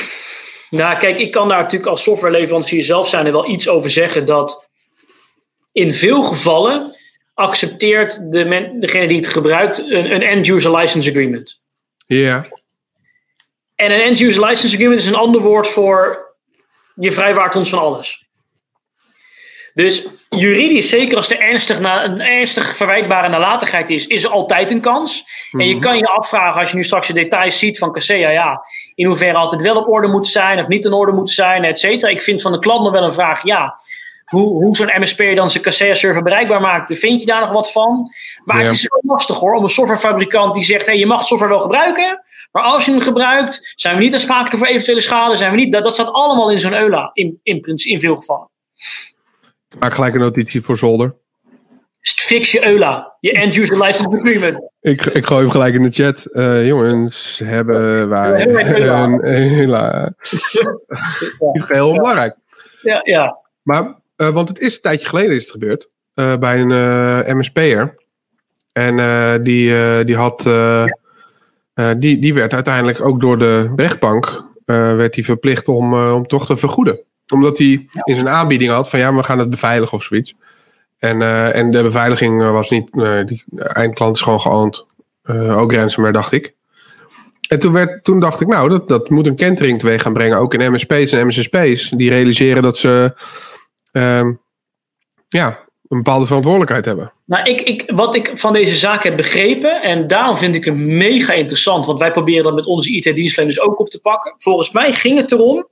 Nou, kijk, ik kan daar natuurlijk als softwareleverancier zelf zijn er wel iets over zeggen dat in veel gevallen accepteert de men, degene die het gebruikt een, een end-user license agreement. Ja. En een end-user license agreement is een ander woord voor je vrijwaart ons van alles. Dus juridisch, zeker als er ernstig na, een ernstig verwijtbare nalatigheid is, is er altijd een kans. En je mhm. kan je afvragen, als je nu straks de details ziet van Casea, ja, in hoeverre altijd wel op orde moet zijn of niet in orde moet zijn, et cetera. Ik vind van de klant nog wel een vraag, ja, hoe, hoe zo'n MSP dan zijn Kaseya-server bereikbaar maakt. Vind je daar nog wat van? Maar het is zo lastig hoor, om een softwarefabrikant die zegt: hey, je mag software wel gebruiken, maar als je hem gebruikt, zijn we niet aansprakelijk voor eventuele schade. Zijn we niet, dat, dat staat allemaal in zo'n EULA, in, in, in veel gevallen. Ik maak gelijk een notitie voor Zolder. Fix je EULA, je End-User License Agreement. Ik, ik gooi hem gelijk in de chat. Uh, jongens, hebben wij een EULA. Niet heel belangrijk. Ja, ja. Maar uh, want het is een tijdje geleden is het gebeurd. Uh, bij een uh, eh, MSP'er. En die, die had. die, die werd uiteindelijk ook door de rechtbank. werd hij verplicht om, om toch te vergoeden. Omdat hij in zijn aanbieding had van ja, we gaan het beveiligen of zoiets. En, en de beveiliging was niet. die eindklant is gewoon geoond. ook ransomware, dacht ik. En toen, werd, toen dacht ik, nou, dat, dat moet een kentering teweeg gaan brengen. Ook in MSP's en MSSP's. Die realiseren dat ze ehm, ja, een bepaalde verantwoordelijkheid hebben. Nou, ik, ik, wat ik van deze zaak heb begrepen, en daarom vind ik hem mega interessant, want wij proberen dat met onze IT-dienstverleners ook op te pakken. Volgens mij ging het erom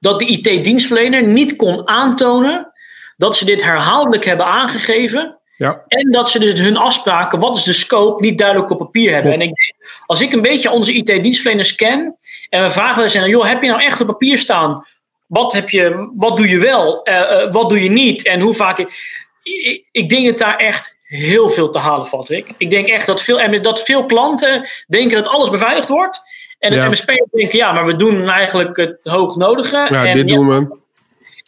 dat de IT-dienstverlener niet kon aantonen dat ze dit herhaaldelijk hebben aangegeven. Ja. En dat ze dus hun afspraken, wat is de scope, niet duidelijk op papier hebben. En ik denk, als ik een beetje onze IT-dienstverleners ken en we vragen wel eens, joh, heb je nou echt op papier staan? Wat, heb je, wat doe je wel? Uh, uh, wat doe je niet? En hoe vaak. Ik, ik denk dat daar echt heel veel te halen valt, Rick. Ik denk echt dat veel, dat veel klanten denken dat alles beveiligd wordt. En de ja. MSP'ers denken, ja, maar we doen eigenlijk het hoognodige. Ja, en dit doen we.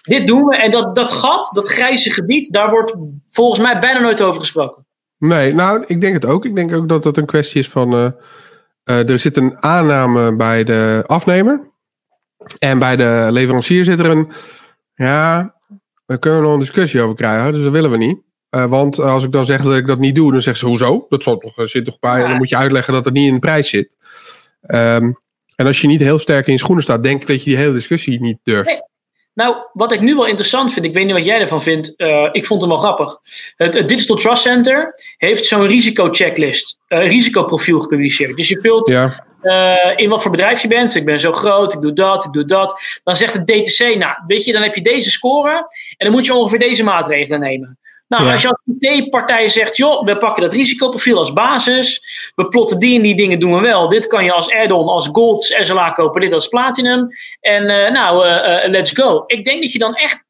Dit doen we. En dat, dat gat, dat grijze gebied, daar wordt volgens mij bijna nooit over gesproken. Nee, nou, ik denk het ook. Ik denk ook dat dat een kwestie is van... Uh, uh, er zit een aanname bij de afnemer. En bij de leverancier zit er een... Ja, daar kunnen we nog een discussie over krijgen. Dus dat willen we niet. Uh, want als ik dan zeg dat ik dat niet doe, dan zegt ze hoezo? Dat zal toch, zit toch bij? En dan moet je uitleggen dat het niet in de prijs zit. Um, en als je niet heel sterk in je schoenen staat, denk ik dat je die hele discussie niet durft. Nee. Nou, wat ik nu wel interessant vind, ik weet niet wat jij ervan vindt, uh, ik vond hem wel grappig. Het, het Digital Trust Center heeft zo'n risico-checklist, uh, risicoprofiel gepubliceerd. Dus je vult ja. Uh, in wat voor bedrijf je bent. Ik ben zo groot, ik doe dat, ik doe dat. Dan zegt het DTC, nou, weet je, dan heb je deze score en dan moet je ongeveer deze maatregelen nemen. Nou, Ja. als je als IT-partij zegt, joh, we pakken dat risicoprofiel als basis. We plotten die en die dingen doen we wel. Dit kan je als add-on, als gold SLA kopen, dit als platinum. En uh, nou, uh, uh, let's go. Ik denk dat je dan echt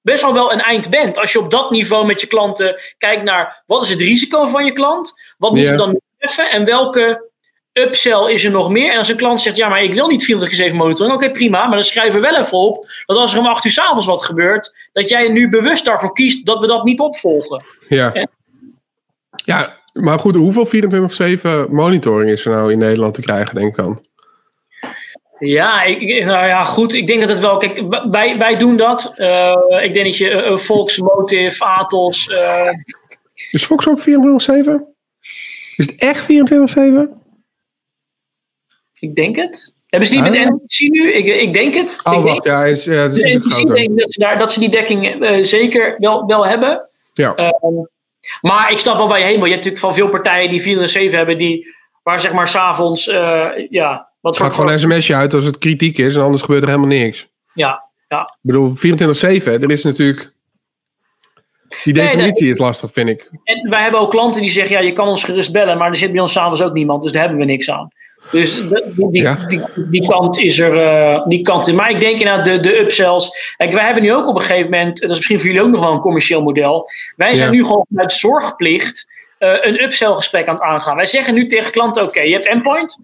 best wel wel een eind bent. Als je op dat niveau met je klanten kijkt naar, wat is het risico van je klant? Wat moeten Ja. we dan treffen? En welke upsell is er nog meer? En als een klant zegt, ja, maar ik wil niet 24 7 monitoring. Oké, prima. Maar dan schrijven we wel even op dat als er om 8 uur s'avonds wat gebeurt, dat jij nu bewust daarvoor kiest dat we dat niet opvolgen. Ja. Ja. ja, maar goed, hoeveel 24-7 monitoring is er nou in Nederland te krijgen, denk ik dan? Ja, ik, nou ja, goed. Ik denk dat het wel. Kijk, wij, wij doen dat. Uh, ik denk dat je uh, Volksmotive, Atos. Uh, Is Fox ook 24-7? Is het echt 24-7? Ik denk het. Hebben ze niet Ah. met NBC nu? Ik, ik denk het. Oh, ik wacht, denk, ja, is, ja, dat is de groter. denk dat ze, daar, dat ze die dekking uh, zeker wel, wel hebben. Ja. Ehm, maar ik snap wel waar je heen wil. Je hebt natuurlijk van veel partijen die 4 en 7 hebben, die, waar zeg maar s'avonds, uh, ja, wat gaat gewoon een sms'je uit als het kritiek is en anders gebeurt er helemaal niks. Ja, ja. Ik bedoel, 24-7, er is natuurlijk... Die Nee, definitie is lastig, vind ik. En wij hebben ook klanten die zeggen, ja, je kan ons gerust bellen, maar er zit bij ons s'avonds ook niemand, dus daar hebben we niks aan. Dus die, die, Ja. die, die kant is er. eh, die kant is. Maar ik denk inderdaad, de, de upsells. Kijk, wij hebben nu ook op een gegeven moment. Dat is misschien voor jullie ook nog wel een commercieel model. Wij zijn Ja. nu gewoon vanuit zorgplicht. eh, een upsell gesprek aan het aangaan. Wij zeggen nu tegen klanten: oké, je hebt endpoint.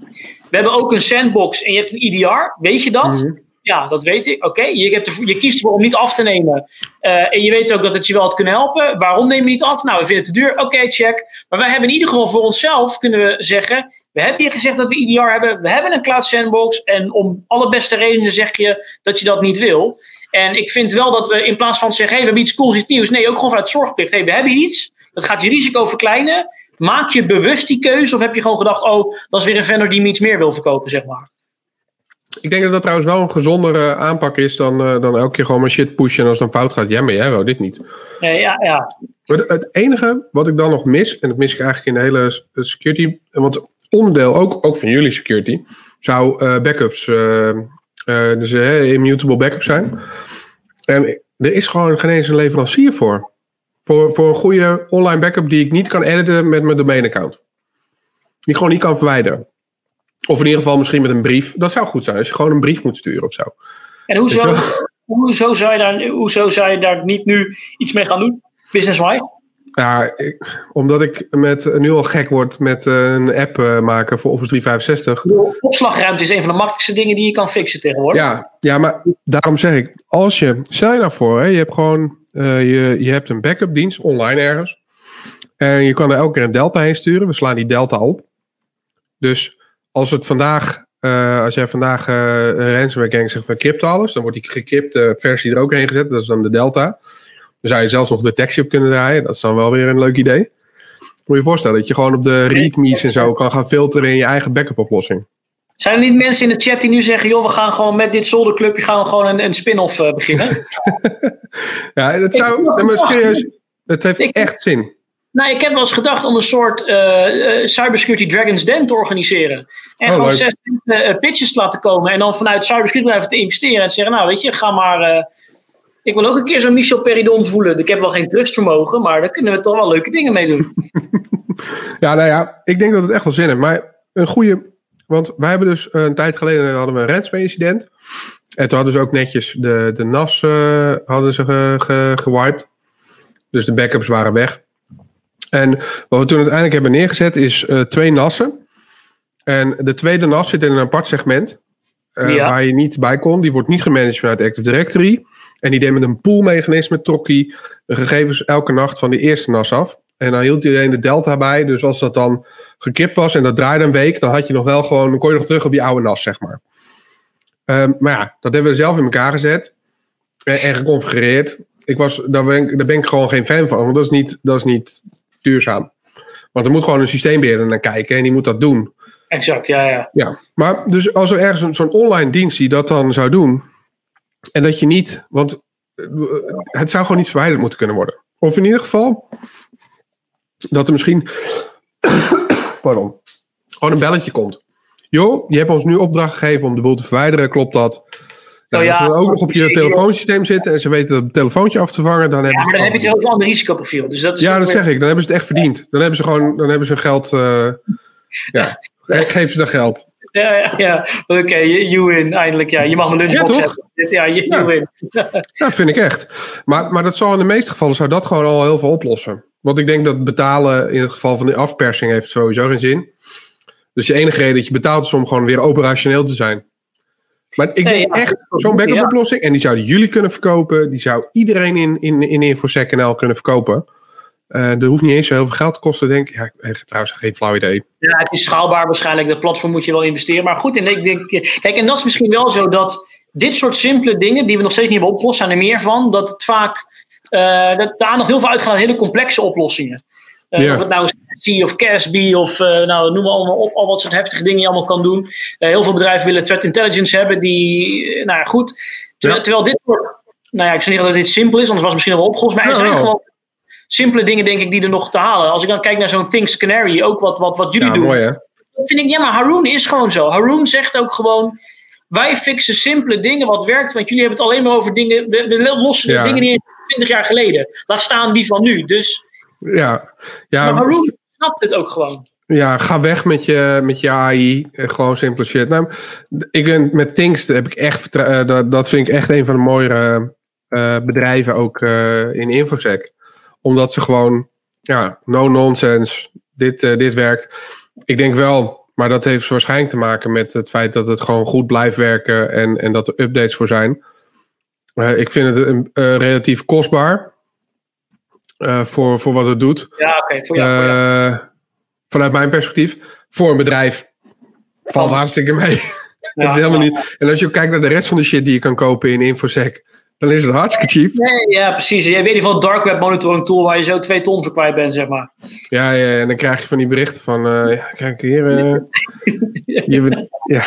We hebben ook een sandbox en je hebt een IDR. Weet je dat? Mhm. Ja, dat weet ik. Oké, je, je kiest ervoor om niet af te nemen. Eh, en je weet ook dat het je wel had kunnen helpen. Waarom neem je niet af? Nou, we vinden het te duur. Oké, check. Maar wij hebben in ieder geval voor onszelf kunnen we zeggen. We hebben je gezegd dat we IDR hebben. We hebben een cloud sandbox. En om alle beste redenen zeg je dat je dat niet wil. En ik vind wel dat we in plaats van zeggen: hey, we hebben iets cools, iets nieuws. Nee, ook gewoon vanuit zorgplicht. Hey, we hebben iets. Dat gaat je risico verkleinen. Maak je bewust die keuze? Of heb je gewoon gedacht: oh, dat is weer een vendor die me iets meer wil verkopen, zeg maar. Ik denk dat dat trouwens wel een gezondere aanpak is dan, eh, dan elke keer gewoon maar shit pushen. En als het dan fout gaat, ja, maar jij wou dit niet. Ja, ja. Maar Het, het enige wat ik dan nog mis, en dat mis ik eigenlijk in de hele eh, security, want onderdeel ook, ook van jullie security, zou eh, backups, eh, dus immutable backups zijn. En er is gewoon geen eens een leverancier voor. Voor, voor een goede online backup die ik niet kan editen met mijn domainaccount. Die ik gewoon niet kan verwijderen. Of in ieder geval misschien met een brief. Dat zou goed zijn als je gewoon een brief moet sturen of zo. En hoezo, hoezo, zou je daar, hoezo zou je daar niet nu iets mee gaan doen? Business-wise? Ja, ik- omdat ik met, nu al gek word met eh, een app eh, maken voor Office 365. Ik bedoel, Opslagruimte is een van de makkelijkste dingen die je kan fixen tegenwoordig. Ja, ja, maar daarom zeg ik, als je, stel je nou voor, hè, je hebt gewoon, eh, je, je hebt een backup dienst online ergens. En je kan er elke keer een delta heen sturen. We slaan die delta op. Dus als het vandaag, eh, als jij vandaag eh, een ransomware gang zegt van crypto alles, dan wordt die gecrypte versie er ook heen gezet. Dat is dan de delta. Dan zou je zelfs nog detectie op kunnen draaien. Dat is dan wel weer een leuk idee. Moet je je voorstellen dat je gewoon op de readmes en zo kan gaan filteren in je eigen backup oplossing. Zijn er niet mensen in de chat die nu zeggen: joh, we gaan gewoon met dit zolderclubje gaan we gewoon een, een spin-off uh, beginnen? ja, dat zou. Maar serieus, het heeft echt zin. Nou, ik heb wel eens gedacht om een soort uh, Cybersecurity Dragons Den te organiseren. En oh, gewoon zes uh, pitches te laten komen. En dan vanuit cybersecurity blijven te investeren. En te zeggen: Nou, weet je, ga maar. ik wil ook een keer zo'n Michel Peridon voelen. Ik heb wel geen trustvermogen, maar daar kunnen we toch wel leuke dingen mee doen. ja, nou ja, ik denk dat het echt wel zin heeft. Maar een goede want wij hebben dus een tijd geleden hadden we een ransomware incident. En toen hadden ze ook netjes de, de NAS uh, hadden ze ge, ge, gewiped. Dus de backups waren weg. En wat we toen uiteindelijk hebben neergezet is uh, twee NAS'en. En de tweede NAS zit in een apart segment. Uh, Waar je niet bij kon. Die wordt niet gemanaged vanuit Active Directory. En die deed met een poolmechanisme, trok hij de gegevens elke nacht van de eerste NAS af. En dan hield iedereen de delta bij. Dus als dat dan gekipt was en dat draaide een week, dan had je nog wel gewoon, dan kon je nog terug op die oude NAS, zeg maar. Um, maar ja, dat hebben we zelf in elkaar gezet en, en geconfigureerd. Ik was, daar, ben ik, daar ben ik gewoon geen fan van, want dat is niet, dat is niet duurzaam. Want er moet gewoon een systeembeheerder naar kijken en die moet dat doen. Exact, ja, ja. ja maar dus als er ergens zo'n online dienst die dat dan zou doen, en dat je niet, want eh, het zou gewoon niet verwijderd moeten kunnen worden. Of in ieder geval, dat er misschien pardon, gewoon een belletje komt. Jo, je hebt ons nu opdracht gegeven om de boel te verwijderen, klopt dat? Nou, ja, als we ook nog op je telefoonsysteem zitten en ze weten dat het telefoontje af te vangen, dan hebben ja, maar dan heb je het een ander risicoprofiel. Dus dat is ja, dat zeg ik. Dan hebben ze het echt verdiend. Dan hebben ze gewoon dan hebben ze hun geld. Uh, ja, geef ze dat geld. Ja, ja, ja. oké, okay, you win. Eindelijk, ja. Je mag mijn lunchbox ja. Ja, you, ja. win. ja, vind ik echt. Maar, maar dat zal in de meeste gevallen zou dat gewoon al heel veel oplossen. Want ik denk dat betalen in het geval van de afpersing heeft sowieso geen zin. Dus de enige reden dat je betaalt is om gewoon weer operationeel te zijn. Maar ik denk echt, zo'n backup oplossing, en die zouden jullie kunnen verkopen, die zou iedereen in, in, in InfoSec kunnen verkopen. Uh, er hoeft niet eens zo heel veel geld te kosten, denk ik. Ja, ik heb trouwens geen flauw idee. Ja, het is schaalbaar waarschijnlijk. Dat platform moet je wel investeren. Maar goed, en ik denk, kijk, en dat is misschien wel zo dat dit soort simpele dingen, die we nog steeds niet hebben opgelost, zijn er meer van. Dat het vaak uh, dat de aandacht heel veel uitgaat naar hele complexe oplossingen. Uh, Of het nou C of CASB of uh, nou, noem maar allemaal op, al wat soort heftige dingen je allemaal kan doen. heel veel bedrijven willen threat intelligence hebben die, nou ja, goed. Terwijl, terwijl dit, nou ja, ik zou niet dat dit simpel is, anders was het misschien wel opgelost. Maar er zijn gewoon simpele dingen, denk ik, die er nog te halen. Als ik dan kijk naar zo'n Things Canary, ook wat, wat, wat jullie ja, doen. Mooi, hè? vind ik, ja, maar Haroon is gewoon zo. Haroon zegt ook gewoon, wij fixen simpele dingen wat werkt. Want jullie hebben het alleen maar over dingen. We, we lossen ja. dingen die 20 jaar geleden. Laat staan die van nu. Dus. Ja. ja maar Haroon snapt het ook gewoon. Ja, ga weg met je, met je AI. Eh, gewoon simpele shit. Nou, ik ben met Things heb ik echt. Uh, dat, dat vind ik echt een van de mooiere uh, bedrijven ook uh, in InfoSec. Omdat ze gewoon. Ja, no nonsense. Dit, dit werkt. Ik denk wel maar dat heeft waarschijnlijk te maken met het feit dat het gewoon goed blijft werken en, en dat er updates voor zijn. Ik vind het relatief kostbaar uh, voor, voor wat het doet. Ja, oké. Okay, voor, jou, Vanuit mijn perspectief. Voor een bedrijf valt hartstikke mee. Ja, het is helemaal niet. En als je kijkt naar de rest van de shit die je kan kopen in InfoSec, dan is het hartstikke cheap. Nee, ja, precies. Je weet niet van dark web monitoring tool waar je zo twee ton voor kwijt bent, zeg maar. Ja, ja en dan krijg je van die berichten van, uh, ja, kijk hier, je, ja.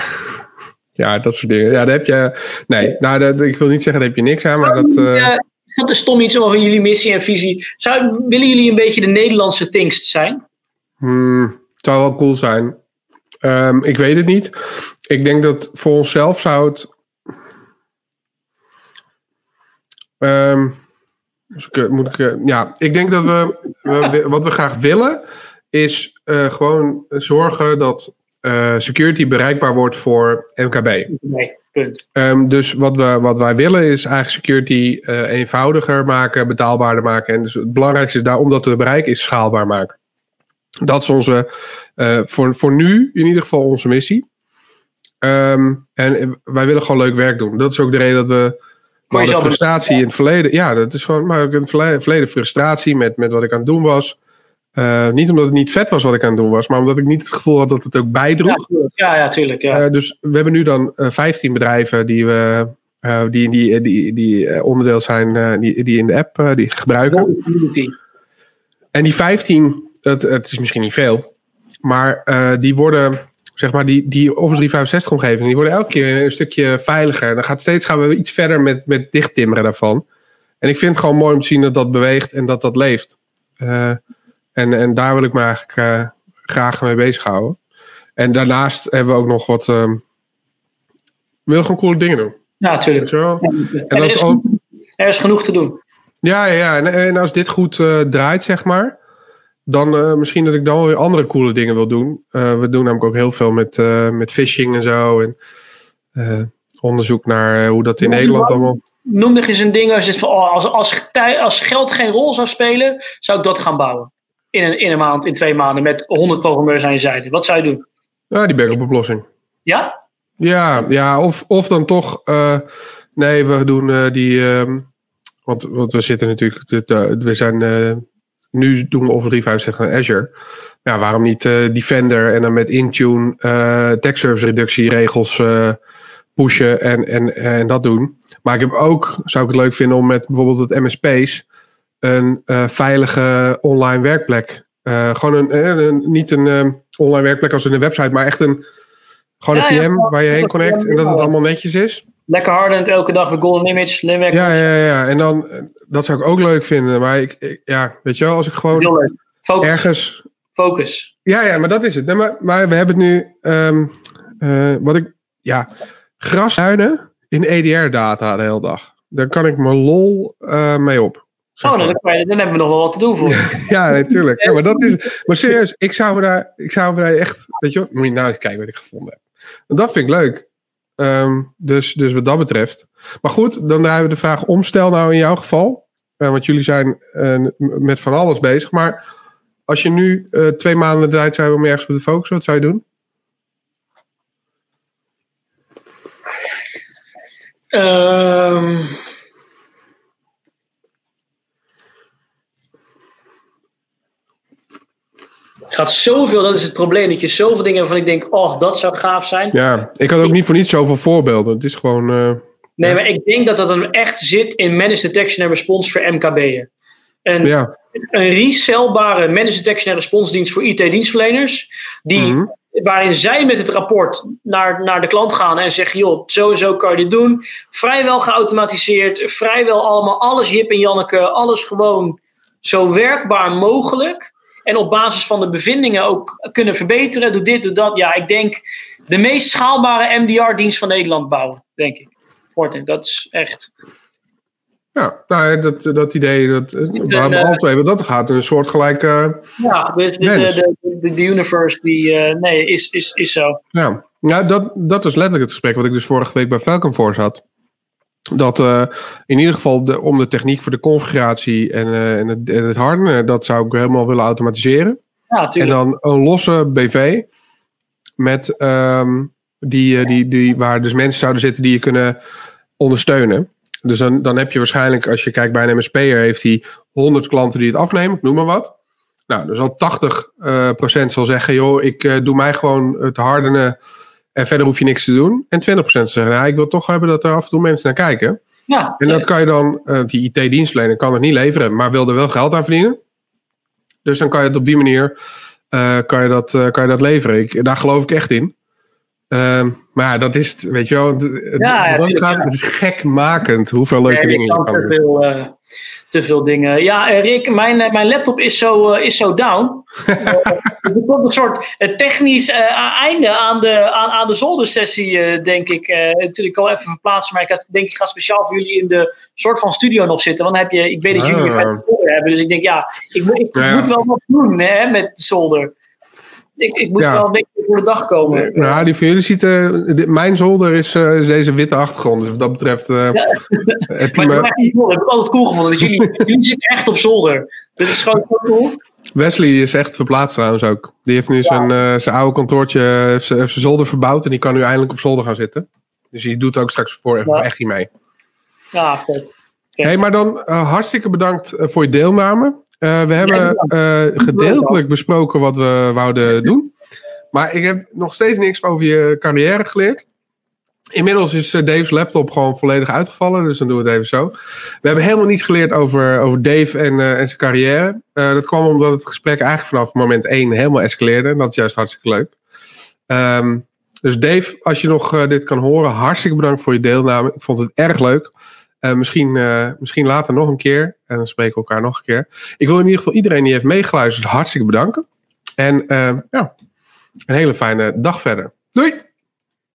ja, dat soort dingen. Ja, daar heb je, nee, nou, dat, ik wil niet zeggen, daar heb je niks aan, maar dat... Uh, dat is stom iets over jullie missie en visie. Zou, willen jullie een beetje de Nederlandse things zijn? Hmm, zou wel cool zijn. Um, ik weet het niet. Ik denk dat voor onszelf zou het Um, ik, moet ik, eh, ja, ik denk dat we, we wat we graag willen, is uh, gewoon zorgen dat uh, security bereikbaar wordt voor MKB. Nee, punt. Um, dus wat, we, wat wij willen is eigenlijk security uh, eenvoudiger maken, betaalbaarder maken. En dus het belangrijkste is daar, om dat te bereiken, is schaalbaar maken. Dat is onze, voor, voor nu in ieder geval onze missie. Um, en wij willen gewoon leuk werk doen. Dat is ook de reden dat we maar de frustratie in het verleden, ja, dat is gewoon, maar ook in het verleden frustratie met, met wat ik aan het doen was. Uh, niet omdat het niet vet was wat ik aan het doen was, maar omdat ik niet het gevoel had dat het ook bijdroeg. Ja, ja, tuurlijk. Ja. Uh, dus we hebben nu dan uh, eh, 15 bedrijven die we. die, die, die, die onderdeel zijn, die, die in de app die gebruiken. En die 15 het, het is misschien niet veel, maar eh, die worden, zeg maar, die, die Office 365 omgeving, die worden elke keer een stukje veiliger. En dan gaat steeds gaan we iets verder met, met dichttimmeren daarvan. En ik vind het gewoon mooi om te zien dat dat beweegt en dat dat leeft. En, en daar wil ik me eigenlijk uh, graag mee bezighouden. En daarnaast hebben we ook nog wat. Um, we willen gewoon coole dingen doen. Ja, natuurlijk. En, er, is, ook, er is genoeg te doen. Ja, ja, en, en als dit goed uh, draait, zeg maar. Dan uh, misschien dat ik dan weer andere coole dingen wil doen. Uh, we doen namelijk ook heel veel met, met phishing en zo. En onderzoek naar hoe dat in ja, Nederland allemaal. Noem nog eens een ding als, het, als, als, als geld geen rol zou spelen, zou ik dat gaan bouwen. In een, in een maand, in twee maanden, met 100 programmeurs aan je zijde. Wat zou je doen? Ja, die backup oplossing. Ja? Ja, ja of, of dan toch. Uh, nee, we doen uh, die. Um, want, want we zitten natuurlijk. We zijn. nu doen we Office 365 naar Azure. Ja, waarom niet Defender en dan met Intune text service reductieregels pushen en, en, en dat doen. Maar ik heb ook, zou ik het leuk vinden om met bijvoorbeeld het MSP's een veilige online werkplek. gewoon een, een, niet een online werkplek als in een website, maar echt een gewoon een VM waar je heen connect en dat het allemaal netjes is. Lekker hardend elke dag een golden image. Ja, ja, ja. En dan, dat zou ik ook leuk vinden. Maar ik, ja, weet je wel, als ik gewoon Focus. ergens... Focus. Ja, ja, maar dat is het. Nee, maar, maar we hebben het nu, um, uh, wat ik, ja, grashuinen in EDR-data de hele dag. Daar kan ik mijn lol uh, mee op. Oh, dan, dan, hebben we nog wel wat te doen voor. ja, natuurlijk. Ja, maar, dat is, maar serieus, ik zou me daar, ik zou me daar echt, weet je moet je nou eens kijken wat ik gevonden heb. En dat vind ik leuk. Um, dus, dus wat dat betreft. Maar goed, dan draaien we de vraag om. Stel nou in jouw geval. Uh, want jullie zijn uh, met van alles bezig. Maar als je nu uh, twee maanden de tijd zou hebben om ergens op te focussen, wat zou je doen? Um, gaat zoveel, dat is het probleem, dat je zoveel dingen waarvan ik denk, oh, dat zou gaaf zijn. Ja, ik had ook niet voor niets zoveel voorbeelden. Het is gewoon... Uh, nee, ja. maar ik denk dat dat dan echt zit in Managed Detection en Response voor MKB'en. Een, ja. een resellbare Managed Detection en Response dienst voor IT-dienstverleners, die... Mm -hmm. Waarin zij met het rapport naar, naar de klant gaan en zeggen: joh, zo en zo kan je dit doen. Vrijwel geautomatiseerd, vrijwel allemaal, alles Jip en Janneke, alles gewoon zo werkbaar mogelijk. En op basis van de bevindingen ook kunnen verbeteren. Doe dit, doe dat. Ja, ik denk de meest schaalbare MDR-dienst van Nederland bouwen, denk ik. Fortin, dat is echt. Ja, nou, dat, dat idee, dat, we hebben uh, altijd, want dat gaat een soort gelijke. Ja, de, de, de, de, universe, die, uh, nee, is, is, is zo. Ja, ja dat, dat is letterlijk het gesprek wat ik dus vorige week bij Falcon Force had dat uh, in ieder geval de, om de techniek voor de configuratie en, uh, en, het, en het harden, dat zou ik helemaal willen automatiseren. Ja, en dan een losse BV met um, die, uh, die, die, waar dus mensen zouden zitten die je kunnen ondersteunen. Dus dan, dan heb je waarschijnlijk, als je kijkt bij een MSP'er, heeft hij 100 klanten die het afnemen, ik noem maar wat. Nou, dus al 80% procent zal zeggen, joh, ik doe mij gewoon het hardenen en verder hoef je niks te doen. En 20% zeggen, nou, ik wil toch hebben dat er af en toe mensen naar kijken. Ja, en dat kan je dan, uh, die IT-dienstverlener kan het niet leveren, maar wil er wel geld aan verdienen. Dus dan kan je het op die manier uh, kan je dat, uh, kan je dat leveren. Ik, daar geloof ik echt in. Ehm, maar ja, dat is het, weet je wel. Het, ja, ja, dat gaat. Het is gekmakend hoeveel leuke dingen je kan uh, te veel dingen. Ja, Rick, mijn, mijn laptop is zo, is zo down. er komt een soort technisch einde aan de, aan, aan de zoldersessie, denk ik. natuurlijk al even verplaatsen, maar ik denk ik ga speciaal voor jullie in de soort van studio nog zitten. Want dan heb je, ik weet dat jullie weer vet zolder hebben. Dus ik denk, ja, ik, ik, ik moet wel wat doen hè, met zolder. Ik, ik moet ja. wel een beetje voor de dag komen. Nou, die van jullie ziet, uh, mijn zolder is, uh, is, deze witte achtergrond. Dus wat dat betreft. Uh, ja. heb maar me... ik heb het altijd cool gevonden. Dat jullie, jullie zitten echt op zolder. Dit is gewoon zo cool. Wesley is echt verplaatst trouwens ook. Die heeft nu ja. zijn, zijn oude kantoortje, heeft zijn zolder verbouwd. En die kan nu eindelijk op zolder gaan zitten. Dus die doet ook straks voor ja. echt niet mee. Ja, goed. Hey, maar dan hartstikke bedankt voor je deelname. Uh, we hebben uh, gedeeltelijk besproken wat we wouden doen. Maar ik heb nog steeds niks over je carrière geleerd. Inmiddels is eh, Dave's laptop gewoon volledig uitgevallen, dus dan doen we het even zo. We hebben helemaal niets geleerd over, over Dave en, uh, en zijn carrière. Dat kwam omdat het gesprek eigenlijk vanaf moment 1 helemaal escaleerde. En dat is juist hartstikke leuk. Um, dus Dave, als je nog dit kan horen, hartstikke bedankt voor je deelname. Ik vond het erg leuk. Misschien, misschien later nog een keer. En dan spreken we elkaar nog een keer. Ik wil in ieder geval iedereen die heeft meegeluisterd hartstikke bedanken. En ja, een hele fijne dag verder. Doei!